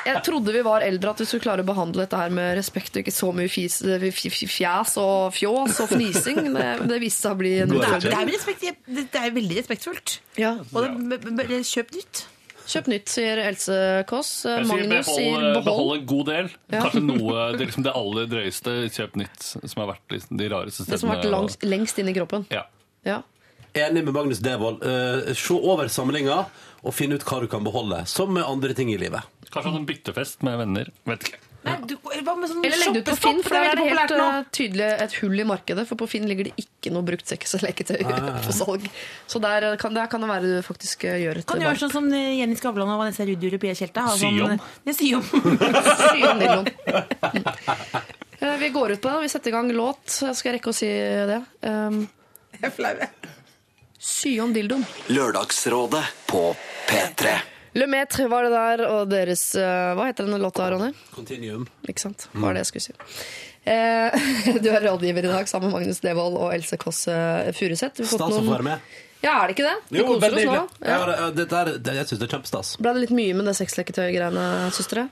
Jeg trodde vi var eldre, at vi skulle klare å behandle dette her med respekt og ikke så mye fis, f- fjas og fjås og fnising. Det, det viste seg å bli en Det er, det utfordring. er, respekt, det er veldig respektfullt. Ja. Og det, kjøp nytt. Kjøp nytt, sier Else Kåss. Magnus sier behold, behold. behold en god del. Ja. Kanskje noe det, er liksom det aller drøyeste. Kjøp nytt, som har vært liksom, de rareste stedene. Det som har vært langs, lengst inn i kroppen. Ja. Ja. Enig med Magnus Devold. Uh, se over samlinga og finne ut hva du kan beholde, som med andre ting i livet. Kanskje en byttefest med venner. Vet ikke. Nei, du, hva med sånn Eller legg det ut på? Finn, for Det der er det helt nå. eh, tydelig et hull i markedet. For på Finn ligger det ikke noe brukt leketøy på salg. Så der eh, kan, der kan det være du faktisk eh, gjør et Kan gjøre sånn som Jenny Skavlan og Vanessa Rudjord og Pia Tjelta. Sy sånn- om. Ja, sy om. Sy om. Eh, Vi går ut på det. Vi setter i gang låt. Jeg skal rekke å si det. Um, Jeg er flau. jeg. Sy om dildoen. Lørdagsrådet på P3. Le Metre var det der, og deres eh, Hva heter denne låta, Ronny? Continuum. Ikke sant? Hva var det jeg skulle si? Eh, du er rådgiver i dag sammen med Magnus Devold og Else Kåss eh, Furuseth. Stas å få være med. Ja, er det ikke det? Vi Jo, koser oss nå. Ja. Ja, det, det, der- det, jeg syns det er kjempestas. Ble det litt mye med det sexleketøy-greiene, søstre?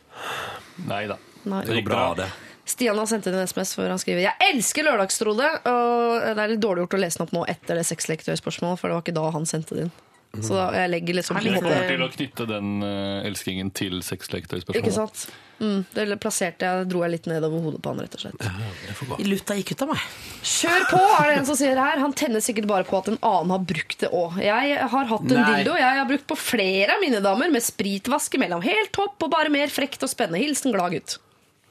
Nei da. Det går bra, det. Stian har sendt inn en SMS hvor han skriver Jeg elsker Lørdagsrådet! Og det er litt dårlig gjort å lese den opp nå etter det sexleketøy-spørsmålet, for det var ikke da han sendte det inn. Så da jeg legger litt sånn måte kommer til å knytte den uh, elskingen til sexleketøyspørsmålet. Ikke sant? Mm, det plasserte jeg, dro jeg litt nedover hodet på han, rett og slett. Lutta gikk ut av meg. Kjør på, er det en som sier her. Han tenner sikkert bare på at en annen har brukt det òg. Jeg har hatt en Nei. dildo jeg har brukt på flere av mine damer, med spritvask imellom. Helt topp og bare mer frekt og spennende. Hilsen glad gutt.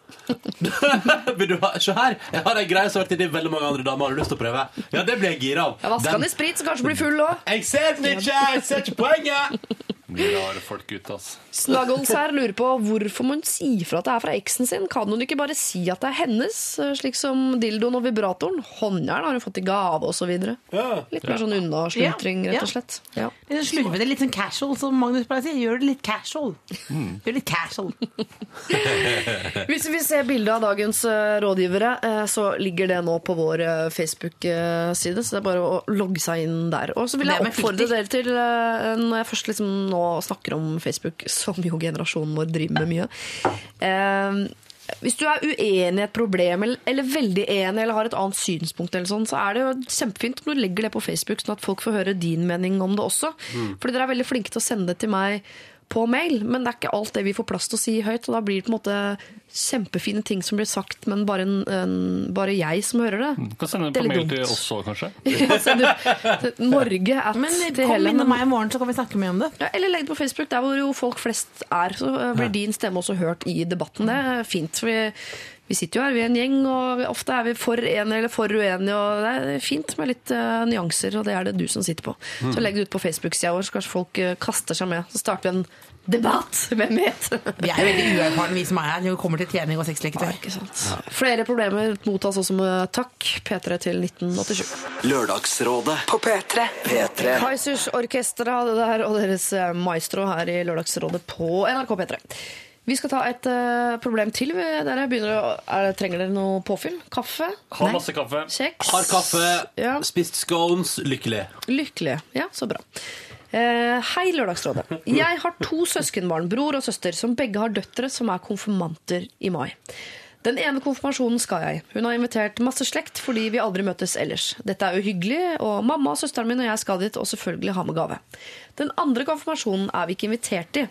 Vil du ha, se her, jeg har en greie som har vært inni veldig mange andre damer. Har du lyst til å prøve? Ja, det blir jeg gira av. Jeg vasker Den- i sprit, så kanskje blir full òg. Jeg ser den ikke! Jeg ser ikke poenget! Mye rare folk ute, ass. Snuggles her lurer på hvorfor må hun si fra at det er fra eksen sin. Kan hun ikke bare si at det er hennes, slik som dildoen og vibratoren? Håndjern har hun fått i gave osv. Ja. Litt mer sånn unnasluntring, Ja, rett og slett. Ja. ja. Slurve litt sånn casual, som Magnus pleier å si. Gjør det litt casual. Mm. Gjør det litt casual. Hvis vi ser bilde av dagens eh, rådgivere, eh, så ligger det nå på vår eh, Facebook-side. Så det er bare å logge seg inn der. Og så vil jeg oppfordre dere til, når jeg først liksom nå snakker om Facebook, som jo generasjonen vår driver med mye eh, hvis du er uenig i et problem, eller, eller veldig enig, eller har et annet synspunkt, eller sånn, så er det jo kjempefint om du legger det på Facebook, sånn at folk får høre din mening om det også. Fordi dere er veldig flinke til å sende det til meg på mail, men det er ikke alt det vi får plass til å si høyt. Og da blir det på en måte kjempefine ting som blir sagt, men bare, en, en, bare jeg som hører det. Du kan sende Det på mail til oss òg, kanskje. Ja, send Norge at Men til kom hele, innom men- meg i morgen, så kan vi snakke mye om det. ja, eller legg det på Facebook, der hvor jo folk flest er. Så blir blir din stemme også hørt i debatten. Det er fint. for vi, vi sitter jo her, vi er en gjeng, og ofte er vi for enige eller for uenige. og Det er fint med litt uh, nyanser, og det er det du som sitter på. Så legg det ut på Facebook-sida vår, så kanskje folk uh, kaster seg med. Så starter vi en debatt. Hvem vet? Vi er veldig uerfarne, vi som er her, når vi kommer til trening og sexleketøy. Ja. Flere problemer mottas også med takk. P3 til 1987. Lørdagsrådet På P3. P3 Kaizers Orkester hadde det her, og deres eh, maestro her i Lørdagsrådet på NRK P3. Vi skal ta et uh, problem til. Dere begynner å, er, trenger dere noe påfyll? Kaffe? Har masse kaffe. Kjeks? Har kaffe, Ja. spist scones, lykkelig. Lykkelig. Ja, så bra. Uh, hei, Lørdagsrådet. Jeg har to søskenbarn, bror og søster, som begge har døtre som er konfirmanter i mai. Den ene konfirmasjonen skal jeg. Hun har invitert masse slekt fordi vi aldri møtes ellers. Dette er jo hyggelig, og mamma søsteren min og jeg skal dit og selvfølgelig ha med gave. Den andre konfirmasjonen er vi ikke invitert i.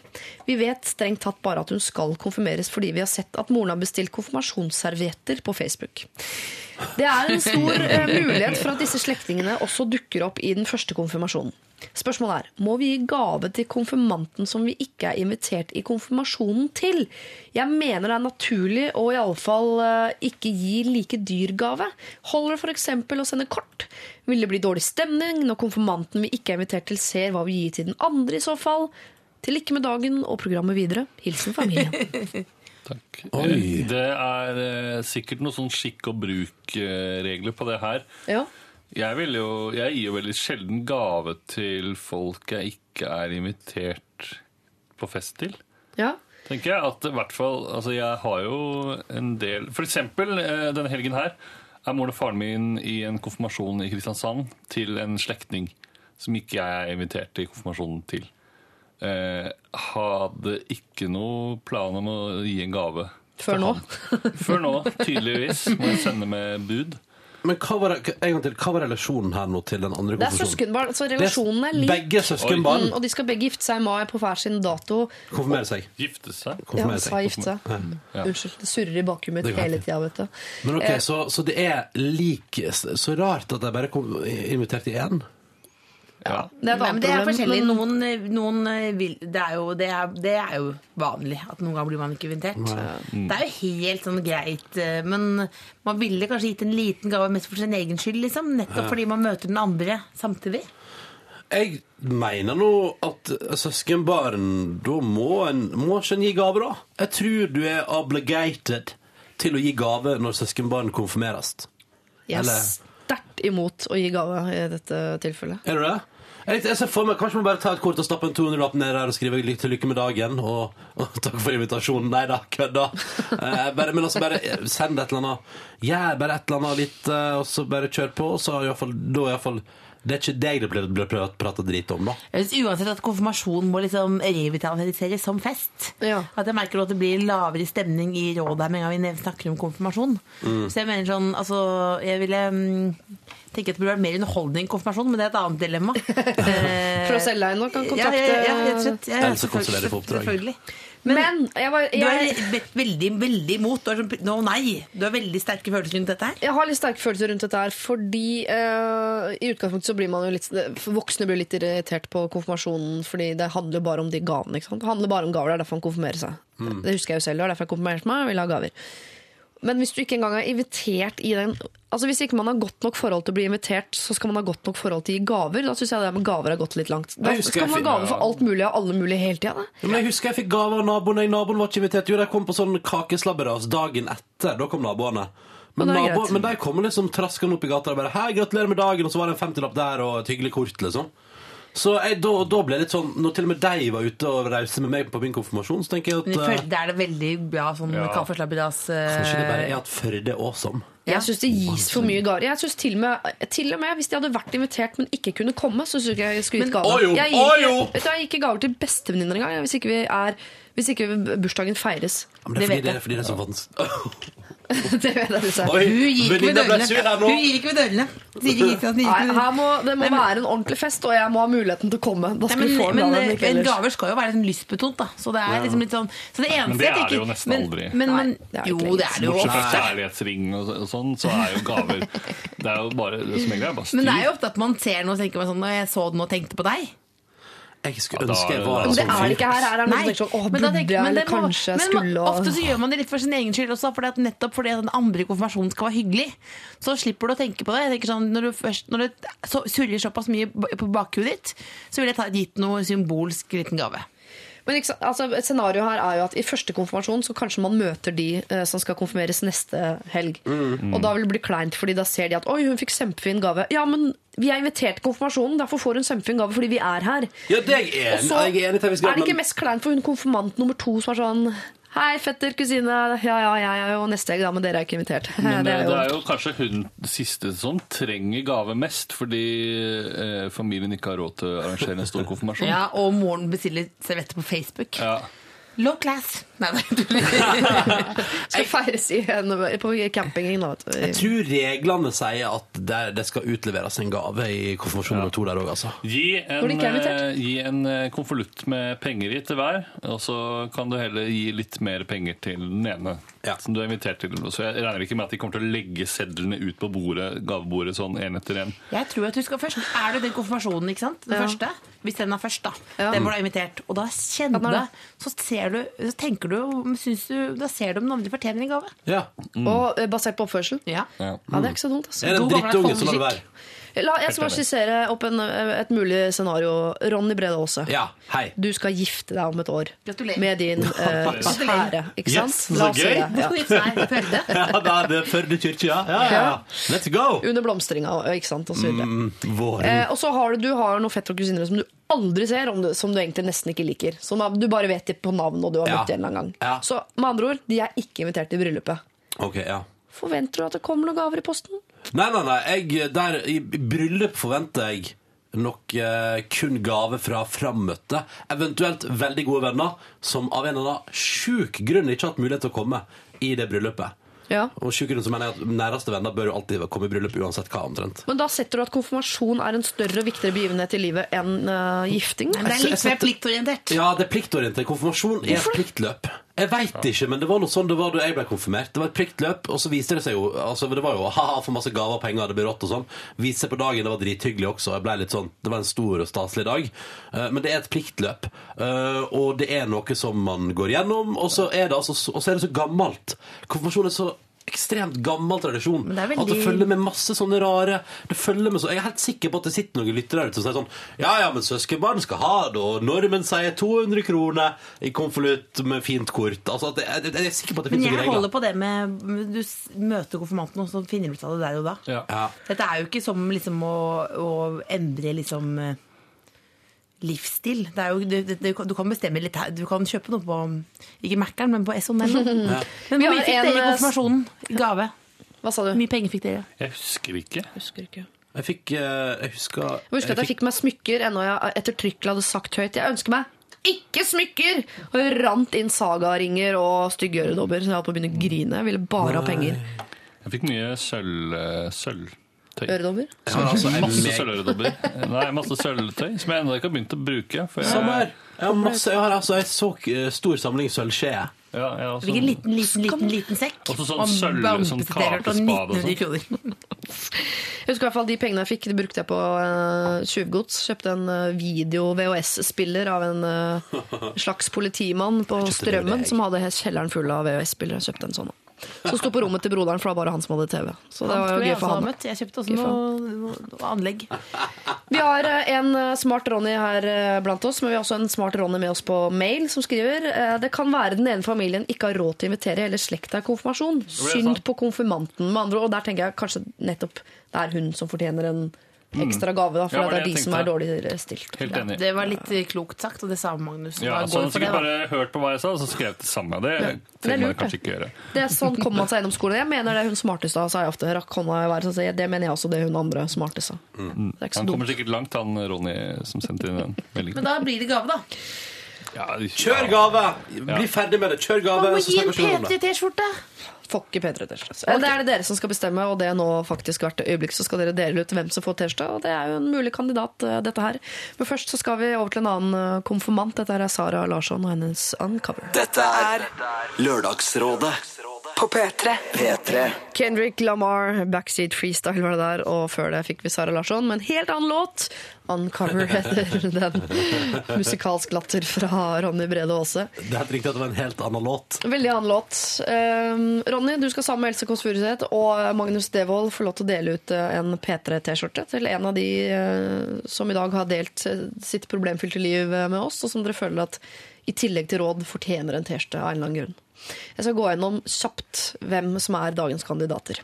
Vi vet strengt tatt bare at hun skal konfirmeres fordi vi har sett at moren har bestilt konfirmasjonsservietter på Facebook. Det er en stor eh, mulighet for at disse slektningene også dukker opp i den første konfirmasjonen. Spørsmålet er, må vi gi gave til konfirmanten som vi ikke er invitert i konfirmasjonen til? Jeg mener det er naturlig å i alle fall eh, ikke gi like dyr gave. Holder det for eksempel å sende kort? Vil det bli dårlig stemning når konfirmanten vi ikke er invitert til ser hva vi gir til den andre i så fall? Til lykke med dagen og programmet videre. Hilsen familien. Takk. Oi. Eh, Det er eh, sikkert noen sånn skikk og bruk-regler på det her. Ja. Jeg, vil jo, jeg gir jo veldig sjelden gave til folk jeg ikke er invitert på fest til. ja. Tenker jeg at i hvert fall Altså, jeg har jo en del For eksempel eh, denne helgen her er moren og faren min i en konfirmasjon i Kristiansand til en slektning som ikke jeg er invitert i konfirmasjonen til. Eh, hadde ikke noe plan om å gi en gave. Før nå. Før nå, tydeligvis. Må jeg sende med bud. Men hva var, en gang til, hva var relasjonen her nå til den andre Det er konfirmasjonen? søskenbarn, så er relasjonen er lik. Begge søskenbarn Mm, og de skal begge gifte seg i mai på hver sin dato. konfirmerer seg. Gifte seg. Ja, Konfirmerer sa seg. gifte seg. Ja. Unnskyld. Det surrer i bakhjulet mitt går hele helt tida, vet du. Men ok, Eh. så, så det er lik Så rart at de bare kom invitert i én. Ja. Det er et Nei, annet men det er forskjellig. Noen, noen eh, vil det er, jo, det, er, det er jo vanlig at noen ganger blir man ikke invitert. Det er jo helt sånn greit, eh, men man ville kanskje gitt en liten gave mest for sin egen skyld, liksom. Nettopp fordi man møter den andre samtidig. Jeg mener nå at søskenbarn Da må en må ikke en gi gave, da. Jeg tror du er obligated til å gi gave når søskenbarn konfirmeres. Jeg er Eller- sterkt imot å gi gave i dette tilfellet. Er du det? Jeg, jeg ser for meg, Kanskje man bare tar et kort og stapper en 200-lapp ned der og skriver lykke til lykke med dagen. Og, og takk for invitasjonen. Nei da, kødda. Eh, bare, men altså bare send et eller annet. Gjør bare et eller annet litt, eh, og så bare kjør på. Og så i fall, da iallfall Det er ikke deg det blir, pratet drit om, da. Jeg synes uansett at konfirmasjon må liksom revitaliseres som fest. Ja. At jeg merker at det blir lavere stemning i rådet her med en gang vi snakker om konfirmasjon. Så jeg mener sånn, altså Jeg ville mm, tenker at det burde være mer underholdning i konfirmasjon, men det er et annet dilemma. For å selge deg nå kan ja, kontakte ja, ja, rett og slett. Ja, Else konsulerer på oppdrag. Selvfølgelig. Men, jeg, var, Du er veldig, veldig imot. Du er sånn, nå nei. Du har veldig sterke følelser rundt dette her. jeg har litt sterke følelser rundt dette her, fordi uh, i utgangspunktet så blir man jo litt Voksne blir litt irritert på konfirmasjonen fordi det handler jo bare om de gavene. ikke sant? Det handler bare om gaver, det er derfor man konfirmerer seg. Det husker jeg jo selv, det er derfor jeg konfirmerte meg, jeg ville ha gaver. Men hvis du ikke engang er invitert i den Altså Hvis ikke man har godt nok forhold til å bli invitert, så skal man ha godt nok forhold til å gi gaver. Da syns jeg det med gaver har gått litt langt. Da skal man ha gaver for alt mulig og alle mulige hele tida. Ja, jeg husker jeg fikk gaver av naboen. Jeg, naboen var ikke invitert. Jo, de kom på sånn kakeslabberas dagen etter. Da kom naboene. Men, nabo, men de kom liksom traskende opp i gata og bare 'Hei, gratulerer med dagen', og så var det en 50-lapp der og et hyggelig kort, liksom. Så jeg, da, da ble det litt sånn Når til og med de var ute og reiste med meg på min konfirmasjon, så tenker jeg at eh, Førde er det veldig bra sånn Ja. kaffeslabbedas uh... Kanskje det bare er at Førde er awesome. Jeg syns det gis for mye gaver. Jeg synes til, og med, til og med Hvis de hadde vært invitert, men ikke kunne komme, så syns jeg jeg skulle gitt gaver. Å jo, Jeg jeg gikk ikke gaver til bestevenninner engang. Hvis ikke, vi er, hvis ikke bursdagen feires. Ja, Men det er Det fordi vet det, er fordi det er så vanskelig. det vet jeg hvis jeg. Oi, Hun gikk med. Hun her må, det må være en ordentlig fest, og jeg må ha muligheten til å komme. Da Nei, men, få men en ellers. gaver skal jo være liksom lystbetont, da. Så det er liksom litt sånn Så det eneste Men det er det jo nesten aldri. Men, men, Nei, det jo, det er det jo Bortsett fra kjærlighetsring og, sånn, så er jo gaver Det er jo bare det som egentlig er bare styr. Men det er jo ofte at man ser noe og tenker man sånn Når jeg så den og tenkte på deg. Jeg skulle ønske jeg var Men en Men det sånn er det ikke her. Her er noen som tenker sånn Åh, burde tenker- jeg, eller må- kanskje jeg men skulle og- Ofte så gjør man det litt for sin egen skyld også, fordi at nettopp fordi at den andre konfirmasjonen skal være hyggelig. Så slipper du å tenke på det. Jeg tenker sånn, Når du først Når det så, surrer såpass mye på bakhudet ditt, så ville jeg ta, gitt noe symbolsk liten gave. Men ikke, altså, et scenario her er jo at i første konfirmasjon så kanskje man møter de eh, som skal konfirmeres neste helg. Og da vil det bli kleint, fordi da ser de at oi, hun fikk kjempefin gave. Ja, men vi er invitert til konfirmasjonen, derfor får hun kjempefin gave fordi vi er her. Ja, det er jeg enig jeg er enig til er det ikke mest kleint for hun konfirmant nummer to som er sånn Hei, fetter, kusine. Ja, ja, jeg er jo neste helg, da, men dere er ikke invitert. Men det er er det jo, er jo kanskje hun siste som trenger gave mest, fordi eh, familien ikke har råd til å arrangere en stor konfirmasjon. Ja, Og moren bestiller servetter på Facebook. Ja. Low class. Nei, nei, du skal feires i på campingen. nå, vet Jeg tror reglene sier at det, det skal utleveres en gave i konfirmasjon nummer to der òg, altså. Gi en, eh, gi en eh, konvolutt med penger i til hver, og så kan du heller gi litt mer penger til den ene Ja. som du er invitert til. Så jeg regner ikke med at de kommer til å legge sedlene ut på bordet, gavebordet sånn en etter en. Jeg tror at du skal først. Er det den konfirmasjonen, ikke sant? Den Ja. første? Hvis den er først, da. Ja. Den hvor du er invitert. Og da kjenner du Så ser du Så tenker du, syns du Da ser du om den andre fortjener en gave. Ja. Og eh, basert på oppførsel. Ja. Ja. Ja, det er ikke så dumt. Altså. Er det en drittunge, så lar det være. La, jeg skal skissere opp en, et mulig scenario. Ronny Brede Aase. Ja, hei. Du skal gifte deg om et år Gratulerer. med din eh, kjære. Ikke sant? Yes, så La oss gøy. det. Ja. Ja, da er det Førde kirke, ja. Ja, ja, ja. Let's go! Under blomstringa, ikke sant? Og så videre. Mm. Eh, og så har du, du har noen fettere og kusiner som du aldri ser, om du, som du egentlig nesten ikke liker. Som du bare vet på navn, og du har møtt dem en eller annen gang. Ja. Så med andre ord, de er ikke invitert til bryllupet. Okay, ja. Forventer du at det kommer noen gaver i posten? Nei, nei, nei. Jeg, der, I bryllup forventer jeg nok eh, kun gave fra frammøtte. Eventuelt veldig gode venner som av en eller annen sjuk grunn ikke har hatt mulighet til å komme i det bryllupet. Ja. Og sjuk grunn så mener jeg at Næreste venner bør jo alltid komme i bryllup uansett hva, omtrent. Men da setter du at konfirmasjon er en større og viktigere begivenhet i livet enn uh, gifting? Men det er litt mer pliktorientert. Ja, det er pliktorientert. Konfirmasjon er et pliktløp. Jeg veit ikke, men det var noe sånn det var da jeg ble konfirmert. Det var et pliktløp, og så viste det seg jo altså Det var jo ha-ha, for masse gaver og penger, det blir rått og sånn. Viste seg på dagen, det var drithyggelig også. Jeg ble litt sånn, Det var en stor og staselig dag. Eh, Men det er et pliktløp, Eh, og det er noe som man går gjennom, og så er det, altså, så- og så er det så gammelt. Konfirmasjon er så ekstremt gammel tradisjon. Det veldig- At det følger med masse sånne rare det følger med så, Jeg er helt sikker på at det sitter noen lyttere der ute som sier sånn Ja, ja, men søskenbarn skal ha det, og normen sier 200 kroner i konvolutt med fint kort. Altså, at det, jeg, jeg er sikker på at det finnes regler. Men jeg holder på det med Du møter konfirmanten, og så finner du ut av det der og da. Ja. Ja. Dette er jo ikke som liksom å, å endre liksom eh, livsstil. Det er jo, du, du, du kan bestemme litt her. Du kan kjøpe noe på Ikke Mækkern, men på SNL. Men hvor Vi har mye fikk en, dere i eh, konfirmasjonen? Gave? Hva sa du? Hvor mye penger fikk dere? Jeg husker ikke. Husker ikke. Jeg fikk eh, Jeg husker Jeg husker at jeg fikk meg smykker ennå jeg ettertrykkelig hadde sagt høyt. Jeg ønsker meg ikke smykker! Og det rant inn sagaringer og stygge øredobber, så jeg holdt på å begynne å grine. Jeg ville bare ha penger. Jeg fikk mye sølv. eh, sølv. Tøy. Øredobber? Har altså Masse sølvøredobber. Nei, masse sølvtøy som jeg ennå ikke har begynt å bruke. For jeg, Samme her. Jeg har, masse, jeg har altså en så eh, stor samling sølvskjeer. Ja, har Hvilken sånn, liten, liten, liten, liten sekk. Også sånn sølv- bamse sånn til og kakespade og 1900. Jeg husker i hvert fall De pengene jeg fikk, det brukte jeg på uh, tjuvgods. Kjøpte en uh, video-VHS-spiller av en uh, slags politimann på Strømmen som hadde kjelleren full av VHS-spillere. Kjøpte en sånn. Som sto på rommet til broderen, for det var bare han som hadde TV. Så det var jo gøy for han. Jeg kjøpte også noe, anlegg. Vi har eh, en eh, smart Ronny her eh, blant oss, men vi har også en smart Ronny med oss på mail, som skriver det kan være den ene familien ikke har råd til å invitere hele slekta i konfirmasjon. Synd på konfirmanten, med andre ord. Og der tenker jeg kanskje nettopp det er hun som fortjener en ekstra gave, da, for Ja, var det er de som er dårligere stilt. Helt enig. Det var litt eh, klokt sagt, og det sa Magnus. Ja, så han sikkert bare hørt på hva jeg sa, og så skrev det samme. Det det er trenger man kanskje det. ikke gjøre. Det er sånn kommer man seg gjennom skolen. Jeg mener det er hun smarteste, sa jeg ofte. Rakk hånda i været. så Det mener jeg også, det er hun andre smarteste sa. Mm. Han kommer sikkert langt, han Ronny som sendte inn den meldingen. Men da blir det gave, da. Ja, Kjør gave! Bli ferdig med det. Kjør gave, Man må gi en snakkes vi om det. P3-T-skjorte! Får ikke P3 T-skjorte. Det er det dere som skal bestemme, og det er nå faktisk hvert øyeblikk så skal dere dele ut hvem som får T-skjorte. Og det er jo en mulig kandidat, eh, dette her. Men først så skal vi over til en annen eh, konfirmant. Dette her er Sara Larsson og hennes Uncover. Dette er Lørdagsrådet På P3. P3. Kendrick Lamar, Backseat Freestyle var det der, og før det fikk vi Sara Larsson med en helt annen låt. Uncover heter den. Musikalsk latter fra Ronny Brede Aase. Det er helt riktig at det var en helt annen låt. Veldig annen låt. Um, Ronny, du skal sammen med Else Kåss Furuseth og Magnus Devold få lov til å dele ut eh, en P3-T-skjorte til en av de eh, som i dag har delt eh, sitt problemfylte liv med oss, og som dere føler at i tillegg til råd fortjener en T-skjorte av en eller annen grunn. Jeg skal gå gjennom kjapt hvem som er dagens kandidater.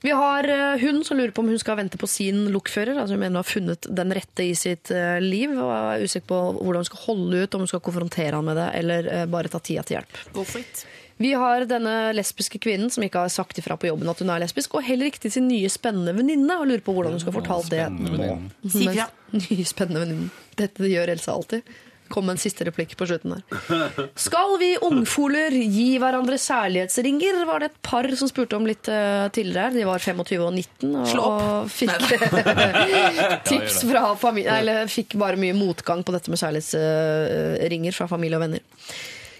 Vi har eh, hun som lurer på om hun skal vente på sin lokfører. altså Hun mener hun har funnet den rette i sitt eh, liv og er usikker på hvordan hun skal holde ut, om hun skal konfrontere han med det, eller eh, bare ta tida til hjelp. Go for it. Vi har denne lesbiske kvinnen som ikke har sagt ifra på jobben at hun er lesbisk, og heller ikke til sin nye spennende venninne, og lurer på hvordan hun skal fortale det spennende nå. venninne. Si ifra. Nye spennende venninne. Dette gjør Elsa alltid. Kom med en siste replikk på slutten der. Skal vi ungfoler gi hverandre særlighetsringer? Var det et par som spurte om litt eh, tidligere her. De var 25 og 19 og, Slå opp. og fikk tips fra familie Eller fikk bare mye motgang på dette med kjærlighetsringer fra familie og venner.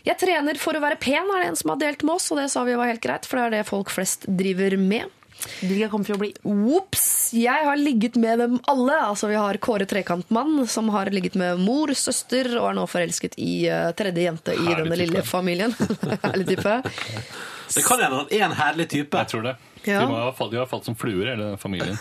Jeg trener for å være pen, er det en som har delt med oss, og det sa vi var helt greit, for det er det folk flest driver med. De kommer til å bli Ops! Jeg har ligget med dem alle. Altså, vi har Kåre Trekantmann, som har ligget med mor, søster, og er nå forelsket i uh, tredje jente i denne type. lille familien. Herlig type. Det kan hende han er en herlig type. Jeg tror det. Ja. De, må ha falt, de har falt som fluer, hele familien.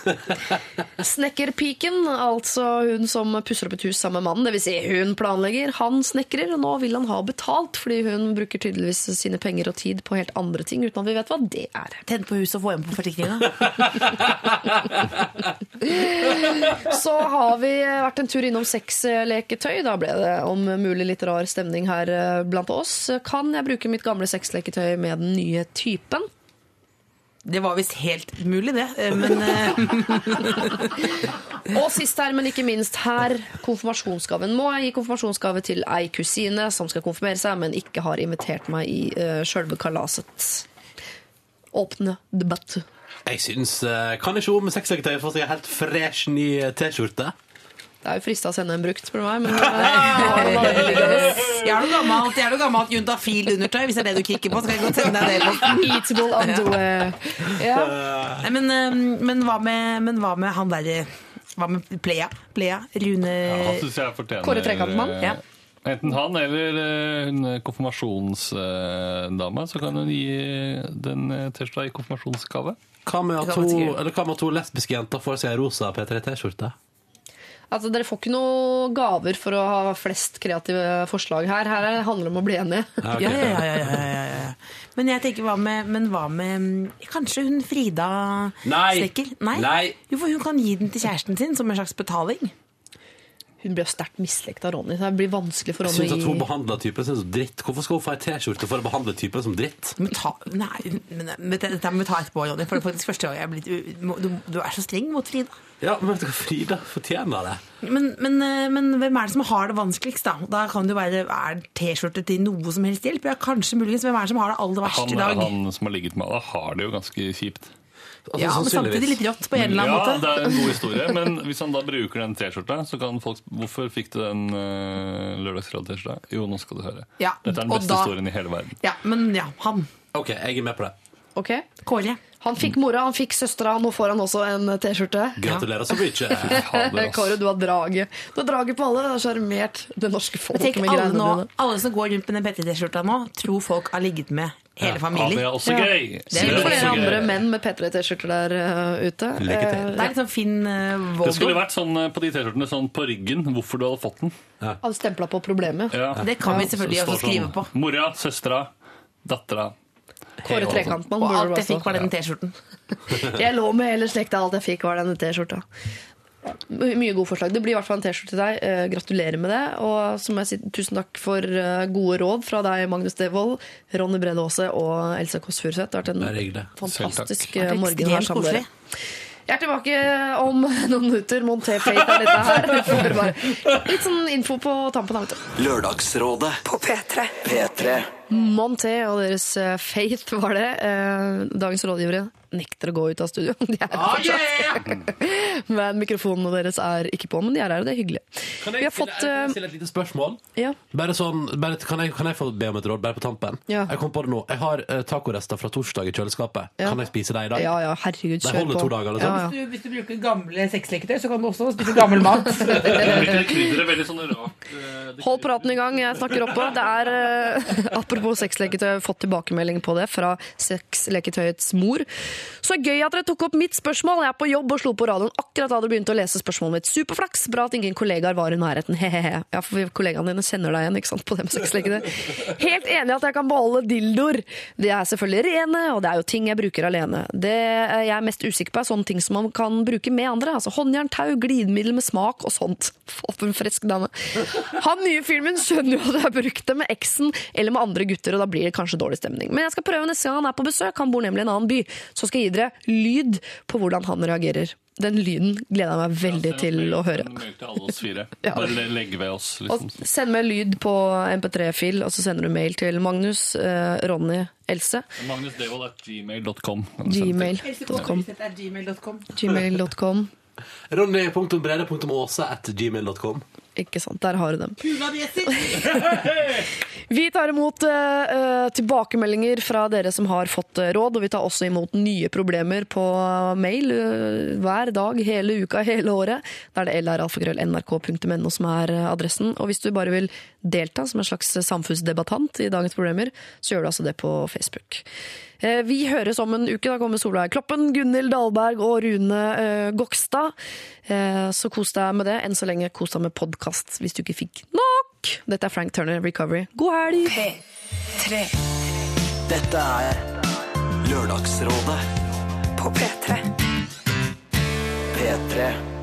Snekkerpiken, altså hun som pusser opp et hus sammen med mannen. Dvs. Si hun planlegger, han snekrer, og nå vil han ha betalt, fordi hun bruker tydeligvis sine penger og tid på helt andre ting, uten at vi vet hva det er. Tenn på huset og få hjem på forsikringa. Så har vi vært en tur innom sexleketøy. Da ble det om mulig litt rar stemning her eh, blant oss. Kan jeg bruke mitt gamle sexleketøy med den nye typen? Det var visst helt umulig, det. eh, Men eh, Og sist her, men ikke minst her, konfirmasjonsgaven. Må jeg gi konfirmasjonsgave til ei kusine som skal konfirmere seg, men ikke har invitert meg i uh, sjølve kalaset. Åpne debatt. Jeg syns uh, Kan ikke hun med sexleketøy få seg en helt fresh ny T-skjorte? Det er jo frista å sende en brukt, spør du meg, men eh, jeg er noe gammelt, jeg er noe gammelt juntafil-undertøy. Hvis det er det du kikker på, så kan jeg godt sende deg det. i. Eatable underwear. Ja. Nei, men, eh, men, hva med, men hva med han derre Hva med Plea? Plea? Rune ja, Kåre Trekantmann? eh, Ja. Enten han eller eh, hun konfirmasjonsdama, så kan hun gi den tirsdag i konfirmasjonsgave. Hva med at to, hva med to lesbiske jenter får seg rosa P3T-skjorte? Altså, Dere får ikke noe gaver for å ha flest kreative forslag her. Her er- handler det om å bli enige. Ja, okay. Ja, ja, ja, ja, ja, ja, ja. Men jeg tenker, hva med, men hva med Kanskje hun Frida Nei. Snekker? Nei. Nei. Jo, for hun kan gi den til kjæresten sin som en slags betaling. Hun blir sterkt mislekt av Ronny. så Det blir vanskelig for Ronny. Jeg synes at hun behandler typen sin som dritt. Hvorfor skal hun få ei T-skjorte for å behandle typen som dritt? Men ta, nei, men, men dette må vi ta etterpå, Ronny. For det er faktisk første gang jeg er blitt du, du er så streng mot Frida. Ja, men vet du hva, Frida fortjener det. Men, men, eh, men hvem er det som har det vanskeligst, da? Da kan det jo være Er T-skjorte til noe som helst hjelp? Ja, kanskje muligens. Hvem er det som har det aller verst Han, i dag? han som har ligget med alle, har det jo ganske kjipt. Altså, Ja, men samtidig litt rått på en eller annen Ja, måte. det er en god historie, men hvis han da bruker den T-skjorta, så kan folk Hvorfor fikk du den uh, lørdagsråd-T-skjorta? Jo, nå skal du høre. Ja, Dette er den beste da- historien i hele verden. Ja, men ja, han. OK, jeg er med på det. Ok? Kåre. Han fikk mora, han fikk søstera, nå får han også en T-skjorte. Gratulerer så mye. Kåre, du har draget. Du har draget på alle. Du har sjarmert det norske folk tenker med greiene dine. alle som går rundt med den P3-T-skjorta nå, tror folk har ligget med hele Ja, det familien. er også Ja. gøy. Det er flere andre menn med P3-T-skjorter der uh, ute. Eh, Det er litt sånn fin uh, Det skulle vært sånn på de T-skjortene sånn på ryggen hvorfor du hadde fått den. Ja. stempla på problemet. Ja. Det kan vi selvfølgelig også står sånn, skrive på. Mora, søstera, dattera. Kåre Trekantmann. Og alt jeg fikk, var den T-skjorten. Jeg lå med hele slekta, alt jeg fikk var denne T-skjorta. Mye gode forslag. Det blir i hvert fall en T-skjorte til deg. Eh, gratulerer med det. Og så må jeg si tusen takk for eh, gode råd fra deg, Magnus Devold, Ronny Brede Aase og Else Kåss Furuseth. Det har vært en fantastisk eh, morgen her sammen med dere. Jeg er tilbake om noen minutter. Monté Fate er dette her. Bare litt sånn info på tampen. vet du. Lørdagsrådet På P3. P3. Monté og deres eh, Faith var det. Eh, Dagens rådgivere nekter å gå ut av studio. De er oh, yeah! Men mikrofonene deres er ikke på, men de er her, og det er hyggelig. Kan Vi jeg, har fått, stille, jeg eh, kan stille et lite spørsmål? Ja. Bare sånn, bare, kan, jeg, kan jeg få be om et råd, bare på tampen? Ja. Jeg kom på det nå. Jeg har uh, tacorester fra torsdag i kjøleskapet. Ja. Kan jeg spise dem i dag? Ja, ja, herregud, kjør holder på. to dager, liksom? Ja, ja. Hvis du, hvis du bruker gamle sexleketøy, så kan du også spise gammel mat. Sånn eh, det- Hold praten i gang, jeg snakker oppå. Det er, uh, apropos sexleketøy, fått tilbakemelding på det fra sexleketøyets mor. Så gøy at dere tok opp mitt spørsmål. Jeg er på jobb og slo på radioen akkurat da dere begynte å lese spørsmålet mitt. Superflaks. Bra at ingen kollegaer var i nærheten. Hehehe. Ja, for kollegaene dine kjenner deg igjen ikke sant, på det med sexleketøy. Helt enig at jeg kan beholde dildoer. De er selvfølgelig rene, og det er jo ting jeg bruker alene. Det jeg er mest usikker på, er sånne ting som man kan bruke med andre. Altså håndjern, tau, glidemiddel med smak og sånt. For en frisk dame. Han nye filmen skjønner jo at jeg har brukt det med eksen eller med andre gutter, og da blir det kanskje dårlig stemning. Men jeg skal prøve neste gang han er på besøk. Han bor nemlig i en annen by. Så skal jeg gi dere lyd på hvordan han reagerer. Den lyden gleder jeg meg veldig til å høre. Til alle oss fire. Ja. Bare legg ved oss, Og liksom. send meg lyd på MP3-fil, og så sender du mail til Magnus, eh, Ronny, Else. Magnusdevold er gmail.com. Gmail.com. gmail.com. Gmail.com. Ronny.brede.åse at gmail.com. Ikke sant, der har du dem. Vi tar imot eh, tilbakemeldinger fra dere som har fått eh, råd, og vi tar også imot nye problemer på mail uh, hver dag, hele uka, hele året. Da er det lralfakrøll.nrk.no som er adressen. Og hvis du bare vil delta som en slags samfunnsdebattant i dagens problemer, så gjør du altså det på Facebook. Uh, Vi høres om en uke. Da kommer Solveig Kloppen, Gunhild Dahlberg og Rune Gokstad. Så kos deg med det. Enn så lenge kos deg med podkast hvis du ikke fikk nok. Dette er Frank Turner Recovery. God helg! P3. Dette er Lørdagsrådet På P3. P3